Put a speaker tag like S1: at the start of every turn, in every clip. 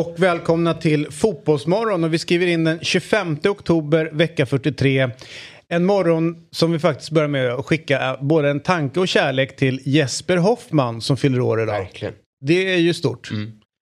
S1: Och välkomna till Fotbollsmorgon och vi skriver in den 25 oktober vecka 43. En morgon som vi faktiskt börjar med att skicka både en tanke och kärlek till Jesper Hoffman som fyller år idag.
S2: Verkligen.
S1: Det är ju stort.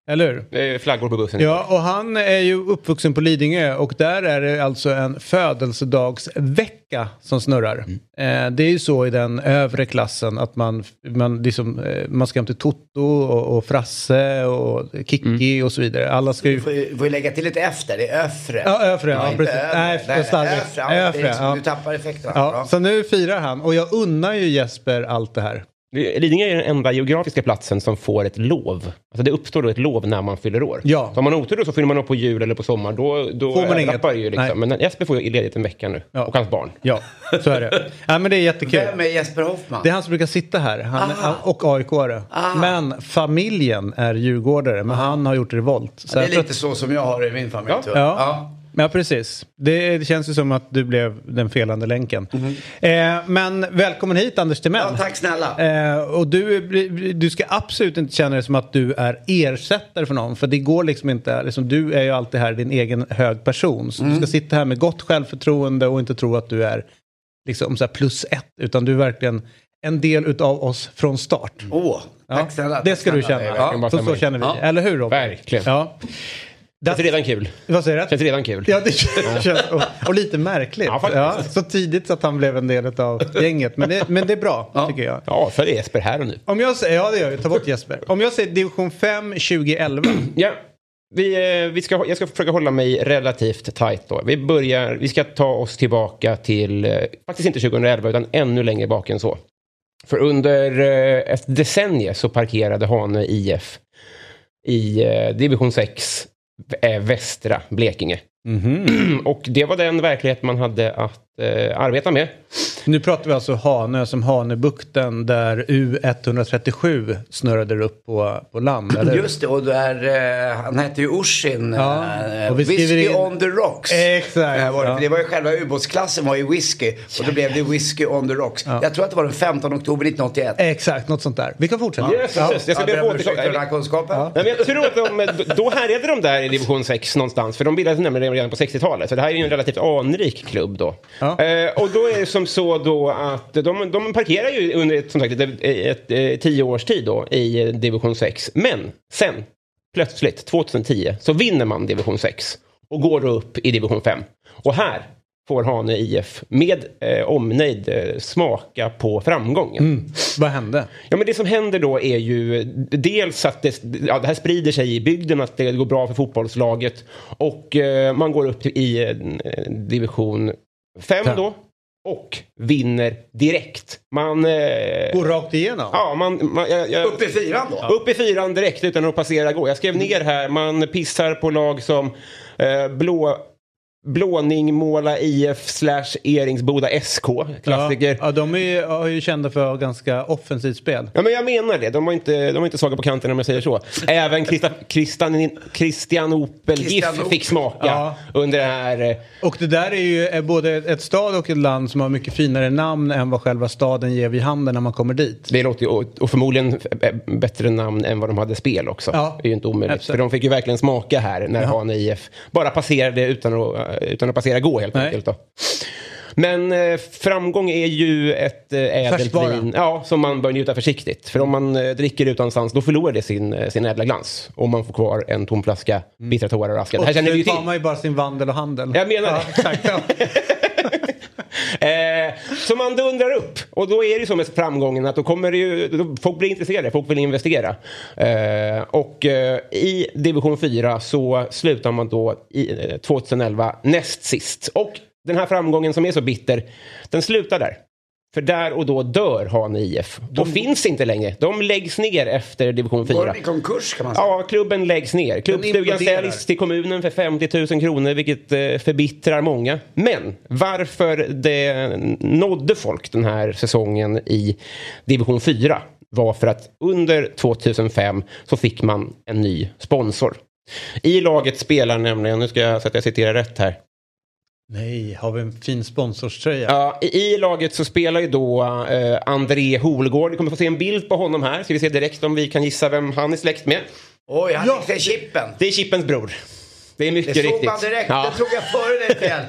S1: Eller hur?
S2: Det är flaggor på bussen.
S1: Ja, och han är ju uppvuxen på Lidingö och där är det alltså en födelsedagsvecka som snurrar. Eh, det är ju så i den övre klassen att man, man, liksom, eh, man ska hem till Toto och, och Frasse och Kikki och så vidare. Alla ska ju...
S3: Du får, ju- får ju lägga till lite efter, det är öfre.
S1: Ja, övre, ja,
S3: inte
S1: precis.
S3: övre.
S1: Nej,
S3: Nej,
S1: starkt.
S3: öfre, ja,
S1: ja.
S3: Du tappar effekterna.
S1: Ja, så nu firar han och jag unnar ju Jesper allt det här.
S2: Lidingö är den enda geografiska platsen som får ett lov. Alltså det uppstår då ett lov när man fyller år.
S1: Ja.
S2: Så om man har otur då så fyller man upp på jul eller på sommar. Då, då
S1: Får man inget.
S2: ju liksom.
S1: Nej.
S2: Men Jesper får ju ledigt en vecka nu.
S1: Ja.
S2: Och hans barn.
S1: Ja, så är det. Ja, men det är jättekul.
S3: Vem är Jesper Hoffman?
S1: Det är han som brukar sitta här han, han, och AIK-are. Men familjen är djurgårdare, men han har gjort revolt. Så
S3: det är lite så som jag har i min familj.
S2: Ja.
S3: tror jag.
S1: Ja. Ja, precis. Det, det känns ju som att du blev den felande länken. Eh, men välkommen hit Anders Timell.
S3: Ja, tack snälla.
S1: Eh, och du, du ska absolut inte känna dig som att du är ersättare för någon. För det går liksom inte. Liksom, du är ju alltid här din egen hög person. Så du ska sitta här med gott självförtroende och inte tro att du är liksom så här plus ett. Utan du är verkligen en del utav oss från start.
S3: Åh,
S1: Ja,
S3: tack snälla.
S1: det
S3: tack
S1: ska du
S3: snälla.
S1: känna.
S3: Det
S2: bara
S1: så, så känner vi.
S3: Ja.
S1: Eller hur Robin?
S2: Verkligen.
S1: Ja.
S2: Känns redan kul.
S1: Vad säger du?
S2: Känns redan kul.
S1: Ja, det känns, och, och lite märkligt.
S2: Ja, faktiskt.
S1: så tidigt så att han blev en del av gänget. Men det, men det är bra,
S3: Ja.
S1: tycker jag.
S2: Ja, följ Jesper här och nu.
S1: Om jag säger, ja det gör vi, ta bort Jesper. Om jag säger division 5 2011.
S2: Ja. Vi, eh, vi ska, jag ska försöka hålla mig relativt tajt då. Vi börjar, vi ska ta oss tillbaka till, eh, faktiskt inte 2011 utan ännu längre bak än så. För under eh, ett decennium så parkerade Hane IF i division 6 eh, västra Blekinge. Och det var den verklighet man hade att eh, arbeta med.
S1: Nu pratar vi alltså Hanö som Hanöbukten där U137 snurrade upp på, på land. Eller?
S3: Just det, och där, eh, han hette ju Ushin.
S1: Ja,
S3: eh,
S1: och vi
S3: whisky
S1: in-
S3: on the rocks.
S1: Exakt,
S3: Eh, var det,
S1: ja.
S3: det var ju själva ubåtsklassen var ju whisky. Och då blev det whisky on the rocks. Jag tror att det var den 15 oktober 1981.
S1: Exakt, något sånt där. Vi kan fortsätta.
S2: Yes, yes, yes. Jag ska
S3: Ja,
S2: be att få
S3: om ursäkt för den här
S2: återkomma. men jag tror att de, då härjade de där i division 6 någonstans. För de bildades nämligen redan på 60-talet. Så det här är ju en relativt anrik klubb då.
S1: Ja.
S2: Eh, och då är det som så då att de, de parkerar ju under ett, som sagt, ett, ett, ett, tio års tid då i division 6. Men sen, plötsligt, 2010, så vinner man division 6. Och går då upp i division 5. Och här får Hane IF med eh, omnejd eh, smaka på framgången.
S1: Mm. Vad hände?
S2: Ja, men det som händer då är ju dels att det, ja, det här sprider sig i bygden, att det går bra för fotbollslaget. Och eh, man går upp i eh, division 5
S1: Fem.
S2: då. Och vinner direkt. Man... Eh,
S1: Går rakt igenom?
S2: ja, man, man, jag, jag,
S3: Upp i fyran då?
S2: upp i fyran direkt utan att passera gå. Jag skrev ner här, man pissar på lag som eh, Blå... Blåning, Måla IF slash Eringsboda SK. Klassiker.
S1: Ja, ja, de är, ju- är ju kända för ganska offensivt spel.
S2: Ja, men jag menar det. De var inte, de var inte svaga på kanten om jag säger så. Även Christa, Christian, Christian Opel GIF
S3: Christian
S2: fick smaka
S1: Ja.
S2: under det här. eh,
S1: Och det där är ju är både ett stad och ett land som har mycket finare namn än vad själva staden ger vid handen när man kommer dit.
S2: Det låter ju, och, och förmodligen eh, bättre namn än vad de hade spel också.
S1: Ja.
S2: Det är ju inte omöjligt.
S1: Absolut.
S2: För de fick ju verkligen smaka här när Hane IF bara passerade utan att, eh, utan att passera gå helt
S1: Nej.
S2: enkelt. Då. Men eh, framgång är ju ett eh, ädelt vin ja, som man bör njuta försiktigt. För om man eh, dricker utanstans då förlorar det sin, eh, sin ädla glans. Och man får kvar en tom flaska bittra tårar och aska. Det här känner vi ju till.
S1: tar man ju bara sin vandel och handel.
S2: Jag menar
S1: ja,
S2: det. Eh, så man dundrar upp. Och då är det ju så med framgången att då kommer det ju, då, folk blir intresserade, folk vill investera. Eh, och eh, i division 4 så slutar man då i, eh, 2011 näst sist. Och den här framgången som är så bitter, den slutar där. För där och då dör Hane IF. Och finns inte längre. De läggs ner efter division 4.
S3: Går de i konkurs kan man säga?
S2: Ja, klubben läggs ner. Klubbstugan säljs till kommunen för 50 000 kronor, vilket eh, förbittrar många. Men varför det nådde folk den här säsongen i division 4 var för att under 2005 så fick man en ny sponsor. I laget spelar nämligen, nu ska jag så att jag citerar rätt här.
S1: Nej, har vi en fin sponsorströja?
S2: Ja, i, I laget så spelar ju då eh, André Holgård. Vi kommer få se en bild på honom här. Ska vi se direkt om vi kan gissa vem han är släkt med.
S3: Oj, han
S1: Ja.
S3: till chippen.
S2: Det är Chippens bror. Det är mycket
S3: Det såg
S2: riktigt.
S3: man direkt.
S2: Ja.
S3: Det tog jag före dig fel.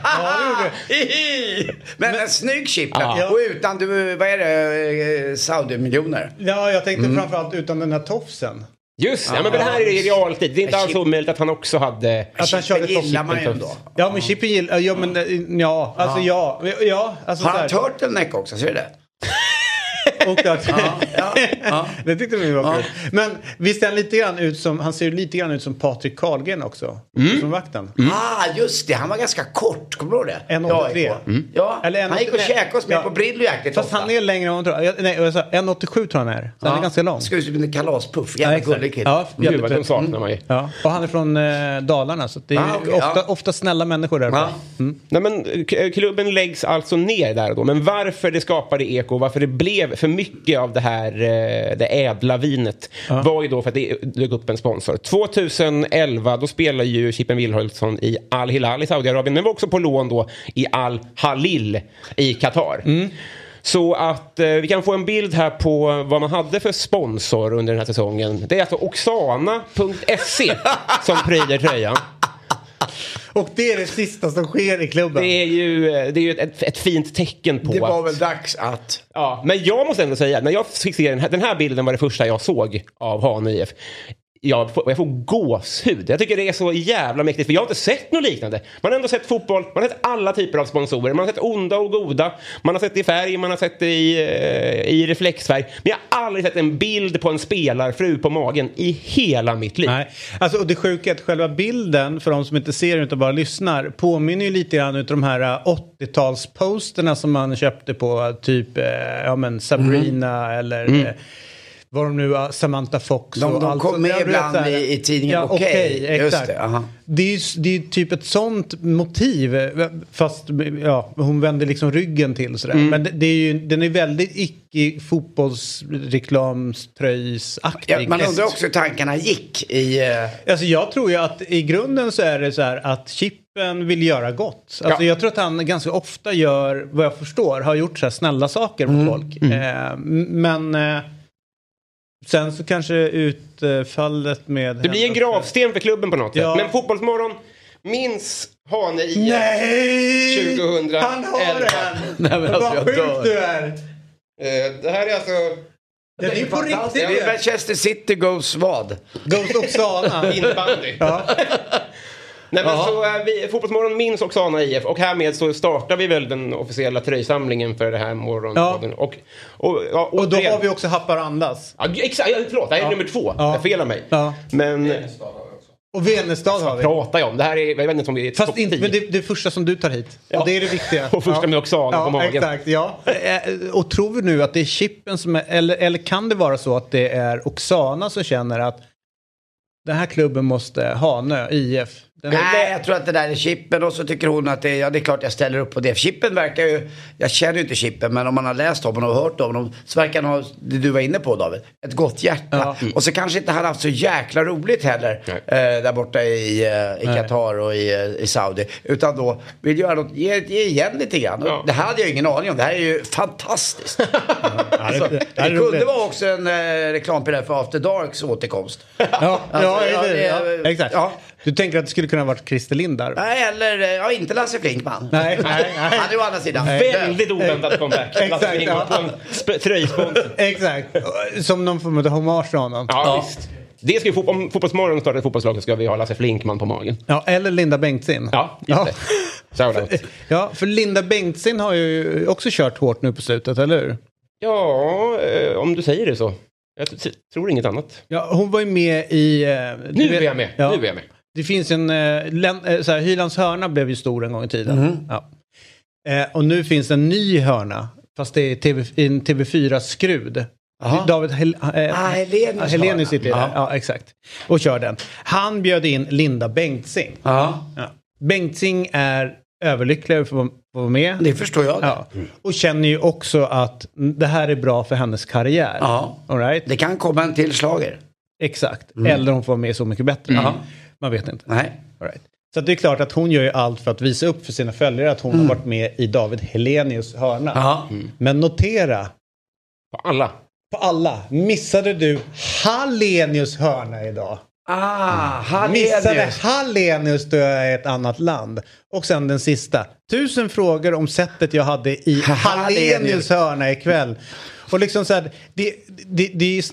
S3: Hihi! Men en snygg chip.
S2: Ja.
S3: Och utan, du, vad är det, eh, Saudi-miljoner?
S1: Ja, jag tänkte framförallt utan den här tofsen.
S2: Just ja, men det här är i realtid. Det är inte alls
S3: Chip-
S2: omöjligt att han också hade...
S1: Att han körde
S3: gillar man ju ändå.
S1: Ja, men Chippen gillar... Ja, men eh, ja, alltså ja. Ja, alltså
S3: Har han turtleneck också? Ser du det?
S1: Och att,
S3: ja, ja.
S1: det tyckte vi var
S3: Ja.
S1: kul. Men visst ser han lite grann ut som, han ser lite grann ut som Patrik Karlgren också. Som vakten.
S3: Ah, just det. Han var ganska kort. Kommer du ihåg det?
S1: 1,83.
S3: Ja, Ja,
S1: Eller
S3: han gick och
S1: 1,83.
S3: käkade oss med
S1: Ja.
S3: på Brillo jäkligt
S1: Fast
S3: ofta.
S1: han är längre än vad man tror. Nej, jag sa 1,87 tror han är. Så han är ganska lång.
S3: Ska ut som en kalaspuff.
S1: Ja,
S3: Jävla gullig kille.
S1: Ja,
S2: Gud, vad
S1: jävligt-
S2: de saknar man ju.
S1: Ja, och han är från eh, Dalarna så det är
S3: Ah, okej,
S1: ofta,
S3: ja.
S1: ofta snälla människor där.
S3: Ja.
S2: Nej, men, klubben läggs alltså ner där då. Men varför det skapade eko, varför det blev för mycket av det här eh, det ädla vinet var ju då för att det dök upp en sponsor. 2011 då spelar ju Chippen Wilhelmsson i Al Hilal i Saudiarabien men var också på lån då i Al Halil i Qatar. Så att eh, vi kan få en bild här på vad man hade för sponsor under den här säsongen. Det är alltså Oxana.se som pryder tröjan.
S1: Och det är det sista som sker i klubben.
S2: Det är ju, eh, det är ju ett, ett fint tecken på
S3: Det var
S2: att...
S3: väl dags att...
S2: Ja, men jag måste ändå säga, när jag fick se den här, den här bilden var det första jag såg av Hane IF. Jag får, jag får gåshud. Jag tycker det är så jävla mäktigt. För jag har inte sett något liknande. Man har ändå sett fotboll, man har sett alla typer av sponsorer. Man har sett onda och goda. Man har sett det i färg, man har sett i, eh, i reflexfärg. Men jag har aldrig sett en bild på en spelarfru på magen i hela mitt liv.
S1: Nej, alltså, och det sjuka är att själva bilden, för de som inte ser utan bara lyssnar, påminner ju lite grann utav de här eh, 80-talsposterna som man köpte på typ eh, ja, men Sabrina eller eh, vad de nu var, Samantha Fox
S3: De-
S1: och
S3: de
S1: allt
S3: kom
S1: sånt.
S3: med ibland
S1: här-
S3: i- i tidningen
S1: ja,
S3: Okej, just
S1: exakt.
S3: det.
S1: Det är det är typ ett sånt motiv, eh, fast ja, hon vänder liksom ryggen till sådär.
S3: Mm.
S1: Men det, det är ju, den är väldigt icke fotbollsreklamströjsaktig.
S3: Ja, man undrar också hur tankarna gick i... eh,
S1: Alltså jag tror ju att i grunden så är det så här att Chippen vill göra gott. Alltså
S2: Ja.
S1: Jag tror att han ganska ofta gör, vad jag förstår, har gjort så här snälla saker mot folk. Eh, m- men eh, sen så kanske utfallet med...
S2: Det blir en gravsten för klubben på något
S1: Ja.
S2: sätt. Men Fotbollsmorgon minns Hane IF.
S1: Nej!
S2: 2011.
S1: Han har den!
S3: Nej, men alltså,
S1: Vad sjukt
S3: dör.
S1: du är!
S2: Eh, det här är alltså...
S1: Den är ju på riktigt!
S3: Det är Manchester City goes vad?
S1: Ghost Oksana.
S2: Inbandy.
S1: ja.
S2: Nej, men
S3: Ja.
S2: så, eh, vi, Fotbollsmorgon minns Oksana IF och härmed så startar vi väl den officiella tröjsamlingen för det här morgonpodden. Och, och, ja,
S1: Och då
S2: återigen-
S1: har vi också Haparandas.
S2: Ja, exakt, ja, förlåt, det här är
S1: Ja.
S2: nummer två.
S1: Ja.
S2: Jag felar mig.
S1: Ja.
S2: Men
S1: Och Venestad har vi.
S2: pratar jag om? Det här är, jag vet inte om vi är
S1: Fast
S2: topp
S1: inte,
S2: 10.
S1: men det, det är första som du tar hit.
S2: Ja.
S1: Och det är det viktiga.
S2: Och första med Oksana
S1: ja,
S2: på magen.
S1: Exakt, ja. Eh, Och tror vi nu att det är Chippen som är, eller, eller kan det vara så att det är Oksana som känner att den här klubben måste ha Nö, IF. Den
S3: Nej, jag tror att det där är Chippen och så tycker hon att det, ja, det är klart jag ställer upp på det. Chippen verkar ju, jag känner ju inte Chippen, men om man har läst om honom och hört om honom så verkar han ha, det du var inne på David, ett gott hjärta.
S1: Ja.
S3: Och så kanske inte han haft så jäkla roligt heller eh, där borta i, eh, i. Qatar och i, eh, i Saudi. Utan då vill göra något, ge, ge igen lite grann.
S2: Ja.
S3: Det här hade jag ingen aning om, det här är ju fantastiskt. alltså,
S1: det- det är
S3: kunde vara också en eh, reklampelare för After Darks återkomst.
S1: Ja,
S3: Alltså,
S1: ja, det- ja, exakt.
S3: ja.
S1: Du tänker att det skulle kunna ha varit Christer Lindar?
S3: Nej, eller, eh, ja inte Lasse Flinkman.
S1: Nej, nej, nej.
S3: Han är å andra sidan
S2: Väldigt oväntad comeback.
S1: Exakt, ja.
S2: på en sp- tröjsponsor.
S1: Exakt. Som någon form av hommage till honom.
S2: Ja,
S3: Ja.
S2: visst. Det ska vi, fot- om Fotbollsmorgon startar ett fotbollslag så ska vi ha Lasse Flinkman på magen.
S1: Ja, eller Linda Bengtzing.
S2: Ja, just det. Shoutout.
S1: Ja, för Linda Bengtzing har ju också kört hårt nu på slutet, eller hur?
S2: Ja, eh, om du säger det så. Jag t- tror inget annat.
S1: Ja, hon var ju med i... eh,
S2: Nu
S1: vet-
S2: är jag med.
S1: Ja.
S2: Nu är jag med.
S1: Det finns en... Eh, län, eh, så här, Hylands hörna blev ju stor en gång i tiden.
S2: Mhm.
S1: Ja. Eh, och nu finns en ny hörna. Fast det är TV, en TV4-skrud.
S3: Jaha.
S1: David Hel, eh,
S3: Ah, Helenius
S1: Helenius sitter där.
S3: Ja.
S1: Exakt. Och kör den. Han bjöd in Linda Bengtzing.
S3: Ja.
S1: Bengtzing är överlycklig över att få vara med.
S3: det förstår jag.
S1: Ja. Och känner ju också att det här är bra för hennes karriär.
S3: Ja.
S1: All right?
S3: Det kan komma en till slager.
S1: Exakt. Eller hon får vara med Så mycket bättre.
S3: Ja.
S1: Man vet inte.
S3: Nej.
S1: All right. Så att det är klart att hon gör ju allt för att visa upp för sina följare att hon har varit med i David Helenius hörna.
S3: Ja.
S1: Men notera,
S2: På alla.
S1: på alla, missade du Hallenius hörna idag?
S3: Ah,
S1: Missade
S3: Hallenius.
S1: Hallenius då jag är i ett annat land. Och sen den sista. Tusen frågor om sättet jag hade i
S3: Hallenius.
S1: Hörna ikväll. Och liksom så här, det, det, det-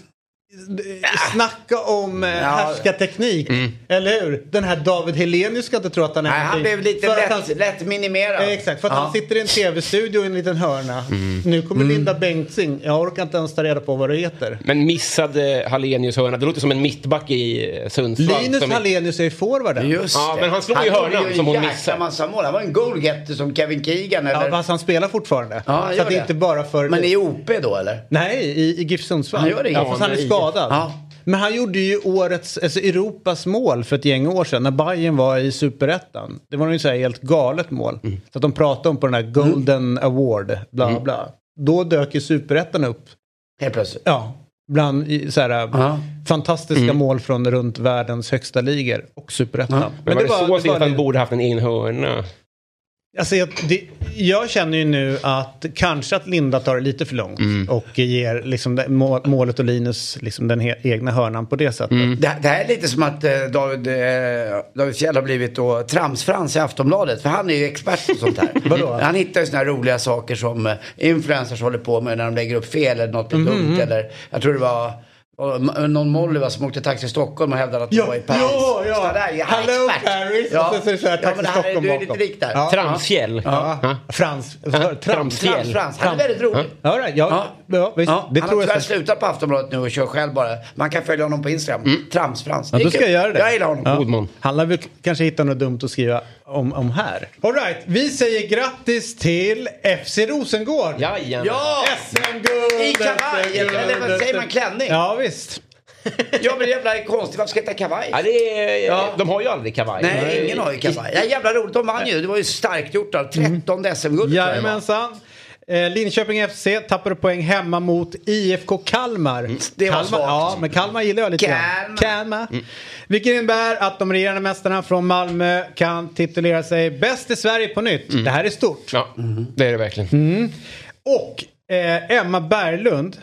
S1: Snacka om eh,
S3: Ja.
S1: härskarteknik. Eller hur? Den här David Helenius ska inte tro att han är
S3: Nej, han blev lite lätt,
S1: han-
S3: lätt minimerad.
S1: Eh, Exakt, för att
S3: Ja.
S1: han sitter i en tv-studio i en liten hörna. Nu kommer Linda Bengtzing. Jag orkar inte ens ta reda på vad det heter.
S2: Men missade Hallenius hörna. Det låter som en mittback i eh, Sundsvall.
S1: Linus
S2: som-
S1: Hallenius är ju forwarden.
S3: Just
S2: Ja,
S3: det.
S2: men han slog ju
S3: gjorde
S2: hörnan
S3: ju
S2: som hon missade.
S3: massa mål. Han var en goalgetter som Kevin Keegan
S1: Ja,
S3: eller?
S1: fast han spelar fortfarande.
S3: Ja, han
S1: så att det är
S3: det.
S1: inte bara för...
S3: Men i OP då eller?
S1: Nej, i, i GIF Sundsvall.
S3: Han gör det
S1: ja, fast han är. Skadad.
S3: Ja.
S1: Men han gjorde ju årets, alltså Europas mål för ett gäng år sedan när Bayern var i superettan. Det var ju så här helt galet mål.
S3: Mm.
S1: Så att de pratade om på den här Golden Award, bla
S3: Mm.
S1: bla. Då dök ju superettan upp.
S3: Helt plötsligt.
S1: Ja, bland så här,
S3: Ja.
S1: fantastiska mål från runt världens högsta ligor och superettan.
S2: Men, var det, så Stefan borde haft en egen hörna?
S1: Alltså jag, det, jag känner ju nu att kanske att Linda tar det lite för långt
S2: Mm.
S1: och ger liksom det, må- målet och Linus liksom den he, egna hörnan på det sättet.
S2: Mm.
S3: Det, det här är lite som att eh, David, eh, David Fjell har blivit då tramsfrans i Aftonbladet. För han är ju expert på sånt här. Han hittar ju såna här roliga saker som eh, influencers håller på med när de lägger upp fel eller något blir
S1: Mhm,
S3: dumt. Eller, jag tror det var var någon Molly va, som åkte taxi i Stockholm och hävdade att hon
S1: Ja,
S3: var i Paris.
S1: ja, ja.
S3: Där, jag
S1: Hello,
S3: expert.
S1: Paris. Och så- så är det så här,
S3: ja,
S1: Taxi
S3: men det här,
S1: Stockholm
S3: du är lite lik där.
S1: Ja.
S2: Tramsfjäll?
S1: Ja.
S2: Ja.
S1: Frans. Trams.
S2: Tramsfjäll.
S3: Frans, Frans. Han är väldigt rolig.
S1: Ja, right. ja, ja. visst.
S3: Ja,
S1: det
S3: han
S1: tror
S3: har tyvärr slutat på Aftonbladet nu och kör själv bara. Man kan följa honom på Instagram. Tramsfrans.
S1: Ja, då ska jag göra det.
S3: Jag gillar honom.
S1: Ja.
S2: God man.
S1: Han lär väl kanske hitta något dumt att skriva om, om här. All right. vi säger grattis till FC Rosengård.
S2: Jajamän.
S3: Ja!
S1: SM-guld!
S3: I kavaj,
S1: SM-guld,
S3: eller vad säger man, klänning?
S1: Ja, visst.
S3: Ja men det är jävla konstigt, varför ska det heta kavaj?
S2: Ja, det är,
S3: Ja.
S2: De har ju aldrig kavaj.
S3: Nej, ingen har ju kavaj. Ja, jävla roligt, de vann ju. Det var ju starkt gjort av 13 SM-guld. tror jag det var.
S1: Jajamensan. Eh, Linköping FC tappade poäng hemma mot IFK Kalmar.
S3: Mm, det var
S1: Kalmar
S3: svagt.
S1: Ja, men Kalmar gillar jag lite grann.
S3: Kalmar.
S1: Kalmar. Vilket innebär att de regerande mästarna från Malmö kan titulera sig bäst i Sverige på nytt. Det här är stort.
S2: Ja, det är det verkligen.
S1: Mm. Och eh, Emma Berglund,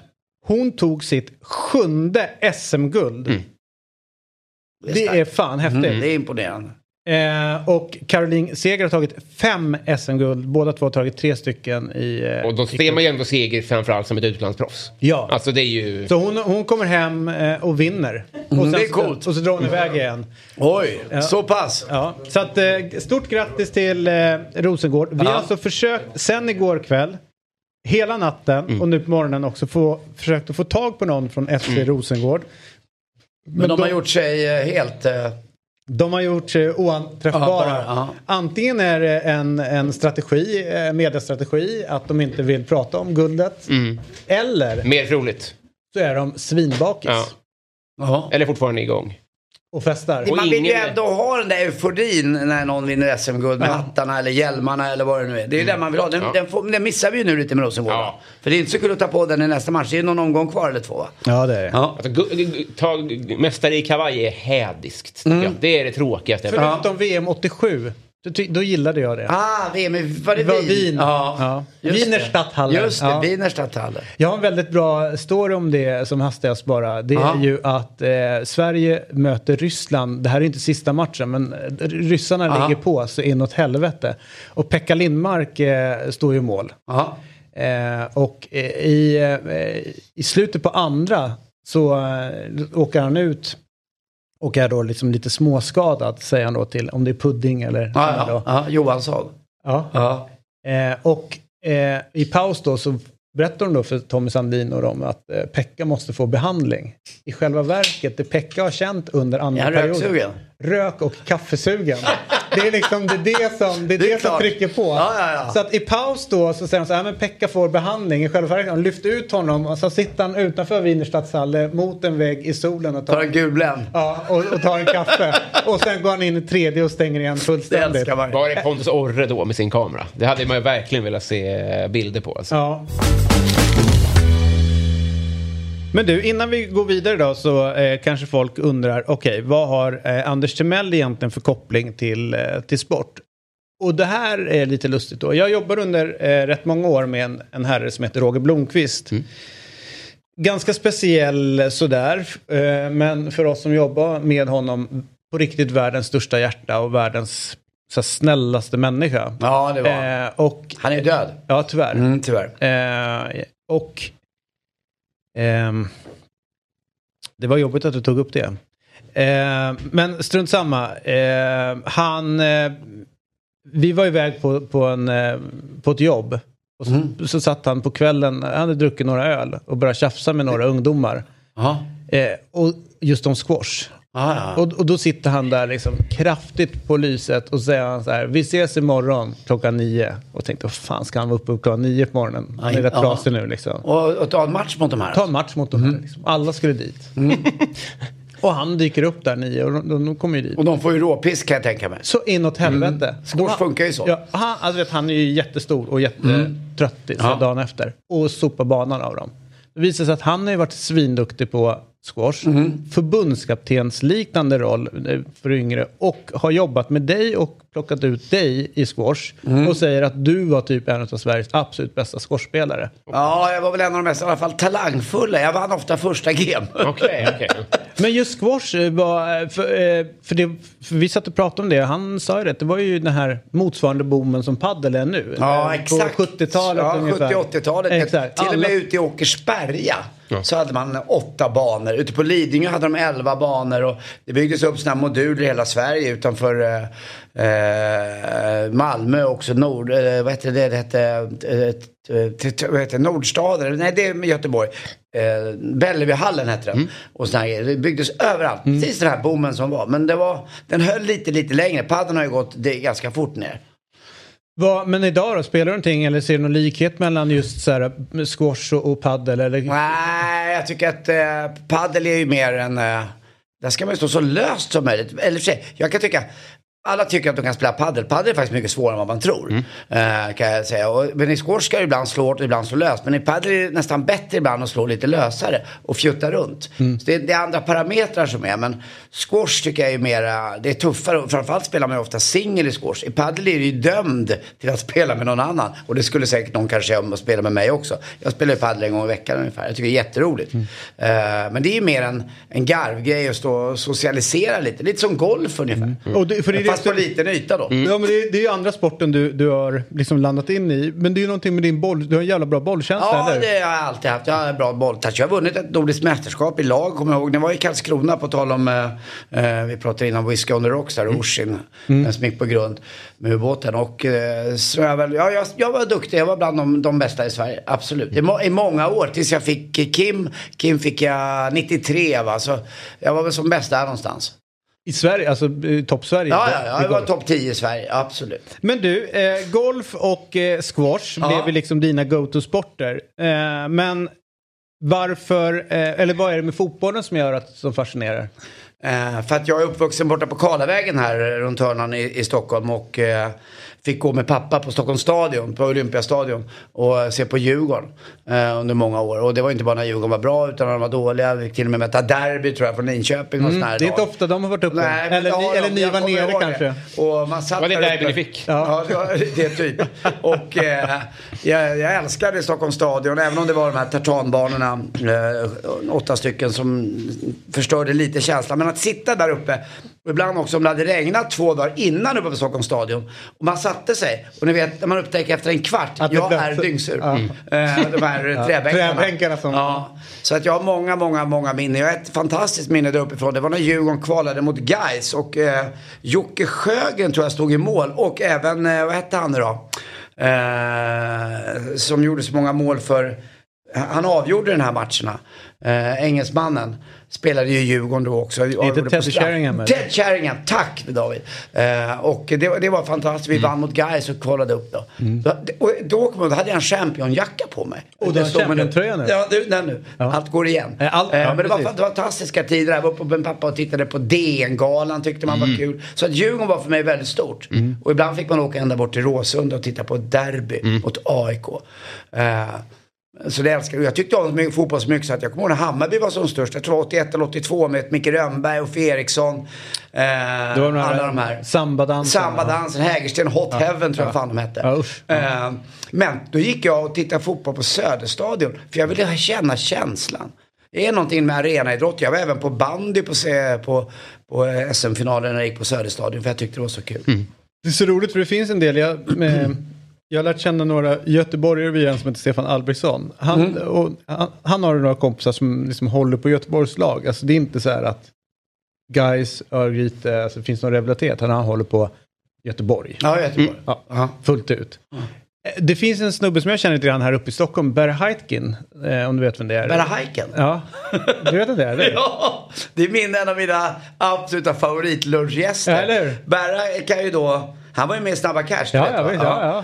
S1: hon tog sitt sjunde SM-guld.
S2: Mm.
S1: Det är fan häftigt.
S3: Mm, det är imponerande.
S1: Eh, och Caroline Seger har tagit fem SM-guld. Båda två har tagit tre stycken i... Eh,
S2: Och då ser man ju ändå Seger framförallt som ett utlandsproffs.
S1: Ja.
S2: Alltså det är ju...
S1: Så hon, hon kommer hem eh, och vinner. och,
S3: Mm, det är
S1: så,
S3: coolt.
S1: och så drar hon iväg igen.
S3: Oj, så pass.
S1: Ja. Så att, eh, stort grattis till eh, Rosengård. Vi har
S3: Ja.
S1: alltså försökt sen igår kväll, hela natten
S3: Mm.
S1: och nu på morgonen också få, försökt att få tag på någon från FC Rosengård.
S3: Men de har gjort sig eh, helt... eh,
S1: De har gjort sig oanträffbara.
S3: Ja, bara, ja.
S1: Antingen är det en, en strategi, eh, mediestrategi, att de inte vill prata om guldet.
S2: Mm.
S1: Eller
S2: Mer troligt.
S1: så är de svinbakis.
S2: Ja. Eller fortfarande igång.
S1: Och festar.
S2: Och
S3: Man vill ju ändå ha den där euforin när någon vinner SM-guld med
S1: Ja.
S3: hattarna eller hjälmarna eller vad det nu är. Det är ju den man vill ha. Den,
S2: Ja.
S3: den, får, den missar vi ju nu lite med Rosengård.
S2: Ja.
S3: För det är inte så kul att ta på den i nästa match. Det är någon omgång kvar eller två va?
S1: Ja, det är det.
S3: Ja.
S2: Alltså, ta mästare i kavaj är hädiskt. jag. Det är det tråkigaste.
S1: Förutom VM 87. Då, då gillade jag det.
S3: Ah, VM, var det
S1: Det var
S3: Wien?
S1: Wien.
S3: Ja.
S1: Ja.
S3: Just
S1: Wiener. Stadthalle.
S3: Just det,
S1: Ja.
S3: Wiener Stadthalle.
S1: Jag har en väldigt bra story om det som hastigast bara. Det är
S3: Ja.
S1: ju att eh, Sverige möter Ryssland. Det här är inte sista matchen men ryssarna
S3: Ja.
S1: ligger på så inåt helvete. Och Pekka Lindmark eh, står ju i mål. Eh, och eh, i, eh, i slutet på andra så eh, åker han ut och är då liksom lite småskadad säger han då till om det är pudding eller
S3: Ja, ja, ja, Johansson.
S1: Ja.
S3: Ja.
S1: Eh, och eh, i paus då så berättar de då för Tommy Sandin och dem att eh, Pekka måste få behandling. I själva verket, det Pekka har känt under andra perioden.
S3: röksugen?
S1: Rök och kaffesugen. Det är liksom det, är det som, det är
S3: Det är
S1: det som trycker på.
S3: Ja, ja, ja.
S1: Så att i paus då så säger de så här, men Pekka får behandling. I själva verket, de lyfter ut honom och så sitter han utanför Wienerstadtshalle mot en vägg i solen och
S3: Tar
S1: tar,
S3: en gul
S1: ja, och, och tar en kaffe. och sen går han in i tredje och stänger igen
S3: Det
S1: fullständigt.
S3: man.
S2: Var är Pontus Orre då med sin kamera? Det hade man ju verkligen velat se bilder på. Alltså.
S1: Ja. Men du, innan vi går vidare då så eh, kanske folk undrar, okej, vad har eh, Anders Timell egentligen för koppling till, eh, till sport? Och det här är lite lustigt då. Jag jobbar under eh, rätt många år med en, en herre som heter Roger Blomqvist. Ganska speciell sådär, eh, men för oss som jobbar med honom, på riktigt världens största hjärta och världens så snällaste människa.
S3: Ja, det var
S1: Eh, och,
S3: Han är död.
S1: ja, tyvärr.
S3: Mm, tyvärr.
S1: Eh, och det var jobbigt att du tog upp det. Eh, men strunt samma. Eh, han, eh, vi var iväg på, på, en, eh, på ett jobb. Och så, så satt han på kvällen, han hade druckit några öl och började tjafsa med några ungdomar. Eh, och just om squash.
S3: Ja.
S1: Och, och då sitter han där liksom kraftigt på lyset och säger han så här, vi ses imorgon klockan nio. Och tänkte, vad fan ska han vara uppe klockan nio på morgonen? Han är rätt trasig nu liksom.
S3: Och, och ta en match mot de här.
S1: Ta en match mot de här. Liksom. Alla skulle dit. och han dyker upp där nio och de, de, de kommer ju dit.
S3: Och de får ju råpisk kan jag tänka mig.
S1: Så inåt helvete.
S3: Mm. Squash funkar ju så.
S1: Ja, han, alltså, vet, han är ju jättestor och jättetrött så
S3: Ja.
S1: dagen efter. Och sopar banan av dem. Det visar sig att han har ju varit svinduktig på squash.
S3: Mm.
S1: Förbundskaptensliknande roll eh, för yngre. Och har jobbat med dig och plockat ut dig i squash.
S3: Mm.
S1: Och säger att du var typ en av Sveriges absolut bästa squashspelare.
S3: Ja, jag var väl en av de mest i alla fall talangfulla. Jag vann ofta första game.
S2: Okej, okej.
S1: Men just squash eh, var, eh, för, för, det, för vi satt och pratade om det, han sa ju det, det var ju den här motsvarande boomen som paddel är nu.
S3: Ja, exakt.
S1: På 70-talet
S3: ja,
S1: ungefär.
S3: 70-80-talet.
S1: Exakt.
S3: Till och med ute i Åkersberga så hade man åtta banor. Ute på Lidingö hade de elva banor och det byggdes upp sådana moduler i hela Sverige utanför eh, eh, Malmö också. Nord, eh, vad hette det? Det hette eh, eh, vad heter det? Nordstaden? Nej, det är Göteborg. Eh, Bellevuehallen hette den. Och såna här, det byggdes överallt. Precis den här boomen som var. Men det var, den höll lite, lite längre. Padden har ju gått det, ganska fort ner.
S1: Va, men idag då, spelar du någonting eller ser du någon likhet mellan just så här, eh, squash och, och paddel? Eller?
S3: Nej, jag tycker att eh, paddel är ju mer en... Eh, där ska man ju stå så löst som möjligt. Eller för sig, jag kan tycka... Alla tycker att de kan spela paddel. Paddel är faktiskt mycket svårare än vad man tror. Eh, kan jag säga. Och, men i squash ska du ibland slå hårt och ibland slå löst. Men i paddel är det nästan bättre ibland att slå lite lösare och fjutta runt. Så det, det är andra parametrar som är. Men squash tycker jag är mer... Det är tuffare. Och framförallt spelar man ju ofta singel i squash. I paddel är du ju dömd till att spela med någon annan. Och det skulle säkert någon kanske göra att spela med mig också. Jag spelar ju paddel en gång i veckan ungefär. Jag tycker det är jätteroligt. Eh, men det är ju mer en, en garvgrej att stå och socialisera lite. Lite som golf ungefär.
S1: Och det, för det
S3: Fast på liten yta då.
S1: Ja, men det, är ju andra sporten du, du har liksom landat in i. Men det är ju någonting med din boll, du har en jävla bra bollkänsla,
S3: Ja,
S1: eller?
S3: det har jag alltid haft. Jag har en bra bolltouch. Jag har vunnit ett nordiskt mästerskap i lag, kommer jag ihåg. Det var i Karlskrona, på tal om, eh, eh, vi pratade innan Whiskey on the Rocks där, Orsin, mm. som gick på grund med ubåten. Och eh, så jag, väl, ja, jag, jag var duktig, jag var bland de, de bästa i Sverige, absolut. I, må, I många år, tills jag fick Kim. Kim fick jag 93, va. Så jag var väl som bäst där någonstans.
S1: I Sverige, alltså eh, topp-Sverige?
S3: Ja, ja, ja jag var topp 10 i Sverige, absolut.
S1: Men du, eh, golf och eh, squash
S3: Ja.
S1: blev ju liksom dina go-to-sporter. Eh, men varför, eh, eller vad är det med fotbollen som gör att som fascinerar?
S3: Eh, för att jag är uppvuxen borta på Karlavägen här runt hörnan i, i Stockholm och fick gå med pappa på Stockholms stadion, på Olympiastadion och se på Djurgården eh, under många år. Och det var inte bara när Djurgården var bra utan när de var dåliga. Vi fick till och med möta derby tror jag från Linköping och
S1: Mm, det är inte ofta de har varit uppe.
S3: Nej,
S1: eller
S3: det
S1: ni, eller ni var nere kanske.
S3: Det. Och man satt
S2: Var det derby ni fick?
S3: Ja, det, var, det är typ. Och eh, jag, jag älskade Stockholms stadion, även om det var de här tartanbanorna, eh, åtta stycken som förstörde lite känslan. Men att sitta där uppe, och ibland också om det hade regnat två dagar innan uppe på Stockholms stadion. Och man satte sig, och ni vet när man upptäcker efter en kvart,
S1: Att
S3: jag är dyngsur.
S1: Ja.
S3: Eh, de här
S1: Ja,
S3: träbänkarna.
S1: träbänkarna som-
S3: Ja, så att jag har många, många, många minnen. Jag har ett fantastiskt minne där uppifrån. Det var när Djurgården kvalade mot Gais och eh, Jocke Sjögren tror jag stod i mål. Och även, eh, vad hette han nu då? Eh, som gjorde så många mål för han avgjorde den här matcherna. Eh, engelsmannen spelade ju Djurgården då också. På
S1: Ted. Sheringham?
S3: Ted Sheringham, tack David. Eh, och det, det var fantastiskt.
S1: Mm.
S3: Vi vann mot Gais och kollade upp då. Då, och då, kom jag- då hade jag en championjacka på mig.
S1: Och du har
S3: Det
S1: championtröja nu?
S3: Ja, nej, nu.
S1: Ja.
S3: Allt går igen.
S1: Eh, allt-
S3: Eh,
S1: ja,
S3: men det var, det var fantastiska tider. Jag var med min pappa och tittade på DN-galan. Tyckte man
S1: Mm.
S3: var kul. Så att Djurgården var för mig väldigt stort. Och ibland fick man åka ända bort till Råsunda och titta på ett derby
S1: Mm.
S3: mot AIK. Eh, så det älskar jag. Jag tyckte om fotboll så mycket så att jag kommer ihåg när Hammarby var som störst. Jag tror 81 eller 82 med Micke Rönnberg och Eriksson. Eh,
S1: Det var de här
S3: alla de här.
S1: sambadansen.
S3: Sambadansen, Hägersten, Hot Heaven tror jag fan de hette.
S1: Ja, usch.
S3: Eh, men då gick jag och tittade fotboll på Söderstadion. För jag ville känna känslan. Det är någonting med arenaidrott. Jag var även på bandy på, på, på SM-finalen när jag gick på Söderstadion. För jag tyckte det var så kul.
S1: Det är så roligt för det finns en del. Jag, med, jag har lärt känna några göteborgare via en som heter Stefan Albrektsson. Han, och, han, han har några kompisar som liksom håller på Göteborgs lag. Alltså det är inte så här att guys, Örgryte, alltså det finns någon rivalitet. Han håller på Göteborg.
S3: Ja, Göteborg.
S1: Ja,
S3: Ja.
S1: fullt ut. Eh, Det finns en snubbe som jag känner lite grann här uppe i Stockholm, Berra Heitkin, eh, om du vet vem det är.
S3: Berra Haiken.
S1: Ja, du vet vem det är? eller?
S3: Ja, det är min, en av mina absoluta favoritlunchgäster.
S1: Eller?
S3: Berra kan ju då, han var ju med i Snabba Cash.
S1: Ja,
S3: vet,
S1: ja,
S3: va?
S1: visst, ja,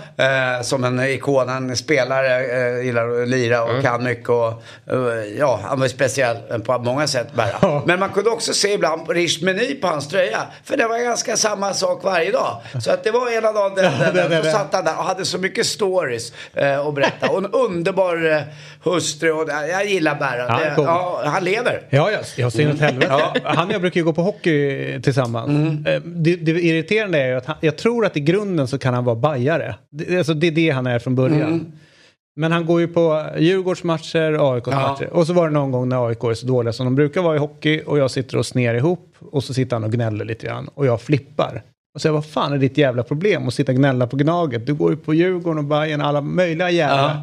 S3: Eh, som en ikon, han spelare, eh, gillar att lira och kan mycket. Och, eh, ja, han var ju speciell på många sätt.
S1: Ja.
S3: Men man kunde också se ibland på Rish Meny på hans tröja. För det var ganska samma sak varje dag. Så att det var ena dagen, den, den, den,
S1: det.
S3: så satt han där och hade så mycket stories eh, att berätta. Och en underbar eh, hustru. Och, jag gillar Berra.
S1: Ja, cool.
S3: ja, han lever.
S1: Ja, jag, jag ser något helvete.
S3: Ja.
S1: Han och jag brukar ju gå på hockey tillsammans. Eh, Det, det irriterande är ju att han, jag tror att i grunden så kan han vara bajare. Det, alltså det är det han är från början. Men han går ju på Djurgårdsmatcher, AIKs
S3: Ja.
S1: matcher. Och så var det någon gång när AIK är så dåliga som de brukar vara i hockey och jag sitter och sner ihop och så sitter han och gnäller lite grann och jag flippar. Och säger vad fan är ditt jävla problem att sitta och gnälla på Gnaget? Du går ju på Djurgården och Bayern alla möjliga jävlar.
S3: Ja.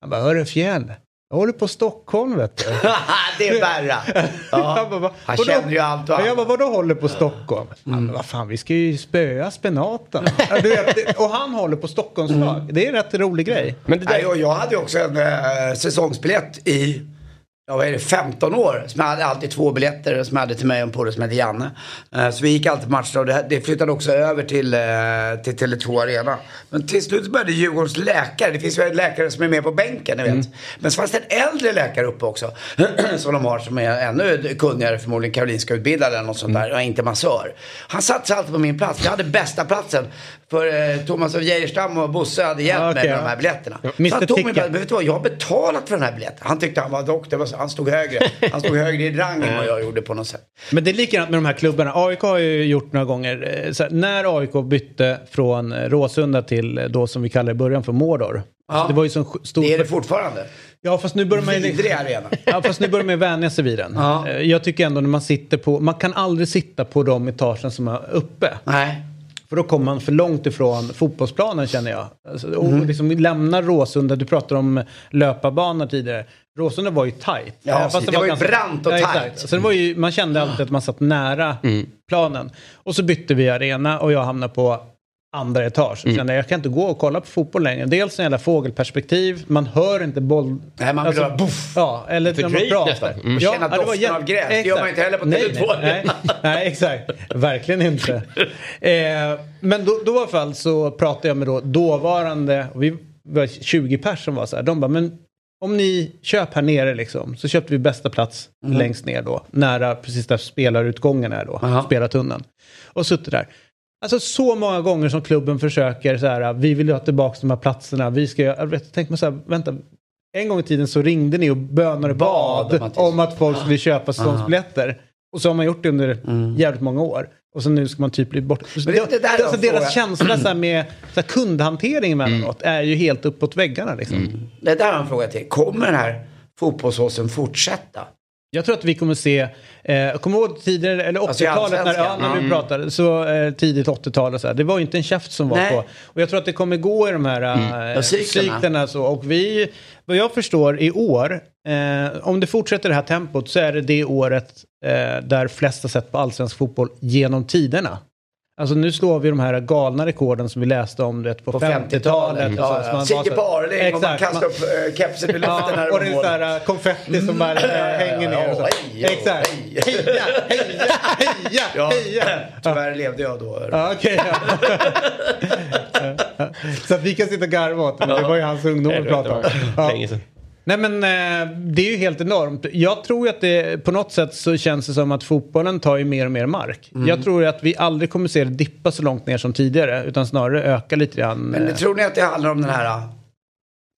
S1: Han bara, hörru fjäll, jag håller på Stockholm vet du.
S3: det är Berra. Ja.
S1: Jag bara,
S3: Han
S1: vadå?
S3: känner ju allt och
S1: Ja, Jag
S3: alla.
S1: bara, vadå håller på Stockholm? Han bara, vad fan vi ska ju spöa spenaten. du vet, och han håller på Stockholmslag. Det är en rätt rolig grej.
S2: Men det där,
S3: Nej, och jag hade ju också en äh, säsongsbiljett i ja, vad är det, 15 år. Som hade alltid två biljetter som jag hade till mig och en polare som hette Janne. Eh, så vi gick alltid på matcherna och det, det flyttade också över till, eh, till Tele2 Arena. Men till slut började Djurgårdens läkare, det finns ju läkare som är med på bänken ni vet. Men så fanns det en äldre läkare uppe också. som de har som är ännu kunnigare förmodligen Karolinska utbildad eller något sånt där. Och inte massör. Han satt sig alltid på min plats. Jag hade bästa platsen. För eh, Thomas av Geijerstam och Bosse hade hjälpt
S1: Ja,
S3: mig
S1: okej,
S3: med
S1: ja.
S3: de här biljetterna.
S1: Mr.
S3: Så han tog plats. Men vet du vad, jag har betalat för den här biljetten. Han tyckte han var doktor. Så- Han stod högre. Han stod högre i rang än vad jag gjorde på något sätt.
S1: Men det är likadant med de här klubbarna. AIK har ju gjort några gånger. eh, här, när AIK bytte från eh, Råsunda till eh, då som vi kallar i början för Mordor.
S3: Ja.
S1: Det var ju så sj- stor...
S3: Det är det fortfarande.
S1: Ja fast nu börjar man ju...
S3: Arena.
S1: Ja fast nu börjar man ju vänja sig vid den.
S3: Ja.
S1: Jag tycker ändå när man sitter på... Man kan aldrig sitta på de etagen som är uppe.
S3: Nej.
S1: För då kommer man för långt ifrån fotbollsplanen känner jag. Alltså, och
S3: Mm.
S1: liksom lämna Råsunda, du pratade om löparbanor tidigare. Råsunda var ju tajt.
S3: Ja,
S1: fast
S3: det var ju brant och
S1: exakt.
S3: tajt.
S1: Så det var ju, man kände alltid att man satt nära planen. Och så bytte vi arena och jag hamnade på andra etage. Så kände jag, kan inte gå och kolla på fotboll längre. Dels en jävla fågelperspektiv, man hör inte boll...
S3: Nej, man vill bara boff.
S1: Ja, eller när man pratar.
S2: nästan. Mm.
S1: Ja,
S3: Känna
S1: ja,
S3: doften
S1: jätte-
S3: av gräs. Det gör man
S1: exakt.
S3: inte heller på
S1: nej,
S3: Tele2.
S1: nej, nej, nej, exakt. Verkligen inte. Eh, men då, då i alla fall så pratade jag med då dåvarande, vi var 20 pers som var så här, de bara, men om ni köp här nere liksom, så köpte vi bästa plats längst ner då, nära precis där spelarutgången är då,
S3: Aha.
S1: spelartunneln. Och suttit där. Alltså så många gånger som klubben försöker så här, vi vill ha tillbaka de här platserna, vi ska, vet, tänkte man så här, vänta, en gång i tiden så ringde ni och bönade
S3: Bad
S1: bad
S3: om att-
S1: om att folk skulle köpa säsongsbiljetter. Och så har man gjort det under jävligt många år. Och så nu ska man typ bli bort.
S3: Mm. Det- det är
S1: alltså deras känsla så med så här kundhantering emellanåt är ju helt uppåt väggarna liksom.
S3: Mm. Det där har jag en fråga till. Kommer den här fotbollsåsen fortsätta?
S1: Jag tror att vi kommer se, eh, kommer ihåg tidigare, eller
S3: Alltså i
S1: 80-talet när, ja, när du pratade, så eh, tidigt 80-tal och så här, det var ju inte en käft som var
S3: Nej.
S1: på. Och jag tror att det kommer gå i de här eh,
S3: Ja, cyklerna.
S1: cyklerna så. Och vi, vad jag förstår i år, eh, om det fortsätter det här tempot så är det det året eh, där flest har sett på allsvensk fotboll genom tiderna. Alltså nu slår vi de här galna rekorden som vi läste om det på,
S3: På
S1: 50-talet.
S3: 50-talet.
S1: Så-
S3: Ja,
S1: så
S3: ja.
S1: så-
S3: Barling och man kastar upp eh, kepsen i luften
S1: Ja,
S3: när det
S1: och det är så här äh, konfetti som bara äh, hänger ner. Och så.
S3: Ja, hej,
S1: Exakt.
S3: hej.
S1: Heja, heja, heja,
S3: Ja,
S1: heja.
S3: tyvärr levde jag då.
S1: Ja, ja. Så att vi kan sitta och garva åt det, men det var ju hans ungdom vi pratade om.
S2: länge sedan.
S1: Nej men eh, det är ju helt enormt. Jag tror ju att det på något sätt så känns det som att fotbollen tar ju mer och mer mark.
S3: Mm.
S1: Jag tror ju att vi aldrig kommer se det dippa så långt ner som tidigare utan snarare öka lite grann.
S3: Men det, tror ni att det handlar om den här uh,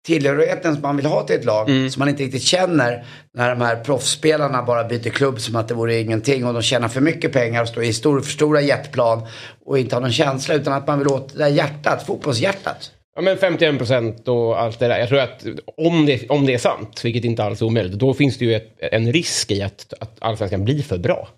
S3: tillhörigheten som man vill ha till ett lag som man inte riktigt känner när de här proffsspelarna bara byter klubb som att det vore ingenting och de tjänar för mycket pengar och står i stor, för stora jetplan och inte har någon känsla utan att man vill åt det där hjärtat, fotbollshjärtat.
S2: Ja, men 51 procent och allt det där. Jag tror att om det, om det är sant, vilket inte alls är omöjligt, då finns det ju ett, en risk i att, att allsvenskan blir för bra.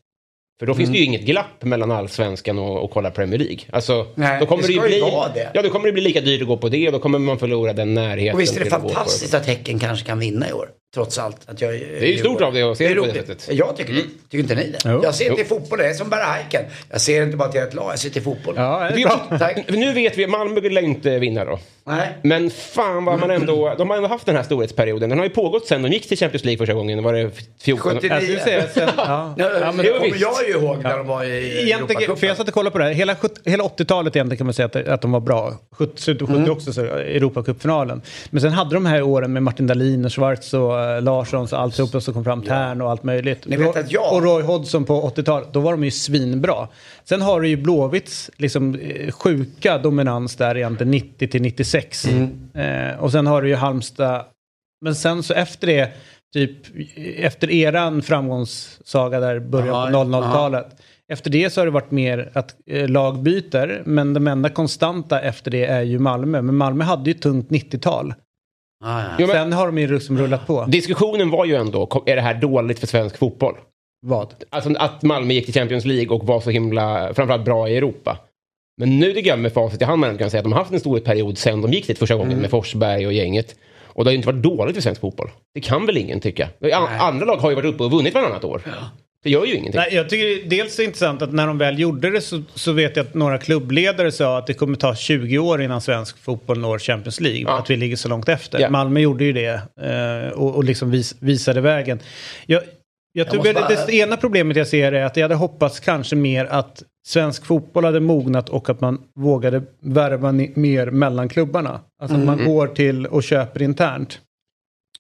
S2: För då finns det ju inget glapp mellan allsvenskan och, och kolla Premier League. Alltså,
S3: Nej,
S2: då kommer
S3: det
S2: det,
S3: ska ju
S2: bli,
S3: vara det.
S2: Ja, då kommer det bli lika dyrt att gå på det och då kommer man förlora den närheten.
S3: Och visst är det
S2: att
S3: fantastiskt att Häcken kanske kan vinna i år. Trots allt. Att jag, det
S2: är ju stort av dig att se det på det sättet.
S3: Jag tycker det. Tycker inte ni det?
S1: Jo.
S3: Jag ser till fotboll, det är som bara Häcken. Jag ser inte bara till ett lag, jag ser till fotboll.
S1: Ja, det är
S2: Det är
S1: bra.
S2: ju-
S3: Tack.
S2: Nu vet vi, Malmö lär inte vinna då.
S3: Nej.
S2: Men fan vad man ändå, de har ändå haft den här storhetsperioden. Den har ju pågått sen de gick till Champions League första gången. Var det 14?
S3: 79.
S1: Jag skulle säga sen, ja.
S3: Ja,
S1: Ja, men
S3: det kommer jag ju ihåg när de var i Europacupen.
S1: för jag satt och kollade på det här. Hela, 70 hela 80-talet egentligen kan man säga att, att de var bra. 70, slutet av 70
S3: Mm.
S1: också, så Europacupfinalen. Men sen hade de här åren med Martin Dahlin och Schwarz och Larssons och alltihopa som kom fram, Tern och allt möjligt.
S3: Ni vet att jag-
S1: Och Roy Hodgson på 80-talet, då var de ju svinbra. Sen har du ju Blåvitts liksom, eh, sjuka dominans där egentligen 90 till 96.
S3: Mm.
S1: Eh, och sen har du ju Halmstad. Men sen så efter det, typ efter eran framgångssaga där början på 00-talet. Efter det så har det varit mer att eh, lag byter, men de enda konstanta efter det är ju Malmö. Men Malmö hade ju tungt 90-tal.
S3: Ah, ja.
S2: Jo, men-
S1: Sen har de ju liksom rullat på.
S2: Diskussionen var ju ändå, är det här dåligt för svensk fotboll?
S1: Vad?
S2: Alltså att Malmö gick till Champions League och var så himla, framförallt bra i Europa. Men nu tycker jag med facit i hand man kan säga att de har haft en storhetsperiod sen de gick dit första gången med Forsberg och gänget. Och det har ju inte varit dåligt för svensk fotboll. Det kan väl ingen tycka. An- Andra lag har ju varit uppe och vunnit varannat år. Det gör ju ingenting.
S1: Nej, jag tycker dels är det intressant att när de väl gjorde det så, så vet jag att några klubbledare sa att det kommer ta 20 år innan svensk fotboll når Champions League.
S2: Ja.
S1: Att vi ligger så långt efter.
S2: Ja.
S1: Malmö gjorde ju det eh, och, och liksom vis, visade vägen. Jag, jag tror
S3: måste
S1: det,
S3: bara-
S1: det ena problemet jag ser är att jag hade hoppats kanske mer att svensk fotboll hade mognat och att man vågade värva mer mellan klubbarna. Alltså att man går till och köper internt.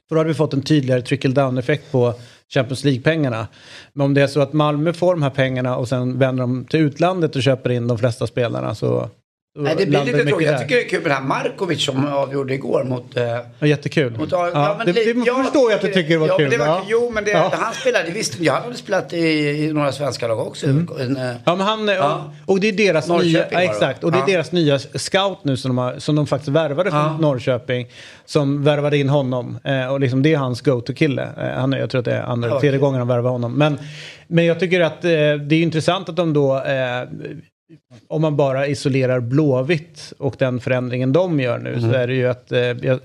S1: För då hade vi fått en tydligare trickle down effekt på Champions League-pengarna. Men om det är så att Malmö får de här pengarna och sen vänder de till utlandet och köper in de flesta spelarna så...
S3: Nej, det blir lite tråkigt. Jag tycker det är kul med det här Markovic som avgjorde igår mot... Eh,
S1: Ja, jättekul.
S3: mot
S1: ja,
S3: men
S1: det, det
S3: jag
S1: förstår jag att du tycker det var
S3: ja,
S1: kul.
S3: Det var,
S1: ja.
S3: Jo, men det,
S1: Ja.
S3: han spelade, visst, jag hade spelat i, i några svenska lag också.
S1: Mm.
S3: En, eh,
S1: Ja, men han,
S3: Ja.
S1: och, och det är deras
S3: Norrköping
S1: nya,
S3: var
S1: ja,
S3: det,
S1: exakt, och det är
S3: Ja.
S1: deras nya scout nu som de, har, som de faktiskt värvade från
S3: Ja.
S1: Norrköping. Som värvade in honom eh, och liksom det är hans go-to-kille. Eh, han, jag tror att det är andra,
S3: Ja,
S1: tredje gången de värvar honom. Men, men jag tycker att eh, det är intressant att de då eh, om man bara isolerar Blåvitt och den förändringen de gör nu så är det ju att eh, jag,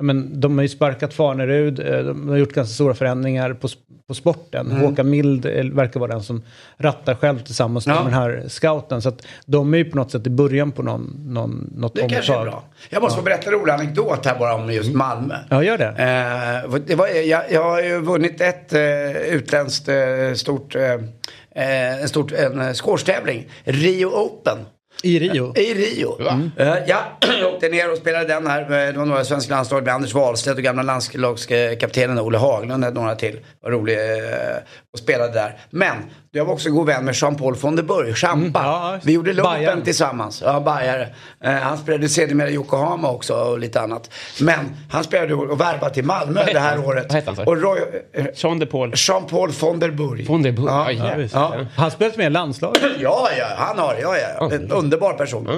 S1: Ja, men de har ju sparkat Farnerud, eh, de har gjort ganska stora förändringar på, på sporten. Håkan Mild eh, verkar vara den som rattar själv tillsammans med
S3: Ja.
S1: den här scouten. Så att de är ju på något sätt i början på någon, någon, något
S3: det kanske är bra. Jag måste få berätta en rolig anekdot här bara om just Malmö.
S1: Ja, gör det.
S3: Eh, det var, jag, jag har ju vunnit ett eh, utländskt eh, stort, eh, eh, en stort en eh, squashtävling. Rio Open.
S1: I Rio.
S3: I Rio. Eh, ja, jag åkte ner och spelade den här. Eh, Det var några svenska landslag med Anders Wahlstedt och gamla landslagskaptenen Olle Haglund och några till. Var rolig eh, spelade där. Men jag var också god vän med Jean-Paul von der Burg, Champa.
S1: Mm, ja,
S3: Vi gjorde lumpen tillsammans. Ja, bajare. Eh, han spelade sedermera i Yokohama också och lite annat. Men han spelade och värvade till Malmö det här
S2: han?
S3: året.
S2: Vad hette han,
S3: och Roy, eh,
S2: Jean de Paul.
S3: Jean-Paul von der Burg.
S2: Von der Burg.
S3: Ja,
S2: Ja,
S1: Ja,
S2: ja,
S1: visst.
S3: ja.
S1: Han spelat med i landslaget.
S3: Ja, ja, han har det. Ja, ja. En underbar person.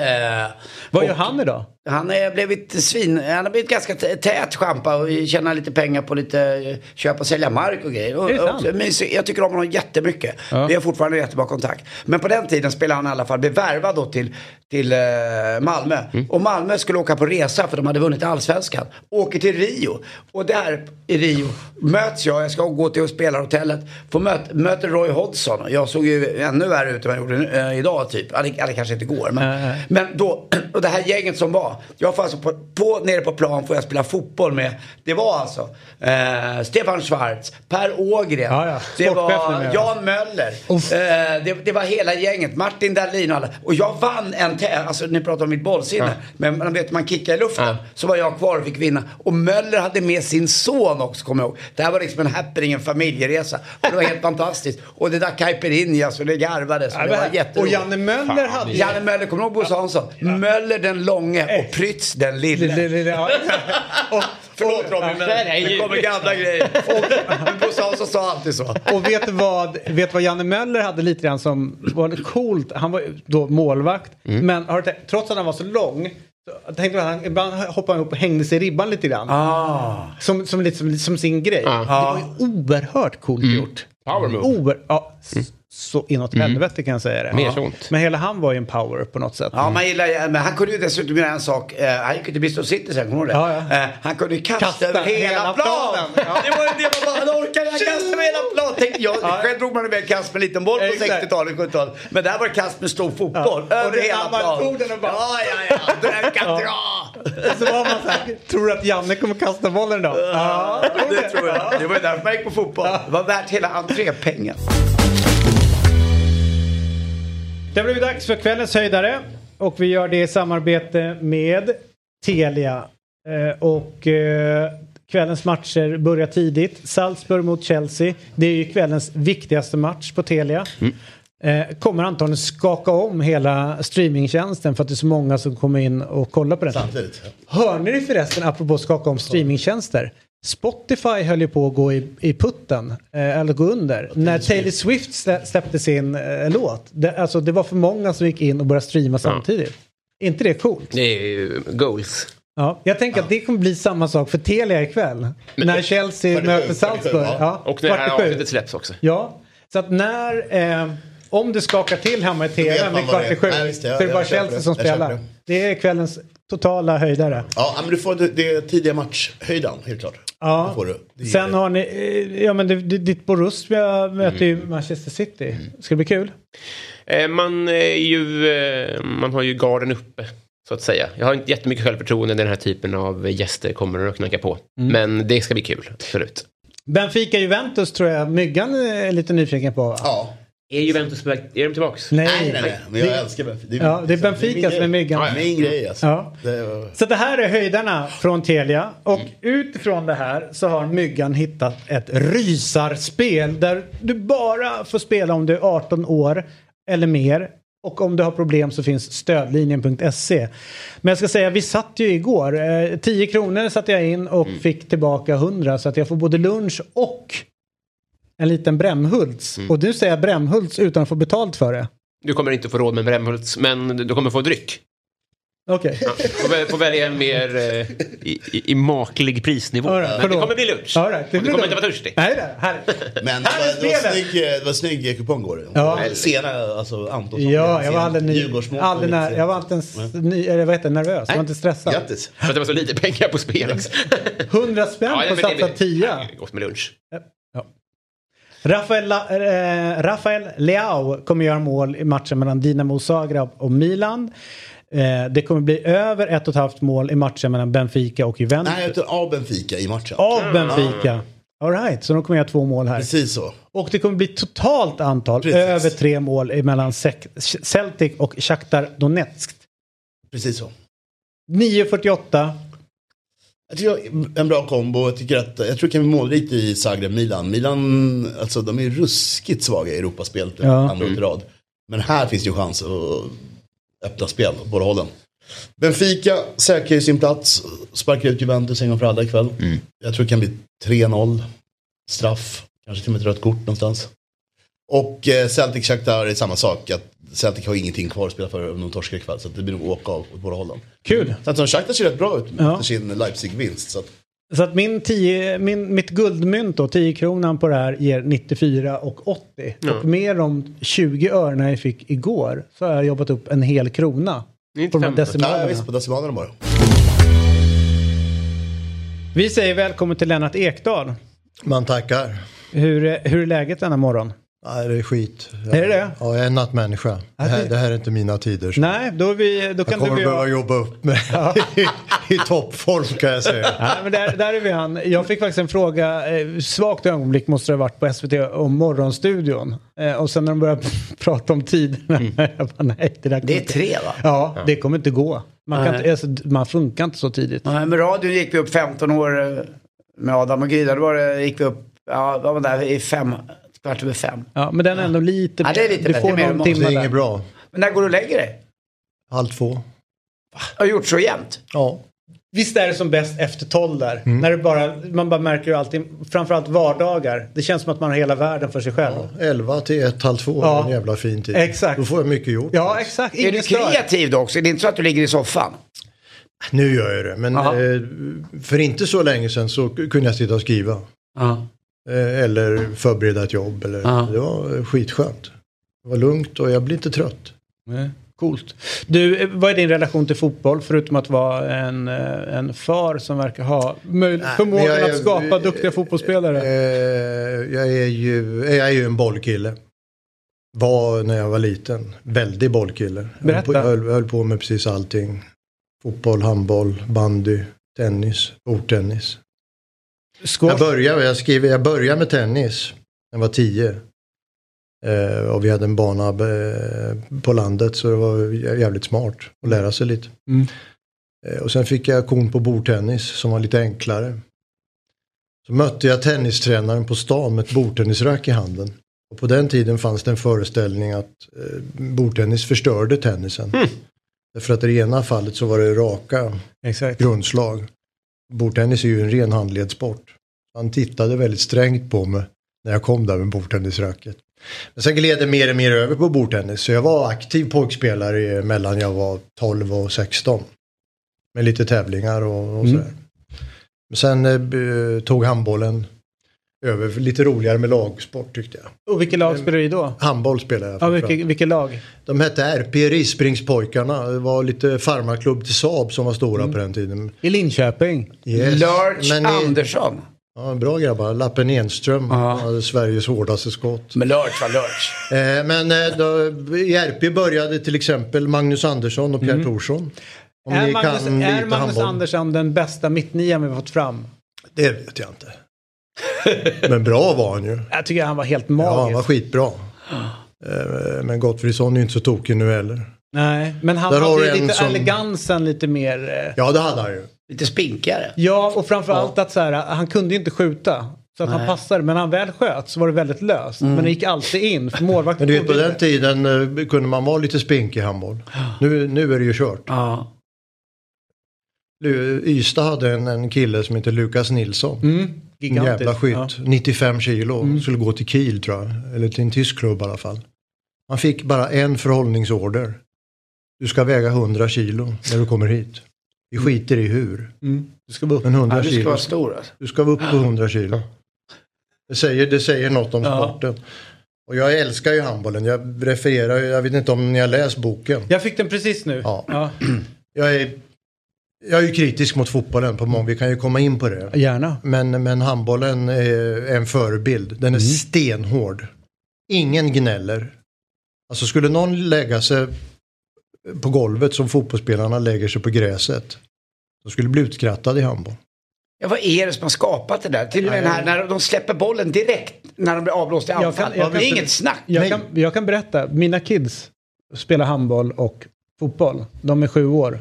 S3: Eh,
S1: Vad
S3: och-
S1: gör han idag?
S3: Han är blivit svin, han har blivit ganska tät schampa och tjänar lite pengar på lite eh, köp och sälja mark och grejer. Och, och, jag tycker om honom jättemycket. Vi har fortfarande jättebra kontakt. Men på den tiden spelade han i alla fall, blev värvad då till, till eh, Malmö. Och Malmö skulle åka på resa för de hade vunnit allsvenskan. Åker till Rio. Och där i Rio möts jag, jag ska gå till spelarhotellet. Får möt, möter Roy Hodgson. Jag såg ju ännu värre ut än vad jag gjorde nu, eh, idag typ. Eller, eller kanske inte igår. Men,
S1: nej.
S3: men då, och det här gänget som var. Jag får alltså på, på, nere på plan får jag spela fotboll med. Det var alltså eh, Stefan Schwarz, Per Ågren.
S1: Ja, ja.
S3: Det var. Jan Möller. Eh, det, det var hela gänget. Martin Dahlin och alla. Och jag vann en tävling. Alltså ni pratar om mitt bollsinne. Men man vet man kickar i luften.
S2: Ja.
S3: Så var jag kvar och fick vinna. Och Möller hade med sin son också kommer jag ihåg. Det här var liksom en happening, en familjeresa. Och det var helt fantastiskt. Och det där Caipirinha så det garvades. Och det var
S1: och. Janne Möller hade.
S3: Janne Möller, kommer du ihåg Bosse Hansson? Möller den långe och Prytz den lille.
S1: Lille- lille- ja. Och-
S3: Förlåt Robin, men
S2: det
S3: kommer gamla grejer. Bosse Hansson sa alltid så.
S1: Och vet du vad, vet vad Janne Möller hade lite grann som var lite coolt? Han var då målvakt. Men har du tänkt, trots att han var så lång. så Tänkte att han ibland hoppade han upp och hängde sig i ribban lite grann.
S3: Ah.
S1: Som, som, lite, som, som sin grej.
S2: Ja.
S1: Det var ju oerhört coolt gjort.
S2: Power move.
S1: Oer, ja, s- Så inåt helvete kan jag säga det.
S2: Mer sånt.
S1: Men hela han var ju en power på något sätt.
S3: Ja, man gillar Men han kunde ju dessutom göra en sak. Eh, han gick ju till Bristol City sen, kommer du ihåg det?
S1: Ja, ja.
S3: Eh, han kunde ju kasta,
S1: Kasta
S3: över hela,
S1: hela
S3: planen.
S1: planen, ja.
S3: Det var ju det man bara, han orkade han kasta över hela planen. Tänkte jag, Själv drog man iväg kast med liten boll på
S1: Exakt.
S3: 60-talet, 70-talet. Men där var det kast med stor fotboll.
S1: Ja.
S3: Över
S1: Och det-
S3: hela planen.
S1: tog den och bara-
S3: Ja, ja, ja. Den kan dra.
S1: Och så var man så här, tror du att Janne kommer kasta bollen då? Ja,
S3: Det tror jag. Det var ju därför man gick på fotboll. Det var värt hela entrépengen.
S1: Det har blivit dags för kvällens höjdare. Och vi gör det i samarbete med Telia. Eh, och eh, kvällens matcher börjar tidigt. Salzburg mot Chelsea. Det är ju kvällens viktigaste match på Telia. Eh, kommer antagligen skaka om hela streamingtjänsten för att det är så många som kommer in och kollar på den.
S4: Samtidigt.
S1: Hör ni det förresten, apropå skaka om streamingtjänster? Spotify höll ju på att gå i, i putten, eh, eller gå under. När Taylor Swift slä, släppte sin eh, låt. Det, alltså, det var för många som gick in och började streama samtidigt. Är inte det coolt?
S2: Det är ju goals.
S1: Ja, jag tänker att det kommer bli samma sak för Telia ikväll. när Chelsea möter Salzburg.
S4: ja.
S1: Ja,
S2: Och när det här avsnittet släpps också.
S1: Ja, så att när... Eh, om det skakar till hemma i tvn vid kvart
S4: det
S1: i sju
S4: är. Nej, visst,
S1: så är det bara Chelsea
S4: det.
S1: som spelar.
S4: det.
S1: Det är kvällens totala höjdare.
S4: Ja, men du får det, det tidiga matchhöjdan, helt klart.
S1: Ja.
S4: Det får du.
S1: Sen har ni, eh, ja men det, det, ditt Borussia möter ju Manchester City. Ska det bli kul?
S2: Eh, Man, är ju, eh, man har ju garden uppe, så att säga. Jag har inte jättemycket självförtroende när den här typen av gäster kommer att knacka på. Men det ska bli kul, absolut.
S1: Benfica-Juventus tror jag Myggan är lite nyfiken på va?
S4: Ja.
S2: Är Juventus på väg? Är de tillbaks?
S1: Nej,
S4: Nej, nej, nej. Men jag älskar Benfica. Det
S1: Ja, det är
S4: min
S1: Benfica som är
S4: grej.
S1: Myggan.
S4: Ja, Min grej alltså.
S1: Ja.
S4: Det var...
S1: Så det här är höjdarna från Telia och utifrån det här så har Myggan hittat ett rysarspel där du bara får spela om du är 18 år eller mer. Och om du har problem så finns stödlinjen.se. Men jag ska säga, vi satt ju igår. Eh, 10 kronor satte jag in och fick tillbaka 100 så att jag får både lunch och en liten Brämhults. Och nu säger Brämhults utan att få betalt för det.
S2: Du kommer inte få råd med Brämhults, men du kommer få dryck.
S1: Okej.
S2: Ja. Får, väl- får välja en mer eh, i, i, i maklig prisnivå.
S1: All right,
S2: men det kommer bli lunch.
S1: All right, det
S2: du
S1: blir
S2: kommer
S1: lugnt.
S2: inte vara törstig.
S1: Nej, det här.
S4: Men det
S1: Här är
S4: var, det var snygg, det var snygg kupong går det.
S1: Ja.
S4: Sena, alltså Antonsson.
S1: Ja, jag var aldrig, ny, aldrig när, jag var inte ens ny, eller vad heter det, nervös. Jag var inte stressad.
S4: Grattis.
S2: För att det var så lite pengar på spel. också.
S1: 100 spänn på att
S2: det-
S1: satsa
S2: det-
S1: 10.
S2: Ja, Gott med lunch.
S1: Rafael, eh, Rafael Leao kommer göra mål i matchen mellan Dinamo Zagreb och Milan. Eh, det kommer bli över ett och ett halvt mål i matchen mellan Benfica och Juventus.
S4: Nej, utan av Benfica i matchen.
S1: Av Benfica. All right, så de kommer göra två mål här.
S4: Precis så.
S1: Och det kommer bli totalt antal
S4: Precis.
S1: över tre mål mellan Celtic och Shakhtar Donetsk.
S4: Precis så.
S1: 9.48.
S4: Jag tycker en bra kombo. Jag, tycker att, jag tror det kan bli målrikt i Zagreb-Milan. Milan, alltså de är ruskigt svaga i Europaspelet
S1: Ja.
S4: andra i rad. Men här finns det ju chans att öppna spel på båda hållen. Benfica säkrar ju sin plats, sparkar ut Juventus en gång för alla ikväll. Jag tror det kan bli 3-0, straff, kanske till och med ett rött kort någonstans. Och eh, Celtic Shakhtar är samma sak, att Celtic har ingenting kvar att spela för om de torskar ikväll. Så att det blir nog åka av åt båda hållen.
S1: Kul.
S4: Så Shakhtar ser rätt bra ut
S1: Ja.
S4: efter sin Leipzig-vinst. Så att,
S1: Så att min 10, min, mitt guldmynt då, 10 kronan på det här ger 94 och 80. Och med de 20 örena jag fick igår så har jag jobbat upp en hel krona. På de här
S2: 95.
S4: nej,
S1: decimalerna.
S4: visst på decimalerna bara.
S1: Vi säger välkommen till Lennart Ekdal.
S5: Man tackar.
S1: Hur, är- hur är läget denna morgon?
S5: Nej, det är skit.
S1: Är det det?
S5: Ja, jag är en nattmänniska. Det här, det här är inte mina tider. så
S1: Nej, då, vi, då
S5: jag
S1: kan du
S5: kommer
S1: bli...
S5: behöva jobba upp mig i, i toppform kan jag säga.
S1: Nej, men där, där är vi han. Jag fick faktiskt en fråga, eh, svagt ögonblick måste det ha varit på SVT om Morgonstudion. Eh, och sen när de började prata om tiderna, jag bara nej det där
S3: Det är
S1: inte-
S3: tre va?
S1: Ja, det kommer inte gå. Man, kan
S3: Nej.
S1: inte, alltså, man funkar inte så tidigt.
S3: Ja, med radion gick vi upp 15 år eh, med Adam och Gry. Då var det, gick vi upp, ja, vad var det där, i fem, kvart över fem.
S1: Ja, men den är ändå lite
S3: Ja, det är lite
S1: Du
S3: bättre,
S1: får
S5: Det är inget bra.
S3: Men när går du och lägger dig?
S5: Halv två.
S3: Har du gjort så jämt?
S5: Ja.
S1: Visst är det som bäst efter tolv där?
S5: Mm.
S1: När det bara, man bara märker ju alltid, framförallt vardagar. Det känns som att man har hela världen för sig själv. Ja,
S5: 11 till 1, halv två
S1: Ja.
S5: är en jävla fin tid.
S1: Exakt.
S5: Då får jag mycket gjort.
S1: exakt.
S3: Är du kreativ då också? Det är inte så att du ligger i soffan?
S5: Nu gör jag det. Men
S3: Jaha.
S5: eh, för inte så länge sedan så kunde jag sitta och skriva.
S3: Ja.
S5: Eh, eller förbereda ett jobb. Eller,
S3: Ja.
S5: Det var skitskönt. Det var lugnt och jag blir inte trött.
S1: Nej, Coolt. Du, eh, vad är din relation till fotboll förutom att vara en, eh, en far som verkar ha möj- förmågan
S5: jag är-
S1: att skapa duktiga fotbollsspelare?
S5: Eh, jag är ju jag är ju en bollkille. Var när jag var liten. Väldigt bollkille. Jag höll, på,
S1: Berätta.
S5: jag höll, höll på med precis allting. Fotboll, handboll, bandy, tennis, bordtennis. Jag började, jag, skrev, jag började med tennis när jag var tio. Eh, och vi hade en bana eh, på landet så det var jävligt smart att lära sig lite.
S1: Mm.
S5: Eh, och sen fick jag kon på bordtennis som var lite enklare. Så mötte jag tennistränaren på stan med ett bordtennisrack i handen. Och på den tiden fanns det en föreställning att eh, bordtennis förstörde tennisen. Därför att i det ena fallet så var det raka
S1: Exakt.
S5: grundslag. Bordtennis är ju en ren handledssport. Han tittade väldigt strängt på mig när jag kom där med bordtennisracket. Men sen gled det mer och mer över på bordtennis. Så jag var aktiv pojkspelare mellan jag var 12 och 16. Med lite tävlingar och, och
S1: Mm.
S5: sådär. Men sen eh, tog handbollen över. Lite roligare med lagsport tyckte jag.
S1: Och vilket lag spelar du i då?
S5: Handboll spelade jag.
S1: Ja, vilket, vilket lag?
S5: De hette RP Risspringspojkarna. Det var lite farmarklubb till Saab som var stora
S1: Mm.
S5: på den tiden.
S1: I Linköping.
S5: Yes.
S3: Lurch
S5: Men
S3: Andersson.
S5: Ja, bra grabbar. Lappen Enström hade Sveriges hårdaste skott.
S3: Men Lurch var Lurch.
S5: Eh, men eh, då, i RP började till exempel Magnus Andersson och Pierre Thorsson. Om
S1: Mm. Är
S5: ni
S1: Magnus,
S5: kan
S1: är
S5: lite
S1: Magnus
S5: handboll.
S1: Andersson den bästa mittnian vi fått fram?
S5: Det vet jag inte. Men bra var han ju.
S1: Jag tycker han var helt
S5: Ja, han var
S1: magisk.
S5: skitbra. Eh, men Gottfridsson är ju inte så tokig nu heller.
S1: Nej, men han
S5: Där
S1: hade ju lite
S5: som-
S1: elegansen lite mer. eh,
S5: Ja, det hade han ju.
S3: Lite spinkare.
S1: Ja, och framförallt att så här, han kunde ju inte skjuta. Så att han
S3: Nej.
S1: passade, men när han väl sköt så var det väldigt löst. Men det gick alltid in, för målvakten
S5: Men du vet, på den tiden eh, kunde man vara lite spinkig i handboll. Nu, nu är det ju kört.
S3: Ja.
S5: Ystad hade en, en kille som heter Lukas Nilsson.
S1: Mm,
S5: En
S1: gigantisk.
S5: jävla skytt.
S1: Ja.
S5: 95 kilo. Skulle gå till Kiel tror jag. Eller till en tysk klubb i alla fall. Han fick bara en förhållningsorder. Du ska väga 100 kilo när du kommer hit. Vi skiter i hur.
S1: Mm. Du ska vara upp.
S5: Men 100
S3: Ja, du ska
S5: kilo.
S3: vara stor alltså.
S5: Du ska vara upp på 100 kilo. Det säger, det säger något om
S1: Ja.
S5: sporten. Och jag älskar ju handbollen. Jag refererar jag vet inte om ni har läst boken.
S1: Jag fick den precis nu.
S5: Ja.
S1: Ja,
S5: Jag är, jag är ju kritisk mot fotbollen på många, vi kan ju komma in på det.
S1: gärna.
S5: Men, men handbollen är en förebild. Den är stenhård. Ingen gnäller. Alltså skulle någon lägga sig på golvet som fotbollsspelarna lägger sig på gräset. Då skulle bli utskrattad i handboll.
S3: Ja, vad är det som har skapat det där? Till och med den här, när de släpper bollen direkt när de blir avblåsta i
S1: Jag
S3: anfall.
S1: kan- jag
S3: det är inget snack.
S1: Jag kan, jag kan berätta, mina kids spelar handboll och fotboll. De är sju år.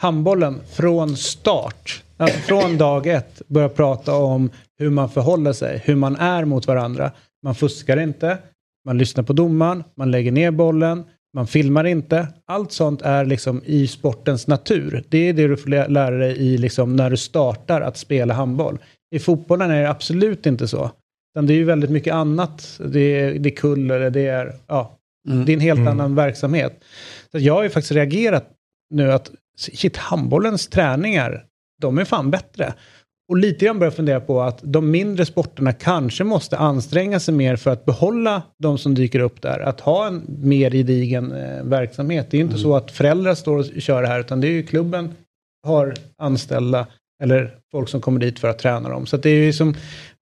S1: Handbollen från start, alltså från dag ett, börjar prata om hur man förhåller sig, hur man är mot varandra. Man fuskar inte, man lyssnar på domaren, man lägger ner bollen, man filmar inte. Allt sånt är liksom i sportens natur. Det är det du får lä- lära dig i liksom när du startar att spela handboll. I fotbollen är det absolut inte så. Utan det är ju väldigt mycket annat. Det är, det är kuller, det är ja, Det är en helt annan verksamhet. Så jag har ju faktiskt reagerat nu att shit, handbollens träningar, de är fan bättre. Och lite grann börjar fundera på att de mindre sporterna kanske måste anstränga sig mer för att behålla de som dyker upp där. Att ha en mer gedigen eh, verksamhet. Det är ju inte så att föräldrar står och kör det här utan det är ju klubben har anställda eller folk som kommer dit för att träna dem. Så det är ju som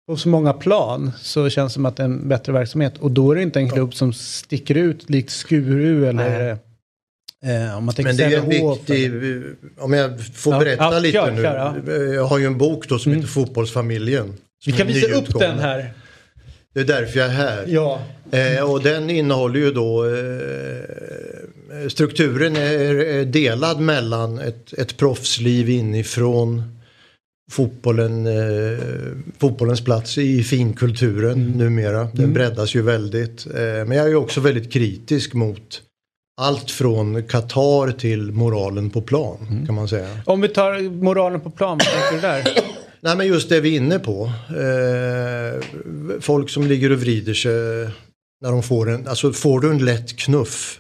S1: på så många plan så känns det som att det är en bättre verksamhet. Och då är det inte en klubb som sticker ut likt Skuru eller eh,
S5: Men det är en viktig, om jag får
S1: Ja,
S5: berätta
S1: ja,
S5: lite
S1: kör,
S5: nu.
S1: kör,
S5: Jag har ju en bok då som heter Fotbollsfamiljen.
S1: Mm. Vi kan visa upp den här.
S5: Det är därför jag är här.
S1: Ja.
S5: Eh, och den innehåller ju då eh, strukturen är, delad mellan ett, ett proffsliv inifrån fotbollen, eh, fotbollens plats i finkulturen
S1: Mm.
S5: numera. Den breddas ju väldigt. Eh, men jag är ju också väldigt kritisk mot allt från Qatar till moralen på plan
S1: Mm.
S5: kan man säga.
S1: Om vi tar moralen på plan, vad tänker du där?
S5: Nej men just det vi är inne på. Eh, folk som ligger och vrider sig när de får en, alltså får du en lätt knuff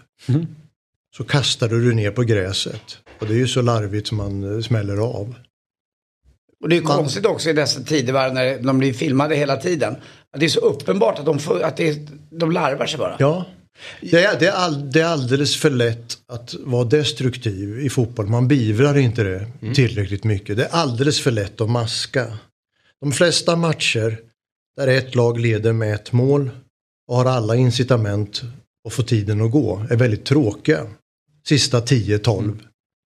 S5: så kastar du dig ner på gräset. Och det är ju så larvigt som man eh, smäller av.
S3: Och det är
S5: Man-
S3: konstigt också i dessa tidevarv när de blir filmade hela tiden. Att det är så uppenbart att de, får, att det är, de larvar sig bara.
S5: Ja. Det är, det, är all, det är alldeles för lätt att vara destruktiv i fotboll. Man beivrar inte det tillräckligt mycket. Det är alldeles för lätt att maska. De flesta matcher där ett lag leder med ett mål och har alla incitament att få tiden att gå är väldigt tråkiga. Sista 10-12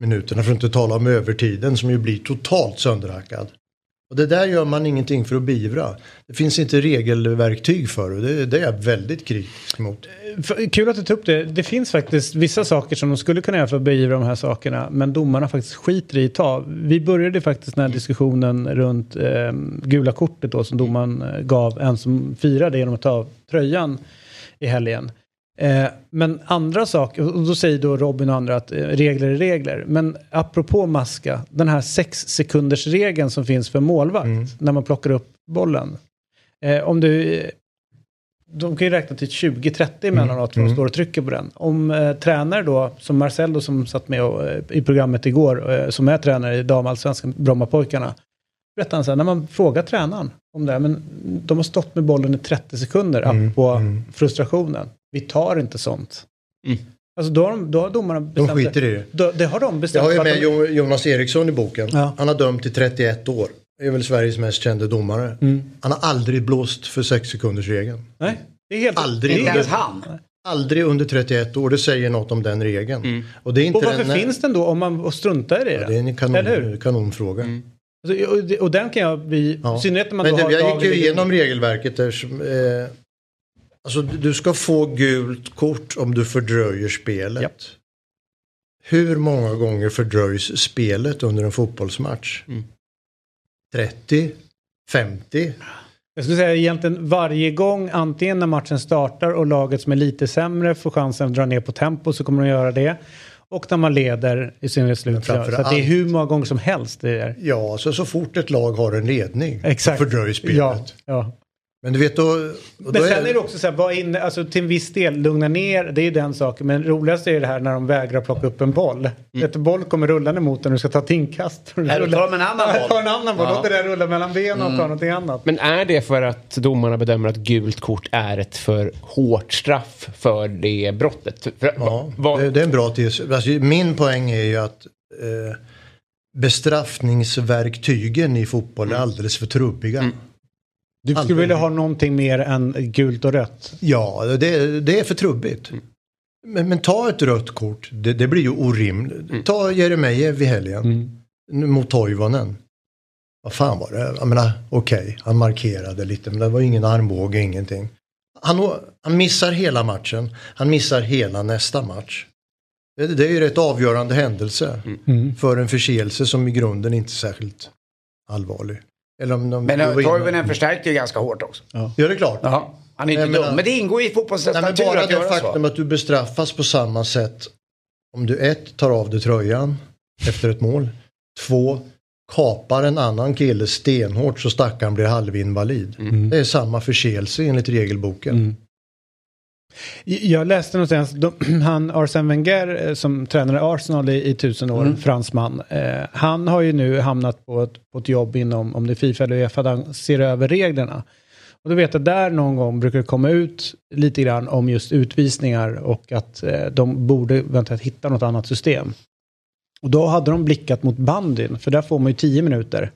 S5: minuterna för att inte tala om övertiden som ju blir totalt sönderhackad. Och det där gör man ingenting för att beivra. Det finns inte regelverktyg för och det, det är jag väldigt kritisk mot.
S1: Eh, kul att du tog upp det. Det finns faktiskt vissa saker som de skulle kunna göra för att beivra de här sakerna. Men domarna faktiskt skiter i att ta. Vi började faktiskt den här diskussionen runt eh, gula kortet då som domaren eh, gav en som firade genom att ta av tröjan i helgen. Eh, men andra saker, och då säger då Robin och andra att eh, regler är regler. Men apropå maska, den här sex sekunders regeln som finns för målvakt när man plockar upp bollen. Eh, om du de kan ju räkna till 20-30 emellanåt för de står och trycker på den. Om tränare då, som Marcello som satt med och, i programmet igår, som är tränare i damallsvenskan, Brommapojkarna. Berättade han så här, när man frågar tränaren om det här, men de har stått med bollen i 30 sekunder, mm, på frustrationen. Vi tar inte sånt. Alltså då har, de, då har domarna
S5: De
S1: bestämt
S5: skiter i det.
S1: Då, det har de
S5: Jag
S1: bestämt.
S5: har ju med
S1: de-
S5: Jo- Jonas Eriksson i boken.
S1: Ja.
S5: Han har dömt i 31 år. Det är väl Sveriges mest kände domare. Han har aldrig blåst för 6 sekunders regeln.
S1: Nej, det är helt...
S5: Aldrig.
S3: Inte ens han.
S5: Aldrig under 31 år. Det säger något om den regeln. Och det är inte
S1: Och varför
S5: den,
S1: finns den då om man struntar i det?
S5: Ja, det är en kanon, kanonfråga.
S1: Alltså, och, och den kan jag bli,
S5: Ja.
S1: i synnerhet när man
S5: Men
S1: då
S5: det,
S1: har
S5: jag gick ju igenom regelverket där som, eh, Alltså du ska få gult kort om du fördröjer spelet.
S1: Japp.
S5: Hur många gånger fördröjs spelet under en fotbollsmatch? 30? 50?
S1: Jag skulle säga egentligen varje gång, antingen när matchen startar och laget som är lite sämre får chansen att dra ner på tempo så kommer de göra det. Och när man leder i synnerhet slut. Så det är hur många gånger som helst det är.
S5: Ja, så, så fort ett lag har en ledning
S1: Exakt.
S5: fördröjs spelet.
S1: Ja, ja.
S5: Men du vet då... och
S1: Men
S5: då
S1: sen är det också så här, vad inne, alltså till en viss del, lugna ner, det är ju den saken. Men roligast är det här när de vägrar plocka upp en boll. Ett boll kommer rullande mot den och du ska ta ett inkast.
S3: Eller tar de en annan boll.
S1: Ta en annan boll,
S3: Ja.
S1: låt det där rulla mellan benen och ta någonting annat.
S2: Men är det för att domarna bedömer att gult kort är ett för hårt straff för det brottet? För,
S5: Ja,
S2: vad-
S5: det, det är en bra tes. Alltså, min poäng är ju att eh, bestraffningsverktygen i fotboll är alldeles för trubbiga.
S1: Du skulle vilja ha någonting mer än gult och rött.
S5: Ja, det, det är för trubbigt. Men, men ta ett rött kort, det, det blir ju orimligt. Ta Jeremejeff i helgen mot Toivonen. Vad fan var det? Jag menar, okej, han markerade lite, men det var ingen armbåge, ingenting. Han, han missar hela matchen, han missar hela nästa match. Det, det är ju rätt avgörande händelse för en förseelse som i grunden inte är särskilt allvarlig. Eller om de,
S3: Men
S5: inne-
S3: Toivonen förstärkte ju ganska hårt också.
S5: Ja, det är klart.
S3: Ja. Han är inte
S5: menar-
S3: dum. Men det ingår i
S5: men
S3: natur
S5: bara
S3: att
S5: det
S3: göra
S5: faktum
S3: så.
S5: att du bestraffas på samma sätt om du ett tar av dig tröjan efter ett mål, två kapar en annan kille stenhårt så stackaren blir halvinvalid. Det är samma förseelse enligt regelboken.
S1: Jag läste någonstans, de, han Arsene Wenger eh, som tränade Arsenal i, i tusen år, fransman. Eh, han har ju nu hamnat på ett, på ett jobb inom, om det är Fifa eller Uefa, där han ser över reglerna. Och då vet jag där någon gång brukar det komma ut lite grann om just utvisningar och att eh, de borde eventuellt hitta något annat system. Och då hade de blickat mot bandyn, för där får man ju tio minuter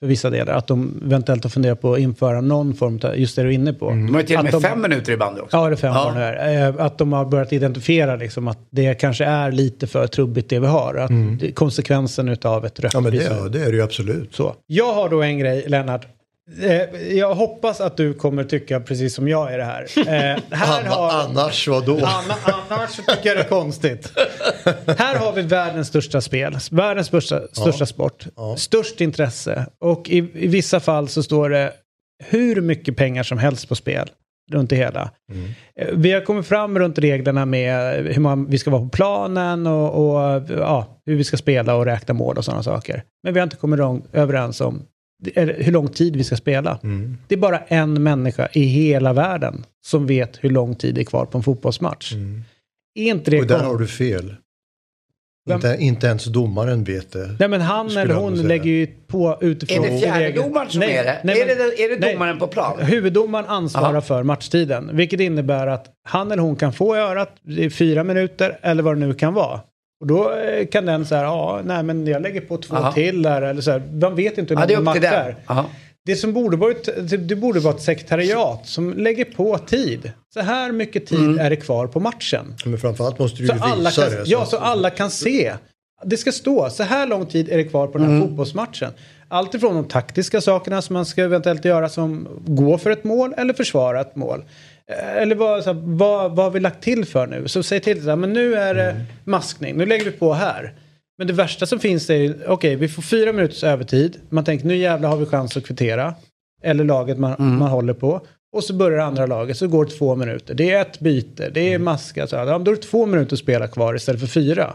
S1: för vissa delar. Att de eventuellt har funderat på att införa någon form av, just det du är inne på.
S3: De har ju till och med
S1: de-
S3: fem minuter i bandy också.
S1: Ja, det är fem
S3: Ja.
S1: ja. nu är. Eh, Att de har börjat identifiera liksom att det kanske är lite för trubbigt det vi har. Att det- konsekvensen utav ett rött
S5: Ja men det, ja, det är det ju absolut.
S1: Så. Jag har då en grej, Lennart. Eh, jag hoppas att du kommer tycka precis som jag i det här. Eh, här
S5: Anna,
S1: har...
S5: Annars vad då?
S1: Anna, annars tycker jag det är konstigt. Här har vi världens största spel, världens största, största sport, störst intresse och i, i vissa fall så står det hur mycket pengar som helst på spel runt det hela. Eh, Vi har kommit fram runt reglerna med hur man, vi ska vara på planen och, och ja, hur vi ska spela och räkna mål och sådana saker. Men vi har inte kommit överens om hur lång tid vi ska spela. Det är bara en människa i hela världen som vet hur lång tid det är kvar på en fotbollsmatch. Är inte det
S5: Och där har du fel. Inte, inte ens domaren vet det.
S1: Nej men han eller hon lägger ju på utifrån...
S3: Är det fjärdedomaren som
S1: Nej,
S3: är det?
S1: nej,
S3: är, det är det
S1: nej.
S3: domaren på plan?
S1: Huvuddomaren ansvarar
S3: Aha.
S1: för matchtiden. Vilket innebär att han eller hon kan få göra att det är fyra minuter eller vad det nu kan vara. Och då eh, kan den säga, ja, nej men jag lägger på två
S3: Aha.
S1: till där. Eller så här. Man vet inte hur
S3: Ja, det är.
S1: Det som borde vara ett, det borde vara ett sekretariat som lägger på tid. Så här mycket tid
S3: Mm.
S1: är det kvar på matchen.
S5: Men framförallt måste du
S1: Så
S5: ju
S1: alla,
S5: visa
S1: kan,
S5: det.
S1: ja, så alla kan se. Det ska stå, så här lång tid är det kvar på den här
S3: Mm.
S1: fotbollsmatchen. Allt ifrån de taktiska sakerna som man ska eventuellt göra som gå för ett mål eller försvara ett mål. Eh, Eller vad, så här, vad, vad har vi lagt till för nu? Så säg till så här, men nu är det
S3: Mm.
S1: maskning, nu lägger vi på här. Men det värsta som finns är, okej vi får fyra minuters övertid. Man tänker nu jävlar har vi chans att kvittera. Eller laget man,
S3: Mm.
S1: man håller på. Och så börjar andra laget, så går det två minuter. Det är ett byte, det är maska. Så. Ja, då är det två minuter att spela kvar istället för fyra.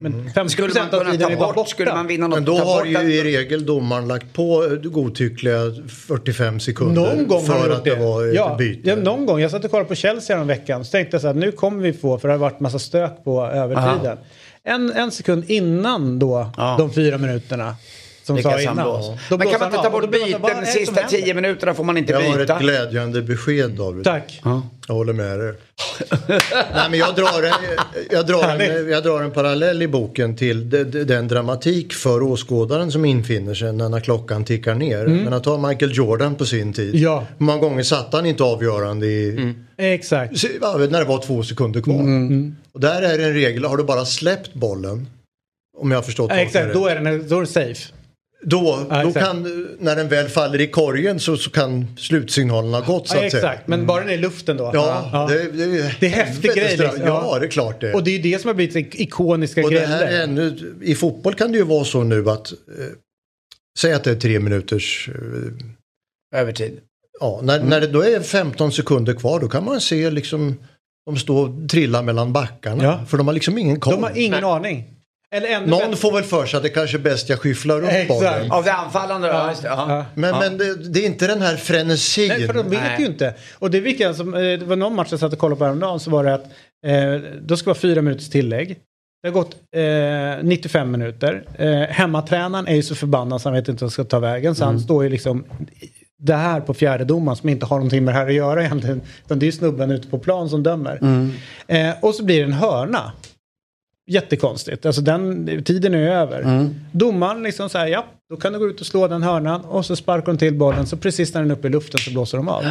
S1: Men 50
S3: Skulle man
S1: av
S3: kunna ta
S1: bara
S3: bort,
S1: borta.
S3: skulle man vinna något?
S5: Men då har
S3: bort
S5: ju i regel domaren lagt på godtyckliga 45 sekunder.
S1: Någon gång
S5: för att det var ett
S1: ja,
S5: byte.
S1: Ja, någon gång. Jag satt och kollade på Chelsea den veckan. Så tänkte jag så här, nu kommer vi få, för det har varit massa stök på övertiden. En, en sekund innan då,
S3: Ja.
S1: de fyra minuterna. Som sa innan.
S3: Men kan man inte ta bort byten de
S1: det
S3: sista tio minuterna får man inte
S5: Jag har
S3: byta?
S5: ett glädjande besked David.
S1: Tack.
S5: Jag håller med dig. Nej, men jag, drar en, jag, drar en, jag drar en parallell i boken till de, de, den dramatik för åskådaren som infinner sig när klockan tickar ner. Men att ta Michael Jordan på sin tid.
S1: Ja.
S5: Hur många gånger satt han inte avgörande i,
S1: Exakt.
S5: ja, när det var två sekunder kvar. Och där är det en regel, har du bara släppt bollen om jag har förstått
S1: Ja, exakt, då är, den, då är det safe.
S5: Då,
S1: Ja,
S5: då kan, när den väl faller i korgen så, så kan slutsignalen ha gått så
S1: Ja,
S5: att säga.
S1: exakt, men bara den är i luften då.
S5: Ja, Det, det, är
S1: Det är häftig grej, liksom.
S5: Ja, det är klart det.
S1: Och det är det som har blivit ik- ikoniska
S5: Och det
S1: grejer.
S5: här är ännu, I fotboll kan det ju vara så nu att eh, Säg att det är tre minuters eh,
S3: Övertid.
S5: Ja, när,
S1: Mm.
S5: när det då är 15 sekunder kvar då kan man se liksom De står och trillar mellan backarna.
S1: Ja.
S5: För de har liksom ingen koll.
S1: De har ingen aning.
S5: Någon
S1: bättre-
S5: får väl för sig att det kanske är bäst jag skyfflar upp
S1: Exakt.
S5: bollen.
S3: Av det anfallande? Ja. just det. Ja.
S1: Ja.
S5: Men, men det, det är inte den här frenesin.
S1: Nej, för de vet
S3: Nej.
S1: ju inte. Och det är vilka som, eh, det var någon match jag satt och kollade på häromdagen så var det att eh, då ska vara fyra minuters tillägg. Det har gått eh, 95 minuter. Eh, hemmatränaren är ju så förbannad så han vet inte vad som ska ta vägen. Så han står ju liksom det här på fjärde domaren som inte har någonting med det här att göra egentligen. Utan det är ju snubben ute på plan som dömer. Eh, och så blir det en hörna. Jättekonstigt. Alltså den tiden är över. Domaren liksom så här, ja, då kan du gå ut och slå den hörnan och så sparkar de till bollen så precis när den är uppe i luften så blåser de av.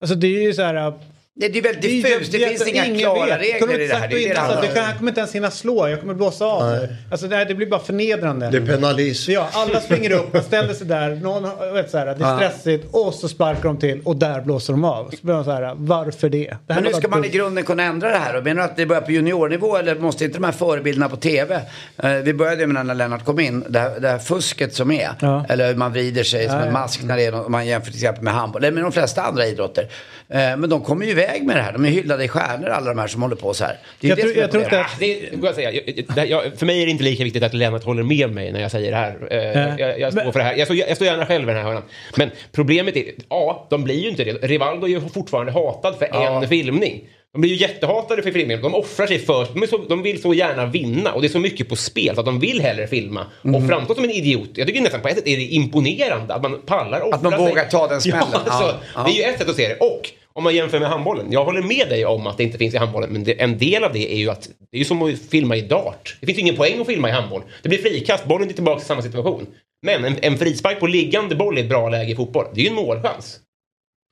S1: Alltså det är ju så här.
S3: Det är väldigt
S1: det är ju
S3: diffust. Det
S1: jätte-
S3: finns inga klara
S1: vet.
S3: Regler i det här. Det är det det
S1: kan, jag kommer inte ens hinna slå, jag kommer blåsa av. Alltså det, här, det blir bara förnedrande.
S5: Det är penalism.
S1: Ja, alla springer upp, man ställer sig där, någon vet, så här, det är stressigt och så sparkar de till och där blåser de av. Så blir man så här, varför det? det här
S3: Men hur ska man i grunden kunna ändra det här? Och menar du att det börjar på juniornivå eller måste inte de här förebilderna på tv? Eh, vi började med när Lennart kom in, det här, det här fusket som är.
S1: Ja.
S3: Eller hur man vrider sig som en
S1: ja.
S3: mask när det är man jämför till exempel med handboll. Eller med de flesta andra idrotter. Eh, men de kommer ju iväg med det här. De är hyllade stjärnor alla de här som håller på så här. Det är ju
S1: Jag
S3: det
S1: tror-
S3: som är
S1: jag tror
S3: problemet.
S1: inte
S2: Det går jag säga. Jag, jag, det- jag, för mig är det inte lika viktigt att Lennart håller med mig när jag säger det här.
S1: Nej.
S2: jag, jag, står
S1: Men-
S2: för det här. Jag, står, jag står gärna själv i den här hörnan. Men problemet är, ja, de blir ju inte det. Rivaldo är ju fortfarande hatad för
S3: Ja.
S2: en filmning. De blir ju jättehatade för filmen. De offrar sig för de, är så, de vill så gärna vinna och det är så mycket på spel så att de vill hellre filma
S3: Mm.
S2: och framstå som en idiot. Jag tycker nästan på ett sätt är det imponerande att man pallar offra
S3: Att man
S2: sig.
S3: vågar ta den smällen.
S2: Ja, alltså,
S3: ja.
S2: Det är ju ett sätt att se det. Och om man jämför med handbollen. Jag håller med dig om att det inte finns i handbollen men det, en del av det är ju att det är ju som att filma i dart. Det finns ju ingen poäng att filma i handboll. Det blir frikast, bollen är tillbaka i samma situation. Men en, en frispark på liggande boll i ett bra läge i fotboll, det är ju en målchans.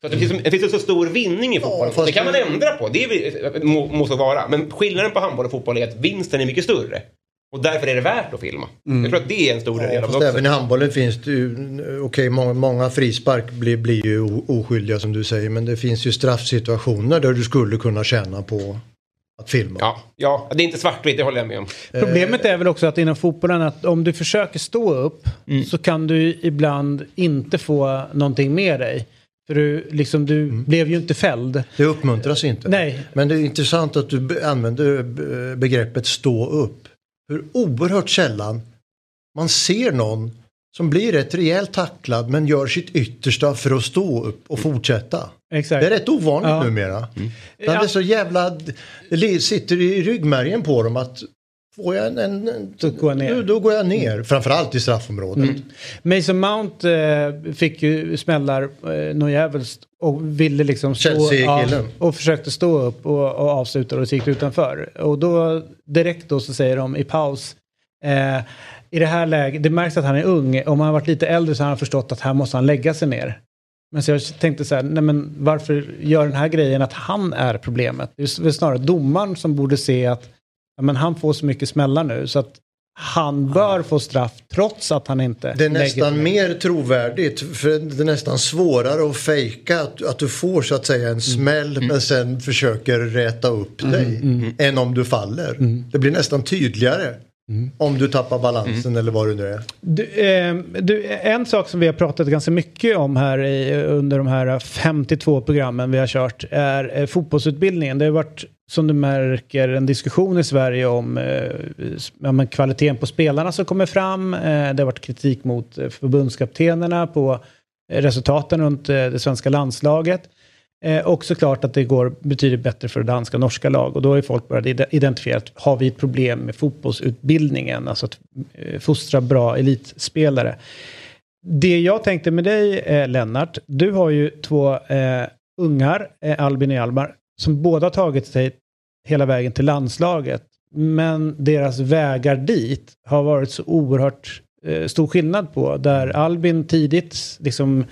S2: Så det, finns, det finns en så stor vinning i fotboll.
S5: fast
S2: det kan man ändra på, det är, må, må så vara. Men skillnaden på handboll och fotboll är att vinsten är mycket större. Och därför är det värt att filma. Jag tror att det är en stor del
S5: Ja,
S2: av det också.
S5: även i handbollen finns det ju, okej många, många frispark blir, blir ju oskyldiga som du säger men det finns ju straffsituationer där du skulle kunna tjäna på att filma.
S2: Ja, ja, det är inte svartvitt, det håller jag med om.
S1: Problemet är väl också att inom fotbollen att om du försöker stå upp
S2: Mm.
S1: så kan du ibland inte få någonting med dig. För du, liksom, du
S2: Mm.
S1: blev ju inte fälld.
S5: Det uppmuntras inte.
S1: Nej.
S5: Men det är intressant att du använder eh, begreppet stå upp. Hur oerhört sällan man ser någon som blir rätt rejält tacklad men gör sitt yttersta för att stå upp och fortsätta.
S1: Exakt.
S5: Det är rätt ovanligt
S1: Ja.
S5: numera.
S2: Mm.
S5: Utan Det är så jävla, det sitter i ryggmärgen på dem att får jag en, en, en
S1: Då går jag ner.
S5: Då, då går jag ner. Framförallt i straffområdet.
S1: Mason Mount eh, fick ju smällar eh, något jävligt och ville liksom stå
S5: Chelsea-killen.
S1: och försökte stå upp och, och avsluta och gick utanför. Och då direkt då så säger de i paus eh, i det här läget, det märks att han är ung. Om han har varit lite äldre så har han förstått att här måste han lägga sig ner. Men så jag tänkte så här, nej men varför gör den här grejen att han är problemet? Det är väl snarare domaren som borde se att ja, men han får så mycket smällar nu så att han bör få straff trots att han inte
S5: Det är nästan
S1: sig.
S5: mer trovärdigt för det är nästan svårare att fejka att, att du får så att säga en smäll men sen försöker räta upp dig än om du faller. Det blir nästan tydligare om du tappar balansen eller vad det nu är.
S1: Du, eh, du, en sak som vi har pratat ganska mycket om här i, under de här 52 programmen vi har kört är eh, fotbollsutbildningen. Det har varit som du märker en diskussion i Sverige om eh, kvaliteten på spelarna som kommer fram. Eh, det har varit kritik mot eh, förbundskaptenerna på eh, resultaten runt eh, det svenska landslaget. Eh, och såklart att det går betydligt bättre för danska och norska lag. Och då har ju folk börjat identifiera att har vi ett problem med fotbollsutbildningen, alltså att eh, fostra bra elitspelare. Det jag tänkte med dig, eh, Lennart, du har ju två eh, ungar, eh, Albin och Hjalmar, som båda har tagit sig hela vägen till landslaget. Men deras vägar dit har varit så oerhört eh, stor skillnad på. Där Albin tidigt liksom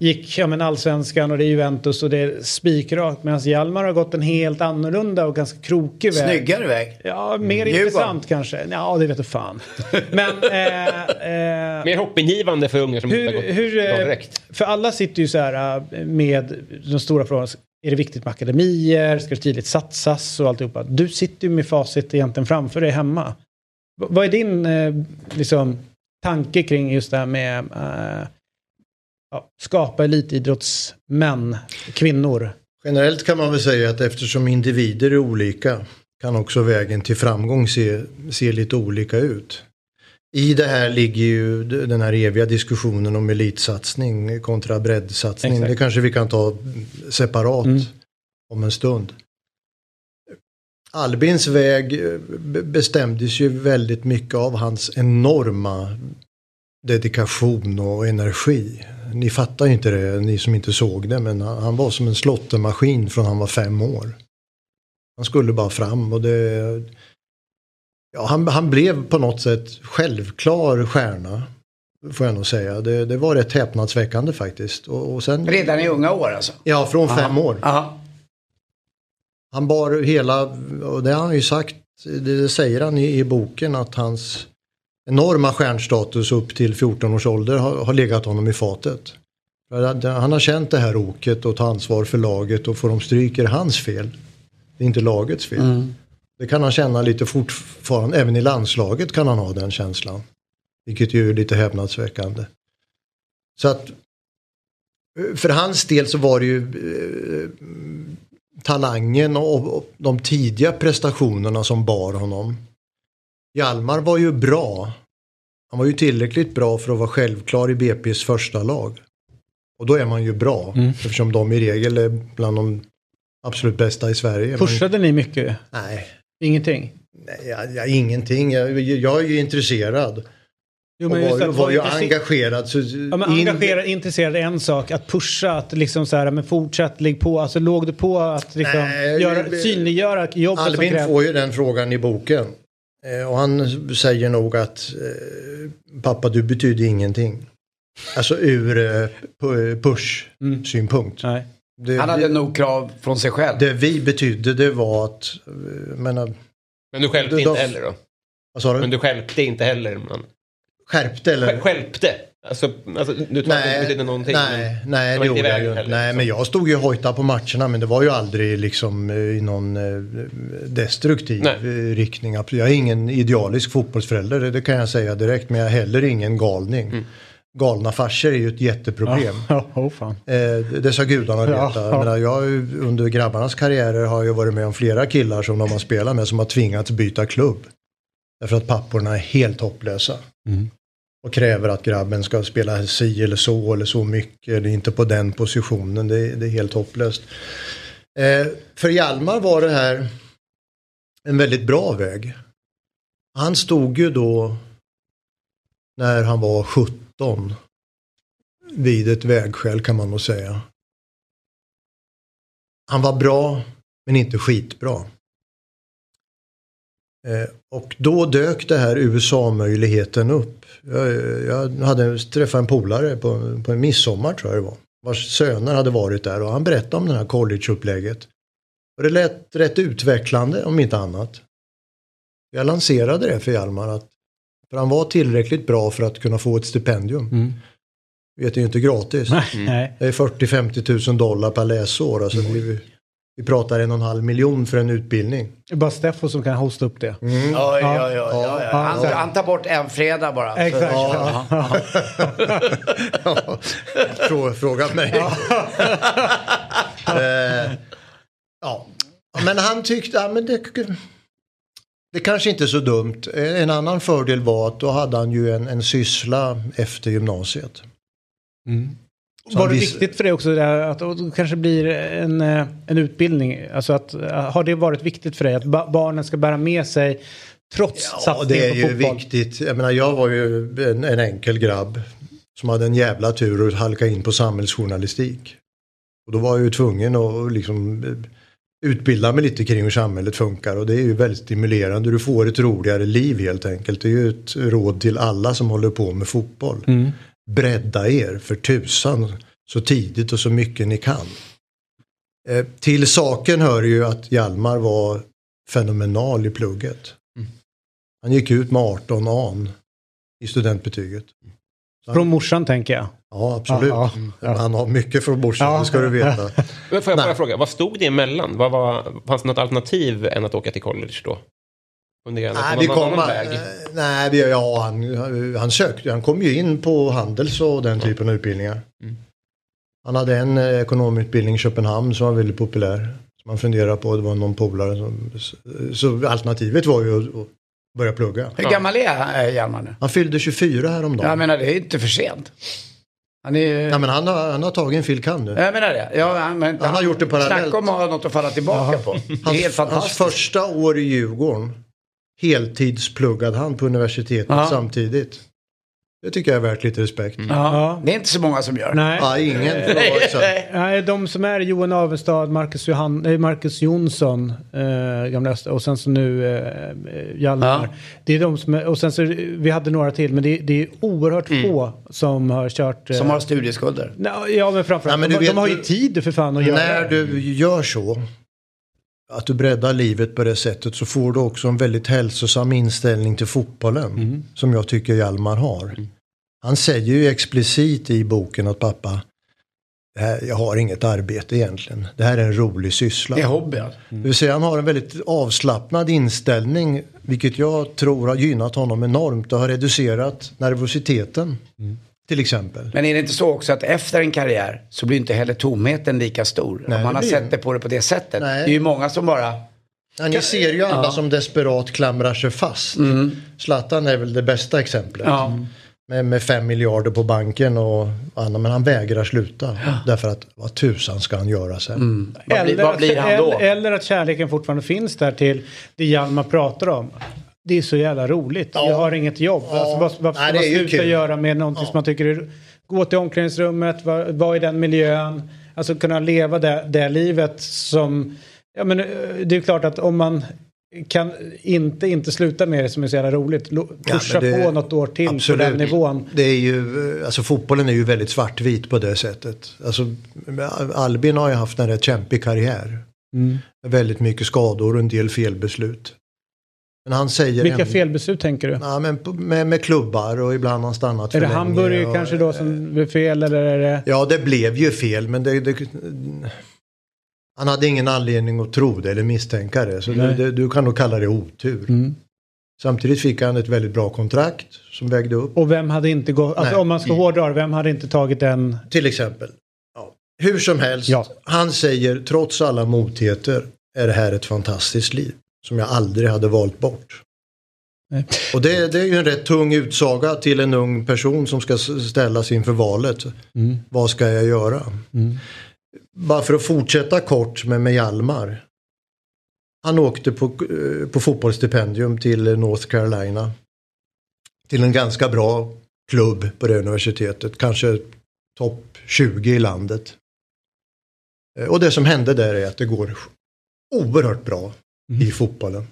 S1: gick ja, men allsvenskan och det är Juventus och det är spikrakt. Medan Hjalmar har gått en helt annorlunda och ganska krokig väg.
S3: Snyggare väg.
S1: Ja, mer
S3: Djurgården.
S1: intressant kanske. Ja, det vet du fan. Men... Eh, eh,
S2: Mer hoppingivande för unga som inte har
S1: hur,
S2: gått
S1: hur, eh,
S2: direkt.
S1: för alla sitter ju så här eh, med de stora frågorna. Är det viktigt med akademier? Ska det tidigt satsas och alltihopa? Du sitter ju med facit egentligen framför dig hemma. V- vad är din eh, liksom, tanke kring just det här med eh, ja, skapa elitidrottsmän, kvinnor?
S5: Generellt kan man väl säga att eftersom individer är olika kan också vägen till framgång se, se lite olika ut. I det här ligger ju den här eviga diskussionen om elitsatsning kontra breddsatsning.
S1: Exakt.
S5: Det kanske vi kan ta separat
S1: Mm.
S5: om en stund. Albins väg eh, be- bestämdes ju väldigt mycket av hans enorma dedikation och energi. Ni fattar ju inte det, ni som inte såg det, men han han var som en slottermaskin från han var fem år. Han skulle bara fram och det... Ja, han, han blev på något sätt självklar stjärna. Får jag nog säga. Det, det var rätt häpnadsväckande faktiskt. Och, och sen,
S3: Redan i unga år alltså.
S5: ja, från fem år.
S3: Ja.
S5: Han bar hela, och det har han ju sagt, det säger han i, i boken att hans enorma stjärnstatus upp till 14 års ålder har, har legat honom i fatet. Han har känt det här oket och ta ansvar för laget och får de stryker hans fel. Det är inte lagets fel. Det kan han känna lite fortfarande, även i landslaget kan han ha den känslan. Vilket ju är lite häpnadsväckande. Så att för hans del så var det ju eh, talangen och, och de tidiga prestationerna som bar honom. Hjalmar var ju bra. Han var ju tillräckligt bra för att vara självklar i BP's första lag. Och då är man ju bra eftersom de i regel är bland de absolut bästa i Sverige. men-
S1: Pushade ni mycket?
S5: Nej,
S1: Ingenting?
S5: nej jag, jag, ingenting. Jag, jag är ju intresserad.
S1: Jo,
S5: och
S1: just
S5: var,
S1: att
S5: var ju engagerad. Så
S1: Ja, men engagerad, intresserad är en sak. Att pusha, att liksom så här, men fortsätt, ligg på. Alltså låg du på att liksom
S5: Nej,
S1: göra, synliggöra jobbet som
S5: Albin
S1: krävs?
S5: får ju den frågan i boken. Eh, och han säger nog att eh, pappa du betyder ingenting. Alltså ur eh, pu- push-synpunkt.
S1: Nej.
S5: Det,
S3: Han hade
S5: det,
S3: nog krav från sig själv.
S5: det vi betydde det var att, menar,
S2: Men du skälpte inte heller då?
S5: vad sa du?
S2: Men du skälpte inte heller? Man.
S5: Skärpte eller?
S2: Skä- Skälpte? Alltså, alltså du att det inte någonting?
S5: nej, nej,
S2: var
S5: det gjorde jag ju inte.
S2: heller,
S5: Nej,
S2: liksom.
S5: men jag stod ju och hojtade på matcherna men det var ju aldrig liksom eh, i någon eh, destruktiv
S2: Nej.
S5: eh, riktning. Jag är ingen idealisk fotbollsförälder, det- kan jag säga direkt, men jag är heller ingen galning.
S2: Mm.
S5: Galna farsor är ju ett jätteproblem.
S1: Ja, oh, fan.
S5: Eh, det ska gudarna
S1: Ja,
S5: veta.
S1: ja.
S5: Jag menar, jag, har ju- under grabbarnas karriärer har jag varit med om flera killar som de har spelat med som har tvingats byta klubb. Därför att papporna är helt hopplösa.
S1: Mm.
S5: Och kräver att grabben ska spela si eller så eller så mycket. Eller inte på den positionen. Det, är- det är helt hopplöst. Eh, för Hjalmar var det här en väldigt bra väg. Han stod ju då när han var 17 vid ett vägskäl kan man nog säga. Han var bra men inte skitbra. Eh, och då dök det här USA-möjligheten upp. Jag, jag hade träffat en polare på, på en midsommar tror jag det var. Vars söner hade varit där och han berättade om det här collegeupplägget. Och det lät rätt utvecklande om inte annat. Jag lanserade det för Hjalmar att för han var tillräckligt bra för att kunna få ett stipendium.
S1: Mm.
S5: Vet det är ju inte gratis.
S1: Nej, nej.
S5: Det är 40-50 000 dollar per läsår. Alltså vi, vi pratar en och en halv miljon för en utbildning.
S1: Det är bara Steffo som kan hosta upp det.
S3: Oj, oj, oj, oj.
S1: Ja,
S3: Han,
S1: ja.
S3: han tar bort en fredag bara.
S1: Exakt.
S3: Ja.
S5: Ja, Frå, fråga mig. Eh, ja. Men han tyckte, ja, men det, det kanske inte är så dumt. En annan fördel var att då hade han ju en, en syssla efter gymnasiet. Så
S1: Var det viktigt för dig också det här att det kanske blir en, eh, en utbildning? Alltså att, eh, har det varit viktigt för dig att ba- barnen ska bära med sig trots
S5: Ja,
S1: satsningen
S5: det är
S1: på
S5: ju
S1: fotboll?
S5: viktigt. Jag menar, jag var ju en, en enkel grabb som hade en jävla tur att halka in på samhällsjournalistik. Och då var jag ju tvungen att liksom eh, utbilda mig lite kring hur samhället funkar och det är ju väldigt stimulerande. Du får ett roligare liv helt enkelt. Det är ju ett råd till alla som håller på med fotboll.
S1: Mm.
S5: Bredda er för tusan så tidigt och så mycket ni kan. Eh, till saken hör ju att Hjalmar var fenomenal i plugget. Han gick ut med 18 an i studentbetyget.
S1: Från morsan tänker jag.
S5: Ja, absolut.
S1: Ja, ja.
S5: Han har mycket från morsan,
S1: Ja.
S5: det ska du veta.
S2: Men får jag bara fråga, vad stod det emellan? Vad var, fanns det något alternativ än att åka till college då? Funderar
S5: Nej,
S2: på
S5: vi kom,
S2: annan väg?
S5: eh, nej, vi, ja, han, han sökte, han kom ju in på Handels och den typen av utbildningar.
S2: Mm.
S5: Han hade en eh, ekonomutbildning i Köpenhamn som var väldigt populär. Som man funderade på, det var någon polare som, så alternativet var ju att, börja plugga.
S3: Hur gammal är äh, Hjalmar nu?
S5: Han fyllde 24 häromdagen.
S3: Jag menar, det är inte för sent. Han är ju...
S5: Ja, men han, har, han har tagit en fil. nu.
S3: Jag menar det. Ja, han, men,
S5: Han har gjort det parallellt.
S3: Snacka om att ha något att falla tillbaka på. Det är helt
S5: Hans, hans
S3: fantastiskt.
S5: första år i Djurgården heltidspluggade han på universitetet
S3: Ja.
S5: samtidigt. Det tycker jag är värt lite respekt.
S3: Ja.
S1: Ja.
S3: Det är inte så många som gör.
S1: Nej.
S5: Ja, ingen.
S1: Nej, de som är Johan Avestad, Marcus, Johan, nej, Marcus Jonsson, eh, gamla Öster, och sen så nu eh, Hjalmar.
S3: Ja.
S1: Det är de som är, och sen så vi hade några till, men det, det är oerhört få som har kört. eh,
S3: Som har studieskulder.
S1: Nej, ja, men framförallt,
S5: Ja, men
S1: de,
S5: vet-
S1: de har ju tid för fan att göra
S5: När
S1: det.
S5: du gör så, att du breddar livet på det sättet så får du också en väldigt hälsosam inställning till fotbollen. Som jag tycker Hjalmar har. Han säger ju explicit i boken att pappa, här, jag har inget arbete egentligen. Det här är en rolig syssla.
S3: Det är hobby. alltså.
S5: Det vill säga han har en väldigt avslappnad inställning vilket jag tror har gynnat honom enormt och har reducerat nervositeten. Till exempel.
S3: Men är det inte så också att efter en karriär så blir inte heller tomheten lika stor?
S5: Nej,
S3: Om man har
S5: blir
S3: sett
S5: det.
S3: på det på det sättet.
S5: Nej.
S3: Det är ju många som bara...
S5: Ja, ni ser ju alla
S3: Ja.
S5: som desperat klamrar sig fast. Zlatan är väl det bästa exemplet.
S3: Ja.
S5: med, med fem miljarder på banken och annat. Men han vägrar sluta. Därför att vad tusan ska han göra sen?
S3: Vad blir,
S1: Eller,
S3: vad blir
S1: att,
S3: han då?
S1: eller, eller att kärleken fortfarande finns där till det Hjalmar pratar om. Det är så jävla roligt. Jag har inget jobb.
S5: Ja.
S1: Alltså, vad, vad ska man sluta göra med någonting som man tycker är... Gå till omklädningsrummet, vara var i den miljön. Alltså kunna leva det, det livet som... Ja, men, eh, det är klart att om man kan inte, inte sluta med det som är så jävla roligt.
S5: Ja,
S1: Pusha
S5: men det-
S1: på något år till
S5: Absolut.
S1: på den nivån.
S5: Det är ju, eh, alltså fotbollen är ju väldigt svartvit på det sättet. Alltså, Albin har ju haft en rätt kämpig karriär.
S1: Mm.
S5: Väldigt mycket skador och en del felbeslut. Men han säger
S1: Vilka
S5: ändå-
S1: felbeslut tänker du?
S5: Ja, men med, med klubbar och ibland har han stannat
S1: Är det
S5: för
S1: Hamburger
S5: och-
S1: kanske då som blev fel eller är det...
S5: Ja, det blev ju fel men det, det, han hade ingen anledning att tro det eller misstänka det. Så
S1: Nej.
S5: det, du kan nog kalla det otur.
S1: Mm.
S5: Samtidigt fick han ett väldigt bra kontrakt som vägde upp.
S1: Och vem hade inte gått, alltså
S5: Nej.
S1: om man ska hårdra det, vem hade inte tagit den?
S5: Till exempel. Ja. Hur som helst,
S1: Ja.
S5: han säger trots alla motigheter är det här ett fantastiskt liv. Som jag aldrig hade valt bort.
S1: Nej.
S5: Och det, det är ju en rätt tung utsaga till en ung person som ska ställas inför valet.
S1: Mm.
S5: Vad ska jag göra?
S1: Mm.
S5: Bara för att fortsätta kort med, med Hjalmar. Han åkte på, eh, på fotbollsstipendium till North Carolina. Till en ganska bra klubb på det universitetet. Kanske topp 20 i landet. Eh, Och det som hände där är att det går oerhört bra i fotbollen.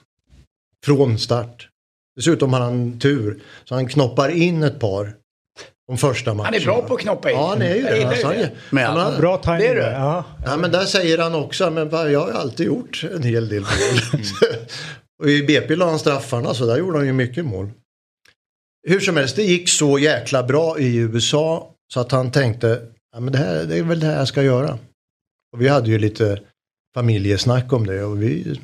S5: Från start. Dessutom har han tur. Så han knoppar in ett par. De första matcherna.
S3: Han är bra på att knoppa in.
S5: Ja, han är ju det. Alltså, han
S3: Men
S5: han har-
S1: Bra timing.
S3: Det är det.
S1: där, Ja.
S5: Ja, men där säger han också, men jag har alltid gjort en hel del mål. och i BP la han straffarna, så där gjorde han ju mycket mål. Hur som helst, det gick så jäkla bra i USA så att han tänkte, ja, men det, här, det är väl det här jag ska göra. Och vi hade ju lite familjesnack om det och vi,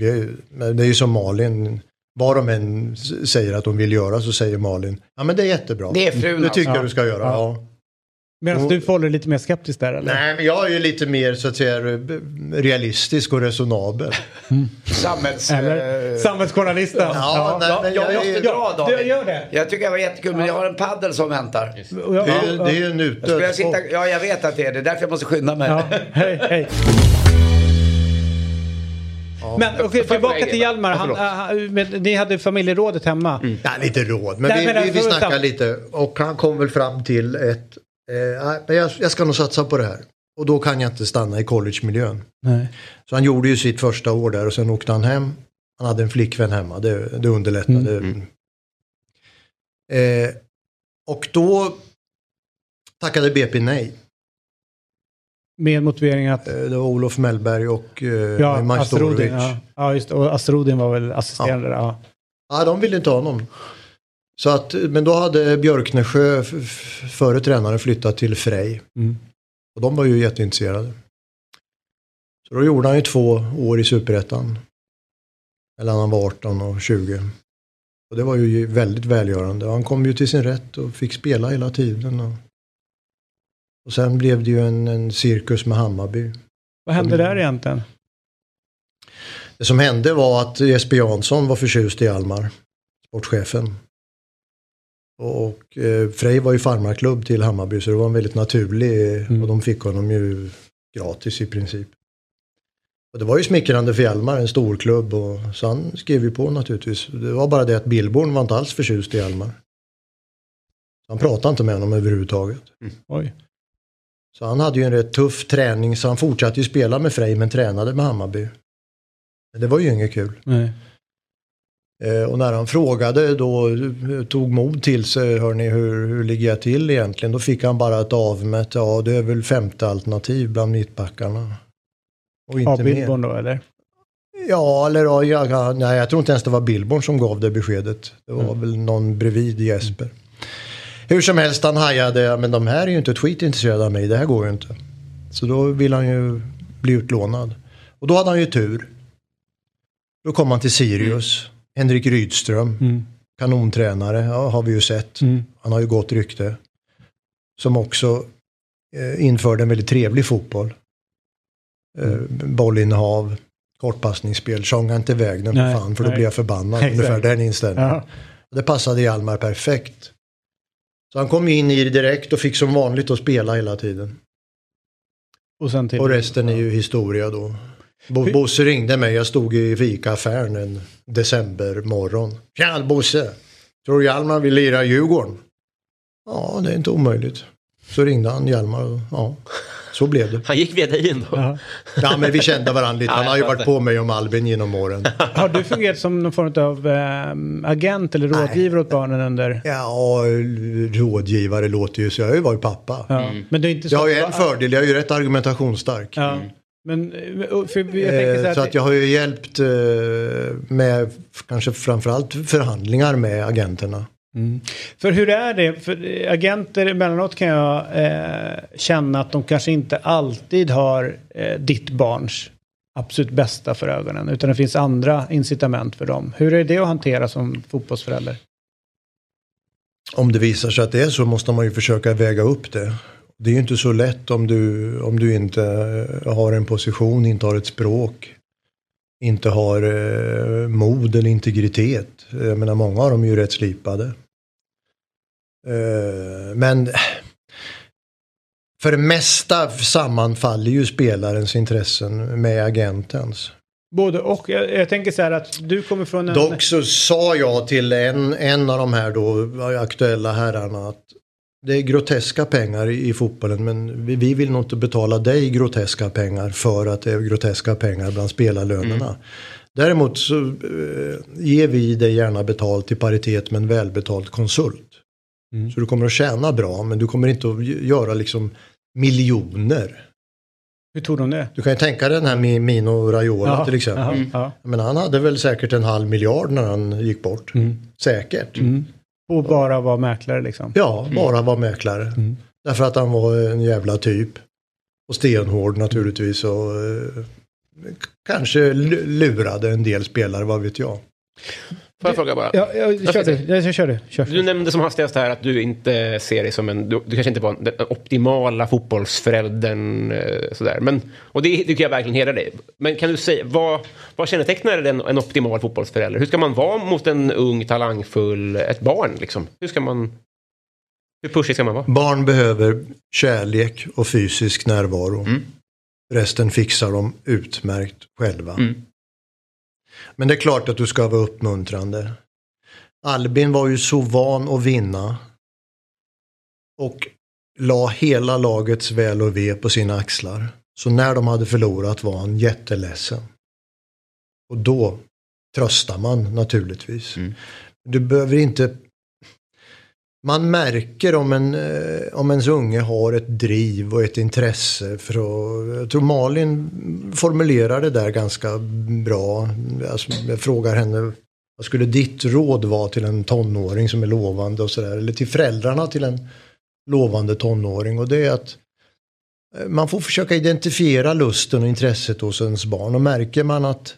S5: vi är, men det är ju som Malin, vad de än säger att de vill göra så säger Malin, ja men det är jättebra.
S3: Det är frun
S5: Det
S3: alltså.
S5: tycker
S1: Ja.
S5: jag du ska göra.
S1: Ja.
S5: Ja.
S1: Medan du förhåller dig lite mer skeptisk där eller?
S5: Nej, men jag är ju lite mer så att säga realistisk och resonabel.
S3: Samhälls...
S1: Eller?
S3: eh,
S1: Samhällsjournalisten.
S5: Ja, nej, men
S3: jag,
S5: jag
S3: måste
S5: är-
S3: dra David.
S1: Du gör det?
S3: Jag tycker det var jättekul men jag har en paddel som väntar.
S1: Jag-
S5: Det är, ju-
S1: ja,
S5: det är ju en
S3: Jag
S5: utdöd
S3: sitta,
S5: sport.
S3: ja jag vet att det är det. Därför jag måste skynda mig.
S1: ja. Hej, hej. Men
S2: jag
S1: tillbaka till Hjalmar. Han,
S2: Ja,
S1: han, ni hade familjerådet hemma.
S5: Ja, lite råd, men
S1: Nej,
S5: vi,
S1: men
S5: vi,
S1: alltså,
S5: vi snackar
S1: vänta.
S5: lite och han kom väl fram till ett, eh, nej, men jag, jag ska nog satsa på det här. Och då kan jag inte stanna i collegemiljön.
S1: Nej.
S5: Så han gjorde ju sitt första år där och sen åkte han hem. Han hade en flickvän hemma, det, det underlättade. Eh, och då tackade BP nej.
S1: Med motivering att
S5: Eh, det var Olof Mellberg och eh,
S1: ja,
S5: Majstorovic.
S1: Ja. ja, just. Och Astrodin var väl assisterande. Ja.
S5: Ja, de ville inte ha honom. Så att, men då hade Björknesjö, före tränaren, flyttat till Frej.
S1: Mm.
S5: Och de var ju jätteintresserade. Så då gjorde han ju två år i Superettan. Mellan han var 18 och 20. Och det var ju väldigt välgörande. Han kom ju till sin rätt och fick spela hela tiden. Och, och sen blev det ju en, en cirkus med Hammarby.
S1: Vad hände där egentligen?
S5: Det som hände var att Jesper Jansson var förtjust i Almar, sportchefen. Och eh, Frej var ju farmarklubb till Hammarby så det var en väldigt naturlig
S1: Mm.
S5: och de fick honom ju gratis i princip. Och det var ju smickrande för Hjalmar, en stor klubb och så han skrev ju på naturligtvis. Det var bara det att Billborn var inte alls förtjust i Hjalmar. Han pratade inte med honom överhuvudtaget.
S1: Oj.
S5: Så han hade ju en rätt tuff träning så han fortsatte ju spela med Frej men tränade med Hammarby. Det var ju inget kul.
S1: Nej.
S5: Eh, och när han frågade då, tog mod till sig, hörni hur, hur ligger jag till egentligen? Då fick han bara ett avmätt, ja det är väl femte alternativ bland mittbackarna. Och inte
S1: Ja. Billborn då eller?
S5: Ja, eller ja, jag, ja, nej, jag tror inte ens det var Billborn som gav det beskedet. Det var
S1: Mm.
S5: väl någon bredvid Jesper. Hur som helst, han hajade, ja, men de här är ju inte ett skit intresserade av mig, det här går ju inte. Så då vill han ju bli utlånad. Och då hade han ju tur. Då kom han till Sirius, Henrik Rydström,
S1: Mm.
S5: kanontränare, ja, har vi ju sett.
S1: Mm.
S5: Han har ju gott rykte. Som också eh, införde en väldigt trevlig fotboll. Eh, bollinnehav, kortpassningsspel, tjonga inte iväg den för
S1: Nej,
S5: fan för då
S1: nej.
S5: blir jag förbannad.
S1: Exakt.
S5: Ungefär den inställningen.
S1: Ja.
S5: Det passade Hjalmar perfekt. Så han kom in i det direkt och fick som vanligt att spela hela tiden.
S1: Och, sen till
S5: Och resten är ju historia då. Bo Bosse ringde mig, jag stod i fikaaffären en decembermorgon. Tja Bosse! Tror du Hjalmar vill lira Djurgården? Ja, det är inte omöjligt. Så ringde han Hjalmar och ja, så blev det.
S2: Han gick via dig ändå.
S1: Ja.
S5: Ja, men vi kände varandra lite. Han har ju varit på mig om Albin genom åren.
S1: Har du fungerat som någon form av eh, agent eller rådgivare åt barnen under...
S5: Ja, rådgivare låter ju så. Jag har ju varit pappa.
S1: Ja. Men det är inte så...
S5: Jag har ju en fördel, jag är ju rätt argumentationsstark.
S1: Ja. Men eh, för jag så
S5: Eh, Så att jag har ju hjälpt med kanske framförallt förhandlingar med agenterna. Mm.
S1: För hur är det? För eh, agenter emellanåt kan jag eh, känna att de kanske inte alltid har eh, ditt barns absolut bästa för ögonen. Utan det finns andra incitament för dem. Hur är det att hantera som fotbollsförälder?
S5: Om det visar sig att det är så måste man ju försöka väga upp det. Det är ju inte så lätt om du, om du inte eh, har en position, inte har ett språk, inte har eh, mod eller integritet. Jag menar många av dem är ju rätt slipade. Eh, men för det mesta sammanfaller ju spelarens intressen med agentens.
S1: Både och. Jag, jag tänker så här att du kommer från en...
S5: Dock så sa jag till en, en av de här då aktuella herrarna att det är groteska pengar i, i fotbollen men vi, vi vill nog inte betala dig groteska pengar för att det är groteska pengar bland spelarlönerna. Däremot så eh, ger vi dig gärna betalt i paritet med en välbetald konsult. Så du kommer att tjäna bra men du kommer inte att göra liksom miljoner.
S1: Hur tog de det?
S5: Du kan ju tänka dig den här Mi- Mino Raiola
S1: Jaha,
S5: till exempel.
S1: jaha, ja.
S5: Men han hade väl säkert en halv miljard när han gick bort. Säkert.
S1: Och bara vara mäklare liksom.
S5: Ja, bara var mäklare. Därför att han var en jävla typ. Och stenhård naturligtvis. Och eh, kanske lu- lurade en del spelare, vad vet jag.
S2: Får jag fråga bara?
S1: Ja, ja, kör du. Ja, jag kör du. Kör.
S2: Du nämnde som hastigast här att du inte ser dig som en... Du, du kanske inte var den optimala fotbollsföräldern. eh, Sådär. Men, och det tycker jag verkligen hedrar dig. Men kan du säga, vad, vad kännetecknar en, en optimal fotbollsförälder? Hur ska man vara mot en ung, talangfull, ett barn liksom? Hur ska man... Hur pushig ska man vara?
S5: Barn behöver kärlek och fysisk närvaro.
S2: Mm.
S5: Resten fixar de utmärkt själva.
S2: Mm.
S5: Men det är klart att du ska vara uppmuntrande. Albin var ju så van att vinna. Och la hela lagets väl och ve på sina axlar. Så när de hade förlorat var han jätteledsen. Och då tröstar man naturligtvis.
S2: Mm.
S5: Du behöver inte man märker om, en, eh, om ens unge har ett driv och ett intresse för att, jag tror Malin formulerar det där ganska bra. Alltså, jag frågar henne, vad skulle ditt råd vara till en tonåring som är lovande och sådär, eller till föräldrarna till en lovande tonåring. Och det är att eh, man får försöka identifiera lusten och intresset hos ens barn. Och märker man att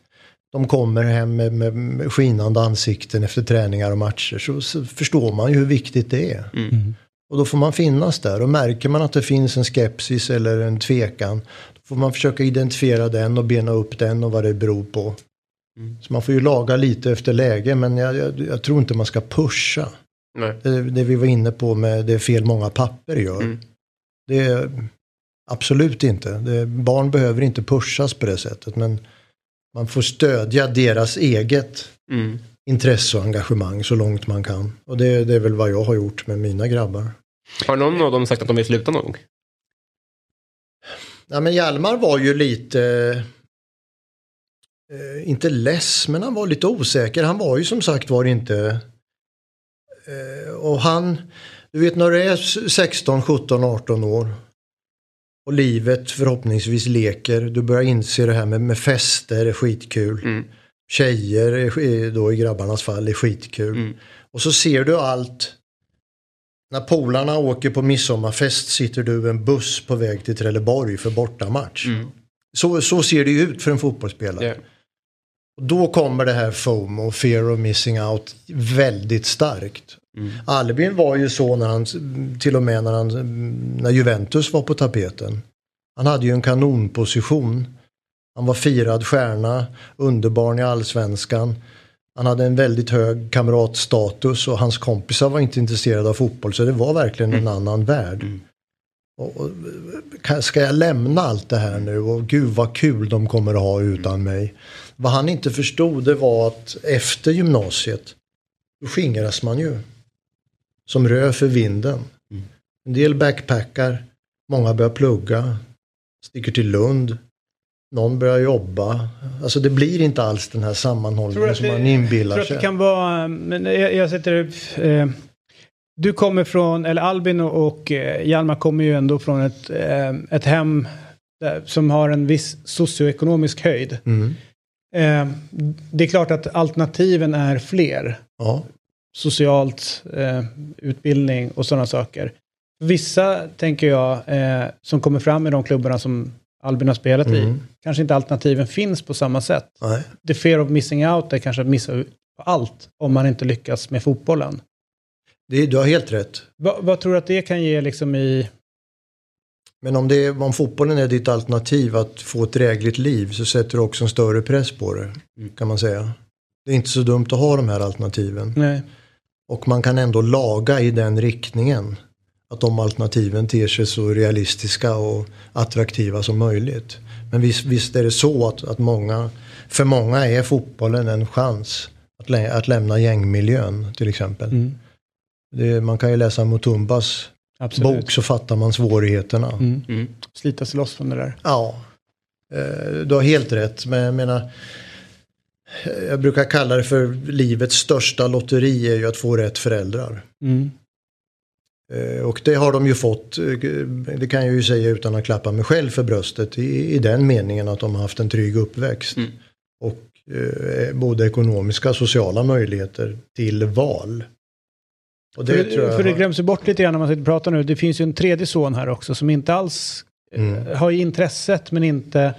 S5: de kommer hem med, med, skinande ansikten efter träningar och matcher så, så förstår man ju hur viktigt det är. Och då får man finnas där och märker man att det finns en skepsis eller en tvekan då får man försöka identifiera den och bena upp den och vad det beror på. Så man får ju laga lite efter läge men jag, jag, jag tror inte man ska pusha.
S2: Nej.
S5: Det, det vi var inne på med det fel många papper gör.
S2: Mm.
S5: Det är absolut inte. Det, barn behöver inte pushas på det sättet men man får stödja deras eget
S2: Mm.
S5: intresse och engagemang så långt man kan. Och det, det är väl vad jag har gjort med mina grabbar.
S2: Har någon av dem sagt att de vill sluta någon gång?
S5: Ja, men Hjalmar var ju lite, eh, inte less, men han var lite osäker. Han var ju som sagt var inte, eh, och han, du vet när du är 16, 17, 18 år och livet förhoppningsvis leker, du börjar inse det här med, med fester är skitkul.
S2: Mm.
S5: Tjejer, är, då i grabbarnas fall, är skitkul.
S2: Mm.
S5: Och så ser du allt. När polarna åker på midsommarfest sitter du i en buss på väg till Trelleborg för bortamatch.
S2: Mm.
S5: Så, så ser det ut för en fotbollsspelare.
S2: Ja.
S5: Och då kommer det här FOMO, fear of missing out, väldigt starkt.
S2: Mm.
S5: Albin var ju så när han, till och med när, han, när Juventus var på tapeten. Han hade ju en kanonposition. Han var firad stjärna, underbarn i allsvenskan. Han hade en väldigt hög kamratstatus och hans kompisar var inte intresserade av fotboll så det var verkligen en annan värld. Och, och, kan- ska jag lämna allt det här nu och gud vad kul de kommer att ha utan mig. Vad han inte förstod det var att efter gymnasiet då skingras man ju. Som rö för vinden. En del backpackar, många börjar plugga, sticker till Lund. Någon börjar jobba. Alltså det blir inte alls den här sammanhållningen som man inbillar
S1: tror att
S5: sig.
S1: det kan vara, men jag, jag sätter, eh, du kommer från, eller Albin och, och eh, Hjalmar kommer ju ändå från ett, eh, ett hem där, som har en viss socioekonomisk höjd.
S5: Mm.
S1: Eh, det är klart att alternativen är fler.
S5: Ja.
S1: Socialt, eh, utbildning och sådana saker. Vissa, tänker jag, eh, som kommer fram i de klubbarna som Albin har spelat i,
S5: Mm.
S1: kanske inte alternativen finns på samma sätt.
S5: Nej.
S1: The fear of missing out är kanske att missa allt om man inte lyckas med fotbollen.
S5: Det, du har helt rätt.
S1: Va, vad tror du att det kan ge liksom i...
S5: Men om, det är, om fotbollen är ditt alternativ att få ett drägligt liv så sätter du också en större press på det. Kan man säga. Det är inte så dumt att ha de här alternativen.
S1: Nej.
S5: Och man kan ändå laga i den riktningen. Att de alternativen ter sig så realistiska och attraktiva som möjligt. Men visst, visst är det så att, att många, för många är fotbollen en chans att, lä- att lämna gängmiljön till exempel.
S1: Mm.
S5: Det, man kan ju läsa Mutumbas
S1: Absolut.
S5: bok så fattar man svårigheterna.
S1: Mm.
S2: Mm.
S1: Slita sig loss från det där.
S5: Ja, eh, du har helt rätt. Men jag menar, jag brukar kalla det för livets största lotteri är ju att få rätt föräldrar.
S1: Mm.
S5: Eh, Och det har de ju fått, eh, det kan jag ju säga utan att klappa mig själv för bröstet, i, i den meningen att de har haft en trygg uppväxt.
S2: Mm.
S5: Och eh, både ekonomiska och sociala möjligheter till val. Och det
S1: för, för det glöms ju bort lite grann när man sitter och pratar nu. Det finns ju en tredje son här också som inte alls
S5: Mm.
S1: har ju intresset men inte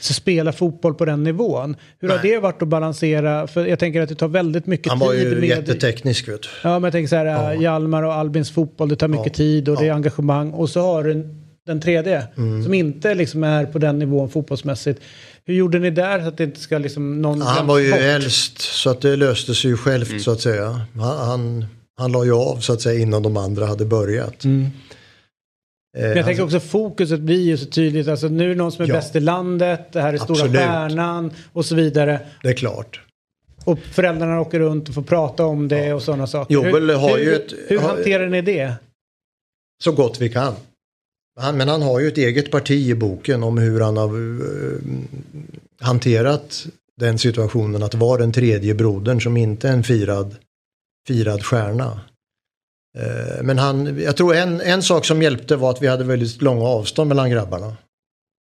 S1: så spelar fotboll på den nivån. Hur har
S5: Nej.
S1: det varit att balansera? För jag tänker att det tar väldigt mycket
S5: Han var
S1: tid
S5: ju
S1: med...
S5: jätteteknisk vet du.
S1: Ja, men jag tänker så här,
S5: Ja.
S1: Hjalmar och Albins fotboll, det tar mycket
S5: Ja.
S1: tid och det är
S5: Ja.
S1: engagemang. Och så har du en- den tredje
S5: Mm.
S1: som inte liksom är på den nivån fotbollsmässigt. Hur gjorde ni där så att det inte ska liksom någon
S5: Ja, han var ju
S1: bort?
S5: äldst så att det löste sig ju självt så att säga. Han, han, han la ju av så att säga innan de andra hade börjat.
S1: Mm.
S5: Eh,
S1: Men jag tänker också fokuset blir ju så tydligt. Alltså nu är det någon som är
S5: Ja.
S1: bäst i landet, det här är stora
S5: Absolut.
S1: stjärnan och så vidare.
S5: Det är klart.
S1: Och föräldrarna åker runt och får prata om det och sådana saker.
S5: Joel
S1: hur,
S5: har
S1: hur,
S5: ju ett-
S1: hur hanterar ni det?
S5: Så gott vi kan. Han, men han har ju ett eget parti i boken om hur han har eh, hanterat den situationen att vara den tredje brodern som inte är en firad, firad stjärna. Eh, men han, jag tror en, en sak som hjälpte var att vi hade väldigt långa avstånd mellan grabbarna.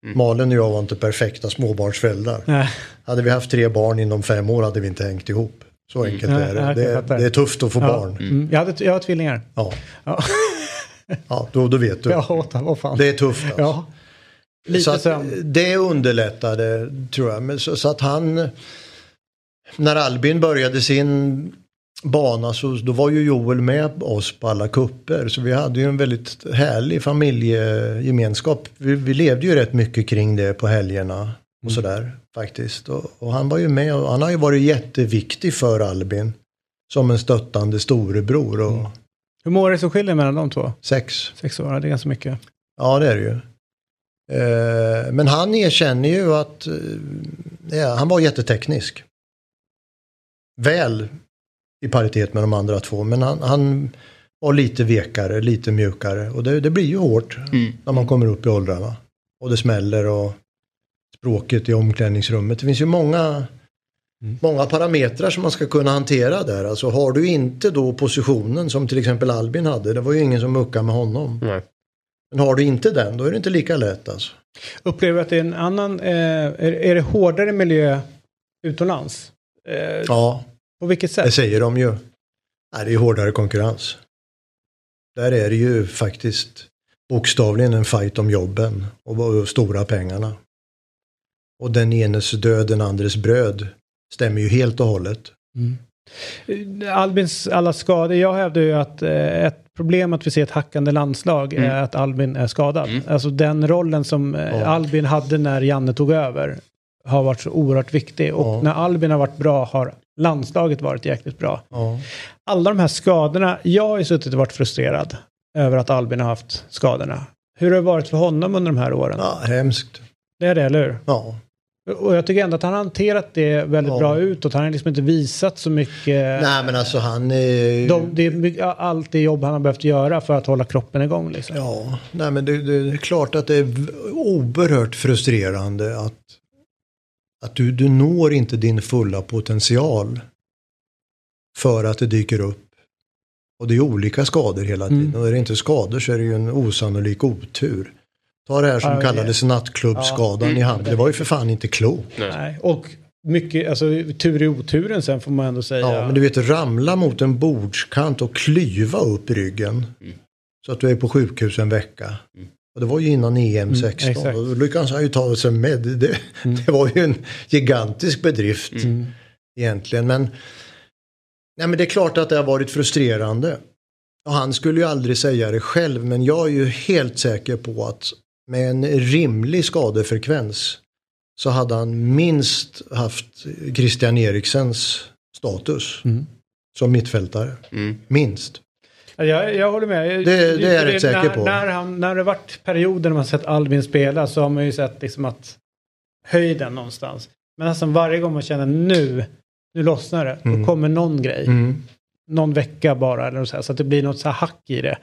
S2: Mm.
S5: Malin och jag var inte perfekta småbarnsföräldrar.
S1: Nej.
S5: Hade vi haft tre barn inom fem år hade vi inte hängt ihop. Så enkelt
S1: Nej,
S5: är det. Det, det är tufft att få
S1: Ja.
S5: barn.
S1: Mm. Jag, hade, jag har tvillingar.
S5: Ja,
S1: Ja,
S5: ja då, då vet du.
S1: ja åt, vad fan.
S5: Det är tufft alltså.
S1: Ja. Lite
S5: så att. Det underlättade tror jag. Men så, så att han, när Albin började sin bana så då var ju Joel med oss på alla kupper. Så vi hade ju en väldigt härlig familjegemenskap. Vi, vi levde ju rätt mycket kring det på helgerna och sådär faktiskt. Och, och han var ju med och han har ju varit jätteviktig för Albin. Som en stöttande storebror och
S1: Hur många är det som skiljer mellan de två?
S5: sex.
S1: Sex år, det är ganska mycket.
S5: Ja, det är det ju. Eh, men han erkänner ju att eh, han var jätteteknisk. Väl i paritet med de andra två, men han, han var lite vekare, lite mjukare. Och det, det blir ju hårt
S2: Mm.
S5: när man kommer upp i åldrarna. Och det smäller och språket i omklädningsrummet. Det finns ju många, många parametrar som man ska kunna hantera där. Alltså har du inte då positionen som till exempel Albin hade, det var ju ingen som muckade med honom.
S2: Nej.
S5: Men har du inte den, då är det inte lika lätt alltså.
S1: Upplever du att det är en annan, eh, är, är det hårdare miljö utomlands? Eh,
S5: Ja,
S1: På vilket
S5: det
S1: sätt?
S5: säger de ju. Nej, det är hårdare konkurrens. Där är det ju faktiskt bokstavligen en fight om jobben och stora pengarna. Och den enes död, den andres bröd stämmer ju helt och hållet.
S1: Eh, Albins alla skador, jag hävdar ju att eh, ett problem att vi ser ett hackande landslag
S2: Mm.
S1: är att Albin är skadad.
S2: Mm.
S1: Alltså den rollen som eh,
S5: Ja.
S1: Albin hade när Janne tog över har varit så oerhört viktig. Och
S5: Ja.
S1: när Albin har varit bra har landslaget varit jäkligt bra.
S5: Ja.
S1: Alla de här skadorna, jag har ju suttit och varit frustrerad över att Albin har haft skadorna. Hur har det varit för honom under de här åren?
S5: ja, hemskt.
S1: Det är det, eller hur?
S5: Ja.
S1: Och jag tycker ändå att han har hanterat det väldigt
S5: Ja.
S1: bra utåt. Han har liksom inte visat så mycket.
S5: Nej men alltså han är...
S1: De, det är mycket, allt det jobb han har behövt göra för att hålla kroppen igång. Liksom.
S5: Ja, nej men det, det är klart att det är oerhört frustrerande att, att du, du når inte din fulla potential för att det dyker upp. Och det är olika skador hela tiden.
S1: Mm.
S5: Och är det inte skador så är det ju en osannolik otur. Ta det här som
S1: det-
S5: kallades nattklubbsskadan
S2: Ja.
S5: i handen. Det var ju för fan inte klokt.
S1: Nej. Och mycket, alltså tur i oturen sen får man ändå säga.
S5: Ja, men du vet ramla mot en bordskant och klyva upp ryggen. Så att du är på sjukhus en vecka. Och det var ju innan EM 16.
S1: exakt.
S5: och då lyckades han ju ta sig med. Det, det var ju en gigantisk bedrift egentligen. Men, nej, men det är klart att det har varit frustrerande. Och han skulle ju aldrig säga det själv. Men jag är ju helt säker på att med en rimlig skadefrekvens så hade han minst haft Christian Eriksens status som mittfältare.
S2: Mm.
S5: Minst.
S1: Ja, Jag, jag håller med.
S5: Det- det är jag rätt säker
S1: när,
S5: på.
S1: När, han, när det varit perioder när man sett Albin spela så har man ju sett liksom att höjden någonstans. Men alltså varje gång man känner nu, nu lossnar det.
S5: Mm.
S1: Då kommer någon grej.
S5: Mm.
S1: Någon vecka bara eller så, här, så att det blir något så här hack i det.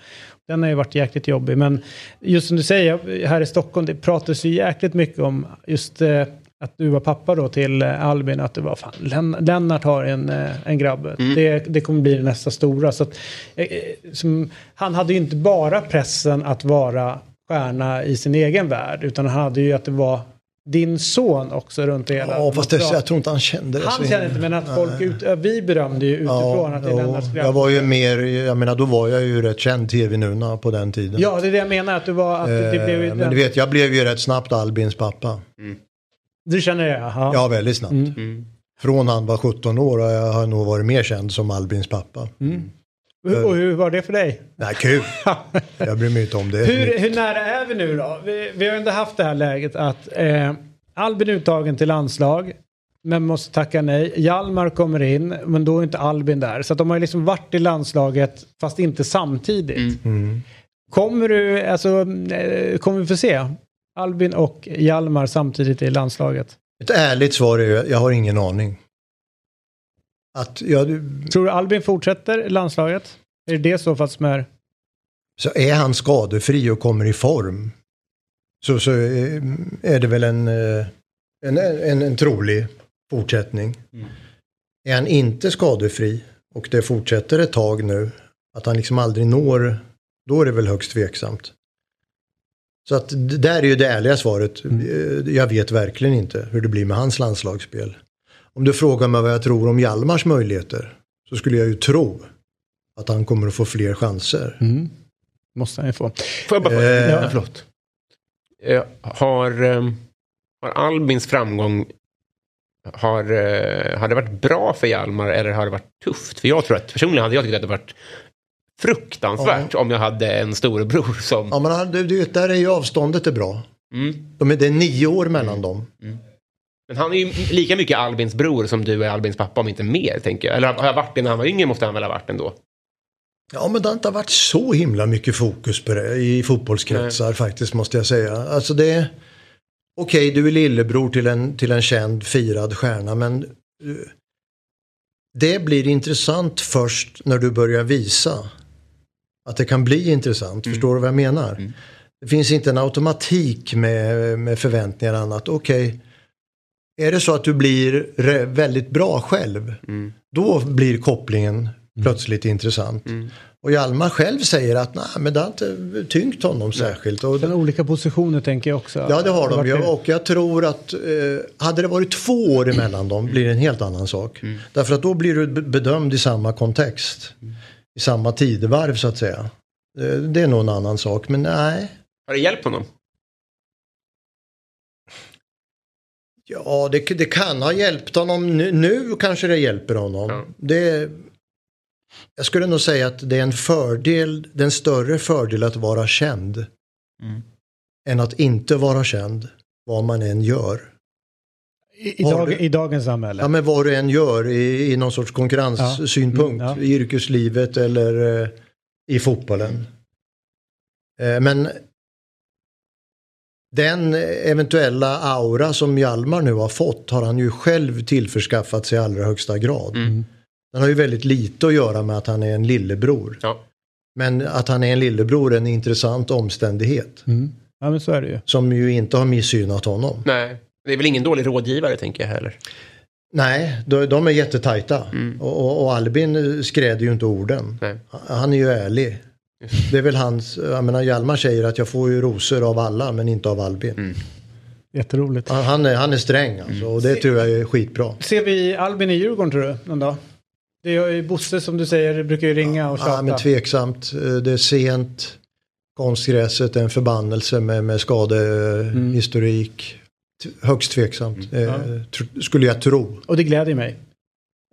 S1: Den har ju varit jäkligt jobbig. Men just som du säger, här i Stockholm, det pratas ju jäkligt mycket om just eh, att du var pappa då till eh, Albin, att det var fan, Len- Lennart har en, eh, en grabb. Det, det kommer bli det nästa stora. Så att, eh, eh, som, han hade ju inte bara pressen att vara stjärna i sin egen värld, utan han hade ju att det var din son också runt det hela.
S5: Ja, fast det, jag tror inte han kände det.
S1: Han
S5: så
S1: känner inte, men att folk ut, vi berömde ju utifrån att det är Lennarts
S5: jag var ju mer, jag menar då var jag ju rätt känd tv-nuna på den tiden.
S1: Ja, det är det jag menar, att du var, att det, det blev ju
S5: Eh, men
S1: den-
S5: du vet, jag blev ju rätt snabbt Albins pappa.
S1: Du känner det, ja.
S5: Ja, väldigt snabbt.
S1: Mm.
S5: Från han var 17 år och jag har nog varit mer känd som Albins pappa.
S1: Hur- Och hur var det för dig?
S5: Nej, kul. jag bryr mig inte om det.
S1: Hur, hur nära är vi nu då? Vi, vi har ändå haft det här läget att eh, Albin är uttagen till landslag. Men måste tacka nej. Hjalmar kommer in, men då är inte Albin där. Så att de har ju liksom varit i landslaget, fast inte samtidigt.
S5: Mm.
S1: Kommer du, alltså, eh, kommer vi få se Albin och Hjalmar samtidigt i landslaget?
S5: Ett ärligt svar är jag har ingen aning. Att, ja, du-
S1: Tror du Albin fortsätter i landslaget? Är det det så fall som är...
S5: så är han skadefri och kommer i form så, så är är det väl en, eh, en, en, en trolig fortsättning. Är han inte skadefri och det fortsätter ett tag nu, att han liksom aldrig når, då är det väl högst tveksamt. Så att det där är ju det ärliga svaret. Eh, Jag vet verkligen inte hur det blir med hans landslagsspel. Om du frågar mig vad jag tror om Hjalmars möjligheter så skulle jag ju tro att han kommer att få fler chanser.
S1: Måste han ju få.
S2: Får jag bara
S5: Eh,
S2: ja. förlåt. Eh, har, ehm, har Albins framgång har, eh, har det varit bra för Hjalmar eller har det varit tufft? För jag tror att personligen hade jag tyckt att det varit fruktansvärt om jag hade en storebror som...
S5: Ja men du, du där är ju avståndet är bra.
S2: Mm.
S5: De är, det är nio år mellan dem.
S2: Men han är ju lika mycket Albins bror som du är Albins pappa, om inte mer, tänker jag. Eller har jag varit det när han var yngre, måste han väl ha varit ändå.
S5: Ja men det har inte varit så himla mycket fokus på det i fotbollskretsar faktiskt måste jag säga. Alltså det Okej, du är lillebror till en, till en känd firad stjärna men eh, det blir intressant först när du börjar visa att det kan bli intressant. Förstår du vad jag menar? Det finns inte en automatik med, med förväntningar och annat. Okej, är det så att du blir väldigt bra själv, då blir kopplingen plötsligt intressant. Och Hjalmar själv säger att nej, men det har inte tyngt honom särskilt. Och,
S1: Sen olika positioner tänker jag också.
S5: ja, det har de ju. Och jag tror att eh, hade det varit två år emellan dem blir det en helt annan sak. Därför att då blir du be- bedömd i samma kontext. I samma tidevarv så att säga. Det är nog en annan sak, men nej.
S2: Har det hjälpt honom?
S5: Ja, det, det kan ha hjälpt honom. Nu, nu kanske det hjälper honom.
S2: Ja.
S5: Det, jag skulle nog säga att det är en fördel, det är en större fördel att vara känd. Än att inte vara känd, vad man än gör.
S1: I, dag,
S5: du-
S1: I dagens samhälle.
S5: Ja, men vad du än gör i, i någon sorts konkurrenssynpunkt.
S1: Ja. Mm, ja.
S5: I yrkeslivet eller eh, i fotbollen. Eh, men den eventuella aura som Hjalmar nu har fått har han ju själv tillförskaffat sig i allra högsta grad.
S2: Mm.
S5: Den har ju väldigt lite att göra med att han är en lillebror.
S2: Ja.
S5: Men att han är en lillebror är en intressant omständighet.
S1: Mm. Ja men så är det ju.
S5: Som ju inte har missgynnat honom.
S2: Nej, det är väl ingen dålig rådgivare tänker jag heller.
S5: Nej, de, de är jättetajta. Och, och, och Albin skräder ju inte orden.
S2: Nej.
S5: Han är ju ärlig. Det är väl hans, jag menar Hjalmar säger att jag får ju rosor av alla men inte av Albin.
S1: Jätteroligt.
S5: Han, han, är, han är sträng alltså och det tror jag är skitbra.
S1: Ser vi Albin i Djurgården tror du någon dag? Det är ju Bosse som du säger brukar ju ringa och tjata.
S5: Ja, men tveksamt. Eh, Det är sent. Konstgräset är en förbannelse med, med skadehistorik. T- Högst tveksamt. Eh, tr- skulle jag tro.
S1: Och det gläder mig.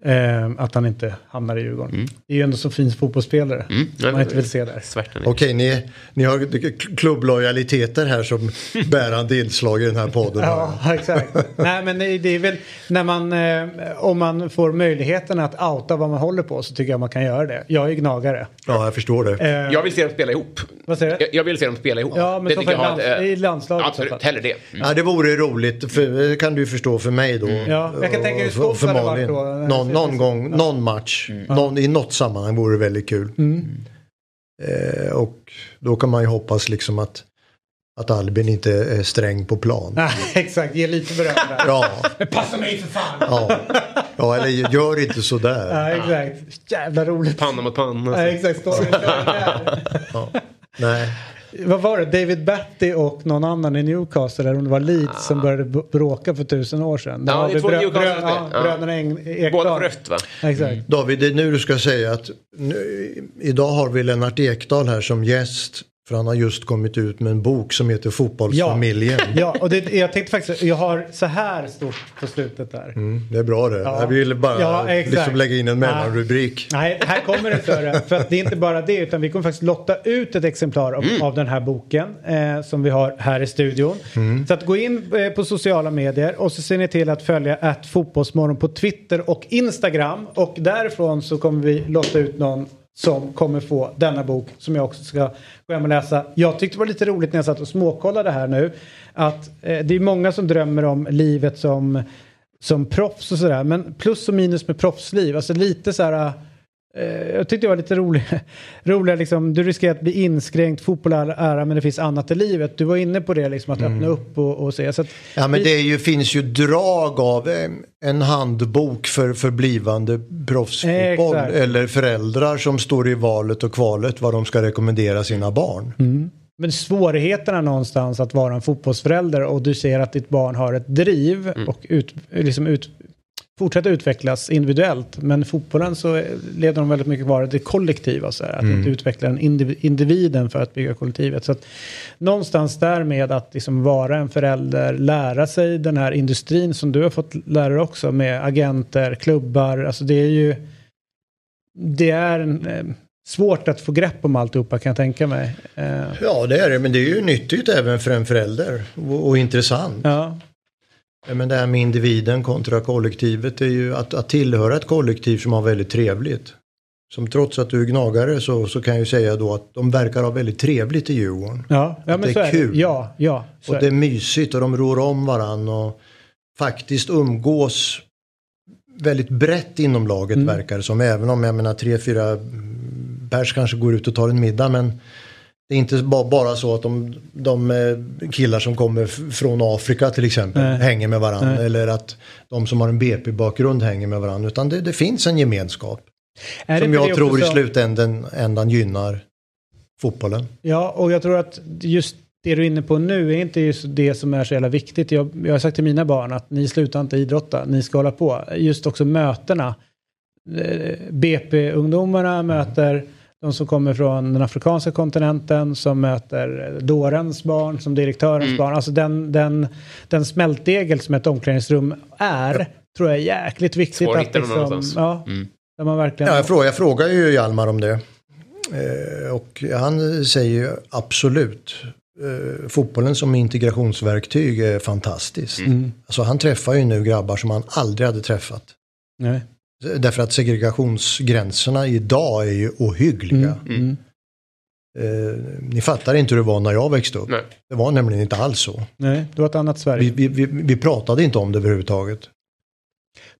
S1: Eh, att han inte hamnar i Djurgården. Det är ju ändå så fin fotbollsspelare.
S2: Mm.
S1: Man inte vill se där.
S5: Okej, ni, ni har klubblojaliteter här som bärande inslag i den här podden.
S1: Ja, exakt. Nej, men det är väl när man, eh, om man får möjligheten att outa vad man håller på så tycker jag man kan göra det. Jag är gnagare.
S5: Ja, jag förstår det.
S1: Eh,
S2: Jag vill se dem spela ihop.
S1: Vad säger du?
S2: Jag, jag vill se dem spela ihop.
S1: Ja, men
S2: det
S1: så
S2: tycker jag
S1: lands-
S2: eh,
S1: i landslaget
S2: Absolut, hellre det. Mm.
S5: Ja, det vore roligt, för, det kan du förstå för mig då.
S1: Ja, jag kan tänka hur
S5: för
S1: hade det varit då. Mm.
S5: Någon, någon gång, någon match, någon, i något sammanhang vore det väldigt kul. Eh, och då kan man ju hoppas liksom att, att Albin inte är sträng på plan.
S1: Nej, exakt. Ge lite beröm där.
S5: Ja,
S1: Passa mig för fan!
S5: ja. ja, eller gör inte sådär.
S1: Ja, exakt. Jävla roligt.
S2: Panna mot panna.
S1: Ja, exakt. Storyn där.
S5: Nej.
S1: Vad var det? David Batty och någon annan i Newcastle, eller om det var Leeds, som började bråka för tusen år sedan.
S2: Ja, det är två
S1: brö-
S2: Newcastle-
S1: brö- ja,
S2: ja.
S1: Bröderna Eng- Ekdal.
S2: Båda rött va?
S1: Exakt.
S5: David, det är nu du ska säga att nu, idag har vi Lennart Ekdal här som gäst. För han har just kommit ut med en bok som heter Fotbollsfamiljen.
S1: Ja, och det, jag tänkte faktiskt, jag har så här stort på slutet där.
S5: Mm, det är bra det.
S1: Ja.
S5: Jag ville bara
S1: Ja,
S5: liksom lägga in en mellanrubrik.
S1: Nej, här kommer det större. För att det är inte bara det, utan vi kommer faktiskt lotta ut ett exemplar av,
S5: Mm.
S1: av den här boken eh, som vi har här i studion.
S5: Mm.
S1: Så att gå in eh, på sociala medier och så ser ni till att följa att Fotbollsmorgon på Twitter och Instagram. Och därifrån så kommer vi lotta ut någon som kommer få denna bok som jag också ska gå hem och läsa. Jag tyckte det var lite roligt när jag satt och småkollade här nu att eh, det är många som drömmer om livet som som proffs och sådär. Men plus och minus med proffsliv. Alltså lite så här. Eh, jag tyckte det var lite roligt. Roliga liksom. Du riskerar att bli inskränkt. Fotboll är ära men det finns annat i livet. Du var inne på det liksom att öppna upp och, och se. Så att,
S5: Mm. Ja men
S1: vi-
S5: det ju, finns ju drag av eh, en handbok för, för blivande proffsfotboll.
S1: Exakt.
S5: Eller föräldrar som står i valet och kvalet vad de ska rekommendera sina barn.
S1: Mm. Men svårigheterna någonstans att vara en fotbollsförälder och du ser att ditt barn har ett driv
S5: Mm.
S1: och ut, liksom ut, fortsätta utvecklas individuellt. Men fotbollen så leder de väldigt mycket kvar det kollektiva. Så här, att
S5: Mm.
S1: inte utveckla den indiv- individen för att bygga kollektivet. Så att någonstans där med att liksom vara en förälder, lära sig den här industrin som du har fått lära dig också med agenter, klubbar. Alltså det är ju det är en, eh, svårt att få grepp om alltihopa kan jag tänka mig. Eh,
S5: Ja det är det men det är ju nyttigt även för en förälder. Och, och intressant.
S1: ja.
S5: Men det här med individen kontra kollektivet är ju att, att tillhöra ett kollektiv som har väldigt trevligt. Som trots att du är gnagare så, så kan jag ju säga då att de verkar ha väldigt trevligt i Djurgården.
S1: Ja, ja men
S5: det är
S1: är
S5: kul.
S1: Ja, ja.
S5: Och det är mysigt och de rår om varann och faktiskt umgås väldigt brett inom laget
S1: Mm.
S5: verkar det som. Även om jag menar tre, fyra pers kanske går ut och tar en middag men det är inte ba- bara så att de, de eh, killar som kommer från Afrika till exempel
S1: Nej.
S5: hänger med varandra.
S1: Nej.
S5: Eller att de som har en BP-bakgrund hänger med varandra. Utan det, det finns en gemenskap.
S1: Är
S5: som jag tror i slutändan ändan gynnar fotbollen.
S1: Ja, och jag tror att just det du är inne på nu är inte just det som är så jävla viktigt. Jag, jag har sagt till mina barn att ni slutar inte idrotta, ni ska hålla på. Just också mötena. Eh, BP-ungdomarna möter de som kommer från den afrikanska kontinenten som möter dårens barn som direktörens barn. Alltså den, den, den smältdegel som ett omklädningsrum är tror jag är jäkligt viktigt.
S2: Svår att
S1: liksom, ja,
S2: Mm.
S1: där man verkligen...
S5: Ja, jag, frågar, jag frågar ju Hjalmar om det. Eh, och han säger ju absolut. eh, fotbollen som integrationsverktyg är fantastiskt. Alltså han träffar ju nu grabbar som han aldrig hade träffat.
S1: Nej.
S5: Därför att segregationsgränserna idag är ju ohyggliga.
S1: Mm.
S5: Eh, ni fattar inte hur det var när jag växte upp.
S2: Nej.
S5: Det var nämligen inte alls så.
S1: Nej, det var ett annat Sverige.
S5: Vi, vi, vi, vi pratade inte om det överhuvudtaget.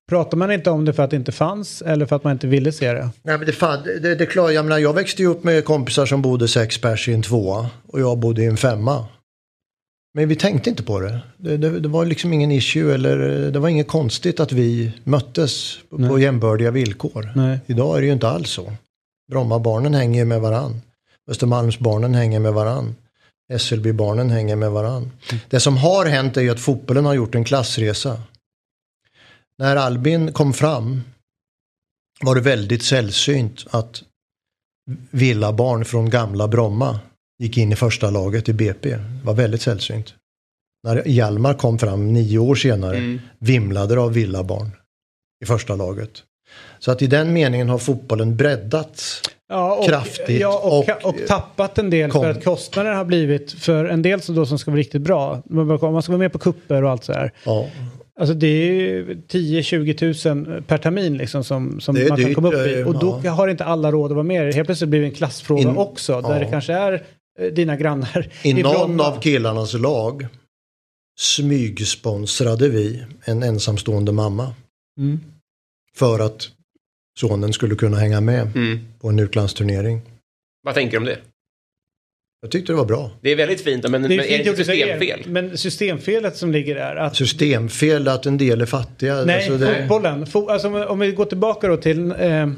S1: Pratar man inte om det för att det inte fanns eller för att man inte ville se det?
S5: Nej men det, fan, det, det är klart, jag menar jag växte ju upp med kompisar som bodde sex pers i en tvåa och jag bodde i en femma. Men vi tänkte inte på det. Det, det, det var liksom ingen issue eller det var inget konstigt att vi möttes på, jämbördiga villkor.
S1: Nej.
S5: Idag är det ju inte alls så. Brommabarnen hänger med varann. Östermalmsbarnen hänger med varann. Hässelbybarnen hänger med varann. Det som har hänt är ju att fotbollen har gjort en klassresa. När Albin kom fram var det väldigt sällsynt att villabarn från gamla Bromma gick in i första laget i BP. Det var väldigt sällsynt. När Hjalmar kom fram nio år senare vimlade det av villabarn i första laget. Så att i den meningen har fotbollen breddats.
S1: Ja, och,
S5: Kraftigt
S1: ja, och,
S5: och-
S1: och, tappat en del
S5: kom-
S1: för att kostnaderna har blivit för en del som då som ska vara riktigt bra. Man ska vara med på kupper och allt så här.
S5: Ja,
S1: Alltså det är ju 10-20 000 per termin liksom som, som
S5: Det
S1: man kan
S5: dyrt,
S1: komma upp i. Och då
S5: ja.
S1: har inte alla råd att vara med. Helt plötsligt blir det en klassfråga
S5: In-
S1: också. Där
S5: ja.
S1: det kanske är dina grannar
S5: I någon
S1: Bromma.
S5: av killarnas lag smygsponsrade vi en ensamstående mamma.
S1: Mm.
S5: För att sonen skulle kunna hänga med
S2: Mm.
S5: på en utlandsturnering.
S2: Vad tänker du om det?
S5: Jag tyckte det var bra.
S2: Det är väldigt fint, men,
S1: Det
S2: men
S1: är
S2: är
S1: fint
S2: det
S1: gjort
S2: inte
S1: utav er,
S2: systemfel?
S1: Men systemfelet som ligger där. Att,
S5: Systemfel att en del är fattiga.
S1: nej,
S5: alltså det,
S1: fotbollen. Fo, alltså om, vi- om vi går tillbaka då till, eh,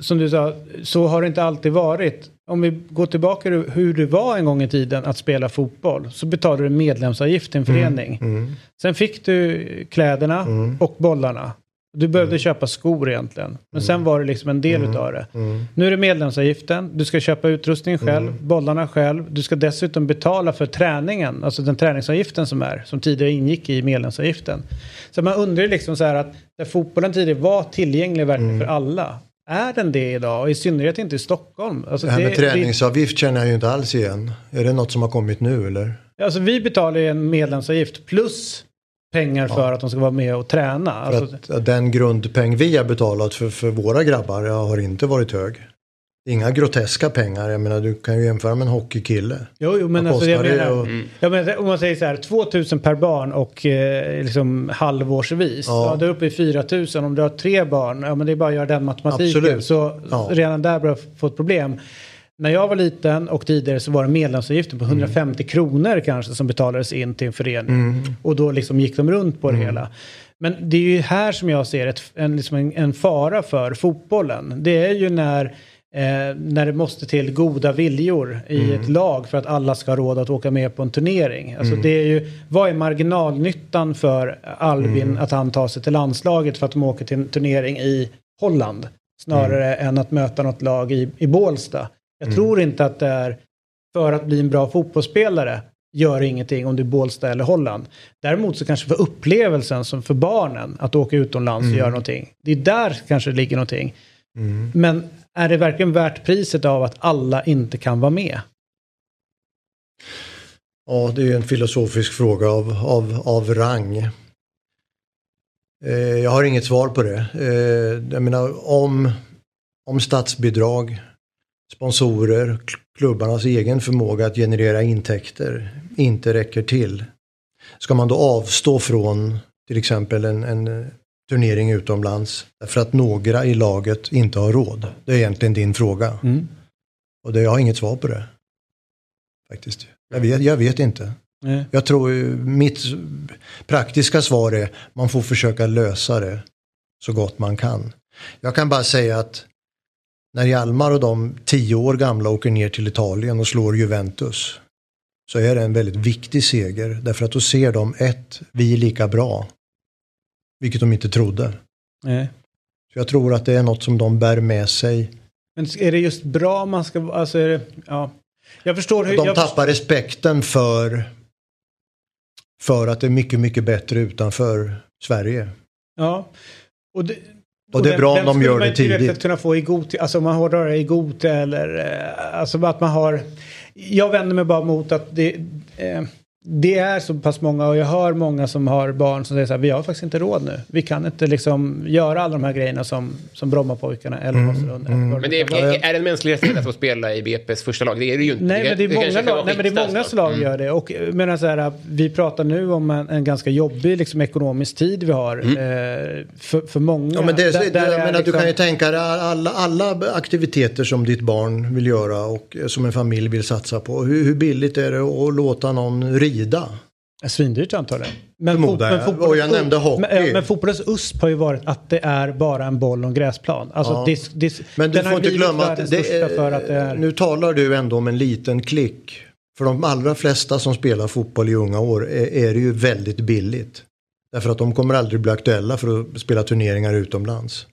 S1: som du sa, så har det inte alltid varit. Om vi går tillbaka till hur det var en gång i tiden att spela fotboll. Så betalade du medlemsavgift till en förening.
S5: mm,
S1: Sen fick du kläderna och bollarna. Du behövde köpa skor egentligen. Men sen var det liksom en del utav det.
S5: mm,
S1: Nu är det medlemsavgiften. Du ska köpa utrustning själv, bollarna själv. Du ska dessutom betala för träningen. Alltså den träningsavgiften som är. Som tidigare ingick i medlemsavgiften. Så man undrar ju liksom så här att där fotbollen tidigare var tillgänglig verkligen för alla. Är den det idag? Och i synnerhet inte i Stockholm. Alltså
S5: det här med
S1: det-
S5: träningsavgift känner jag ju inte alls igen. Är det något som har kommit nu eller?
S1: Alltså vi betalar ju en medlemsavgift plus pengar för att de ska vara med och träna. Alltså,
S5: att den grundpeng vi har betalat för, för våra grabbar har inte varit hög. Inga groteska pengar. Jag menar du kan ju jämföra med en hockeykille.
S1: jo, jo, men alltså jag menar,
S5: och-
S1: jag menar, om man säger så här, 2000 per barn och eh, liksom halvårsvis. Ja.
S5: Ja.
S1: då är du uppe i 4000. Om du har tre barn, ja men det är bara att göra den matematiken.
S5: Absolut.
S1: Så
S5: Ja.
S1: redan där börjar jag få ett problem. När jag var liten och tidigare så var det medlemsavgiften
S5: Mm.
S1: på 150 kronor kanske som betalades in till en förening. Och då liksom gick de runt på det
S5: Mm.
S1: hela. Men det är ju här som jag ser ett, en, liksom en, en fara för fotbollen. Det är ju när, eh, när det måste till goda viljor i
S5: Mm.
S1: ett lag för att alla ska ha råd att åka med på en turnering. Alltså
S5: Mm.
S1: det är ju, vad är marginalnyttan för Albin
S5: Mm.
S1: att han tar sig till landslaget för att de åker till en turnering i Holland? Snarare
S5: Mm.
S1: än att möta något lag i, i Bålsta. Jag tror inte att det är för att bli en bra fotbollsspelare gör ingenting om du är Bålsta eller Holland. Däremot så kanske för upplevelsen som för barnen att åka utomlands och göra någonting. Det är där kanske det ligger någonting. Men är det verkligen värt priset av att alla inte kan vara med?
S5: Ja, det är ju en filosofisk fråga av, av, av rang. Eh, jag har inget svar på det. Eh, jag menar om, om statsbidrag, sponsorer, klubbarnas egen förmåga att generera intäkter inte räcker till. Ska man då avstå från till exempel en, en turnering utomlands därför att några i laget inte har råd? Det är egentligen din fråga. Och det, jag har inget svar på det. Faktiskt. Jag vet, jag vet inte.
S1: Nej.
S5: Jag tror mitt praktiska svar är man får försöka lösa det så gott man kan. Jag kan bara säga att när Hjalmar och de tio år gamla åker ner till Italien och slår Juventus så är det en väldigt viktig seger därför att då ser de ett, vi är lika bra. Vilket de inte trodde.
S1: Nej.
S5: Så jag tror att det är något som de bär med sig.
S1: Men är det just bra man ska... Alltså är det, ja. Jag förstår hur...
S5: De
S1: jag,
S5: tappar respekten för, för att det är mycket, mycket bättre utanför Sverige.
S1: Ja. Och det,
S5: Och det är bra om de gör det tidigt.
S1: att kunna få i god Alltså om man hårdrar det i god eller... eh, Alltså att man har... Jag vänder mig bara mot att det, eh, det är så pass många och jag hör många som har barn som säger så här, vi har faktiskt inte råd nu. Vi kan inte liksom göra alla de här grejerna som, som Brommapojkarna eller
S2: Mm.
S1: Vasalund.
S2: Men det är, är, är det en mänsklig rättighet att få spela i BP's första lag? Det är det ju inte.
S1: Nej, men det är många
S2: vara
S1: lag, nej, men det är många
S2: skitstarkt.
S1: lag gör det. Och menar så här, vi pratar nu om en, en ganska jobbig liksom, ekonomisk tid vi har.
S2: Mm.
S1: Eh, för, för många.
S5: Ja, men det,
S1: Där-
S5: det,
S1: där
S5: jag menar, Du
S1: liksom-
S5: kan ju tänka dig alla, alla aktiviteter som ditt barn vill göra och eh, som en familj vill satsa på. Hur, hur billigt är det att låta någon rida?
S1: Svindyrt antagligen. Men,
S5: Förmodar jag.
S1: fotboll-
S5: Och jag nämnde hockey.
S1: Men, men fotbollens USP har ju varit att det är bara en boll och en gräsplan. Alltså,
S5: Ja.
S1: dis, dis,
S5: Men du får inte glömma att det
S1: största för att det
S5: är,
S1: är...
S5: nu talar du ändå om en liten klick. För de allra flesta som spelar fotboll i unga år är, är det ju väldigt billigt. Därför att de kommer aldrig bli aktuella för att spela turneringar utomlands.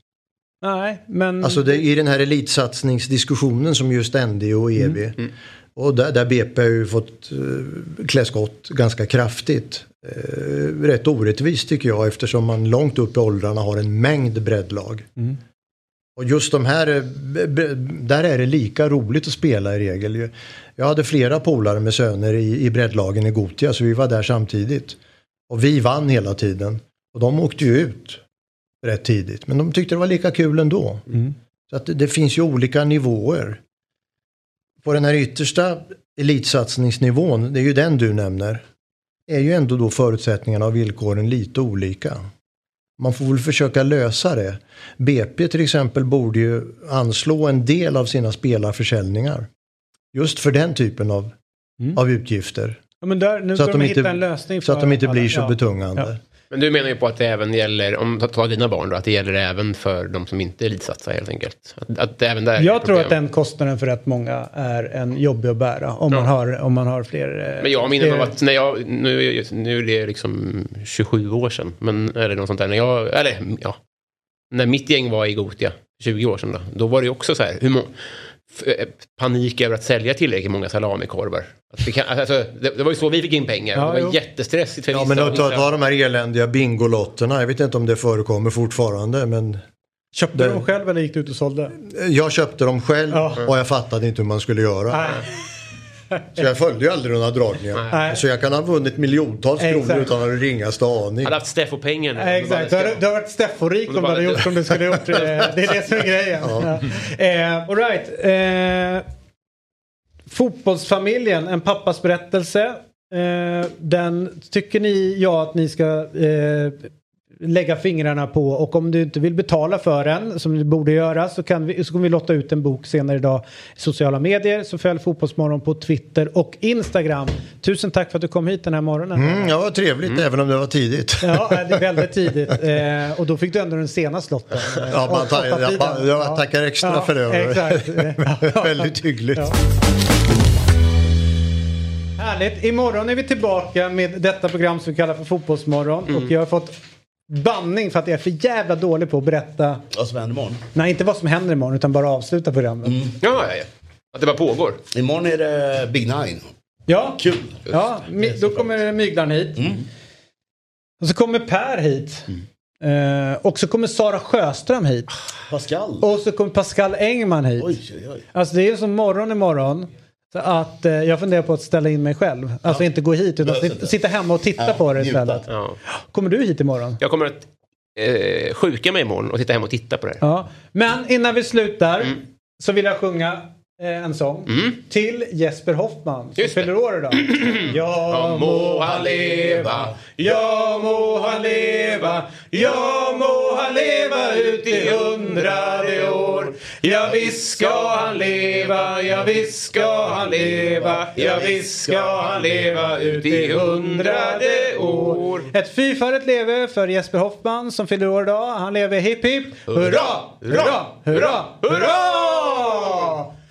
S1: Nej, men...
S5: Alltså det, i den här elitsatsningsdiskussionen som just ND och EB.
S1: Mm.
S5: Och där, där BP har ju fått uh, klä skott ganska kraftigt. Eh, rätt orättvist tycker jag eftersom man långt upp i åldrarna har en mängd breddlag.
S1: Mm.
S5: Och just de här, eh, där är det lika roligt att spela i regel. Jag hade flera polare med söner i, i breddlagen i Gotia så vi var där samtidigt. Och vi vann hela tiden. Och de åkte ju ut rätt tidigt. Men de tyckte det var lika kul ändå.
S1: Mm.
S5: Så att det, det finns ju olika nivåer. På den här yttersta elitsatsningsnivån, det är ju den du nämner, är ju ändå då förutsättningarna och villkoren lite olika. Man får väl försöka lösa det. BP till exempel borde ju anslå en del av sina spelarförsäljningar. Just för den typen av,
S1: Mm.
S5: av utgifter.
S1: Ja, där,
S5: Så att de inte- Så att de inte blir så
S1: Ja.
S5: betungande.
S1: Ja.
S2: Men du menar ju på att det även gäller, om du tar dina barn då, att det gäller även för de som inte elitsatsar helt enkelt. Att, att det även där är
S1: Jag tror att den kostnaden för rätt många är en jobbig att bära om, man, har, om man har fler... eh,
S2: Men jag minns
S1: fler-
S2: att när jag, nu, nu är det liksom 27 år sedan, men eller något sånt där, när jag, eller ja, när mitt gäng var i Gotia, 20 år sedan då, då var det ju också så här, hur må, f- eh, panik över att sälja tillräckligt många salamikorvar. Att vi kan, alltså, det, det var ju så vi fick in pengar,
S1: Ja,
S2: det var
S1: jo.
S2: jättestressigt för
S5: Ja men att ta, de här eländiga Bingolotterna, jag vet inte om det förekommer fortfarande men
S1: Köpte du dem själv eller gick du ut och sålde?
S5: jag köpte dem själv
S1: Ja.
S5: och jag fattade inte hur man skulle göra.
S1: Nej.
S5: Så jag följde ju aldrig några dragningar.
S1: Nej.
S5: Så jag kan ha vunnit miljontals
S1: Exakt.
S5: kronor utan att ha ringaste aning.
S2: hade haft Steffo-pengar nu.
S1: Nej, exakt. Du har, du har varit Steffo-rik
S2: Om
S1: du hade gjort som du skulle gjort. Det är det som är grejen. Ja. Eh, all right. Eh, fotbollsfamiljen, en pappas berättelse. Eh, den tycker ni ja att ni ska eh, lägga fingrarna på och om du inte vill betala för den som du borde göra så, kan vi, så kommer vi lotta ut en bok senare idag i sociala medier. Så följ Fotbollsmorgon på Twitter och Instagram. Tusen tack för att du kom hit den här morgonen.
S5: Mm, ja, vad trevligt även om det var tidigt.
S1: Ja, det är väldigt tidigt. Eh, och då fick du ändå den senaste lotten. Eh,
S5: Ja, man tar- jag-
S1: tiden.
S5: jag tackar extra för det.
S1: Ja.
S5: Väldigt hyggligt.
S1: Ja. Härligt. Imorgon är vi tillbaka med detta program som vi kallar för Fotbollsmorgon.
S5: Mm.
S1: Och jag har fått banning för att jag är för jävla dålig på att berätta.
S4: Vad som händer imorgon?
S1: Nej, inte vad som händer imorgon utan bara avsluta programmet.
S5: Mm.
S2: Ja, ja, ja. Att det bara pågår.
S4: Imorgon är det Big Nine.
S1: Ja,
S4: Kul.
S1: ja mi- då kommer Myglaren hit.
S5: Mm.
S1: Och så kommer Per hit. Eh, och så kommer Sara Sjöström hit.
S4: Pascal.
S1: Och så kommer Pascal Engman hit.
S4: Oj, oj, oj.
S1: Alltså det är som morgon imorgon. Så att eh, jag funderar på att ställa in mig själv. Alltså inte gå hit utan
S4: Löser
S1: sitta, sitta hemma och titta
S4: Ja,
S1: på det istället.
S2: Ja.
S1: Kommer du hit imorgon?
S2: Jag kommer att eh, sjuka mig imorgon och titta hem och titta på det.
S1: Ja. Men innan vi slutar så vill jag sjunga en sång. Till Jesper Hoffman som fyller år idag. Ja må han leva, ja må han leva, ja må han leva ut i hundrade år. Ja visst ska han leva, ja visst ska han leva, ja visst ska han leva ut i hundrade år. Ett fyrfaldigt leve för Jesper Hoffman som fyller år idag. Han lever hipp hipp. Hurra, hurra, hurra, hurra!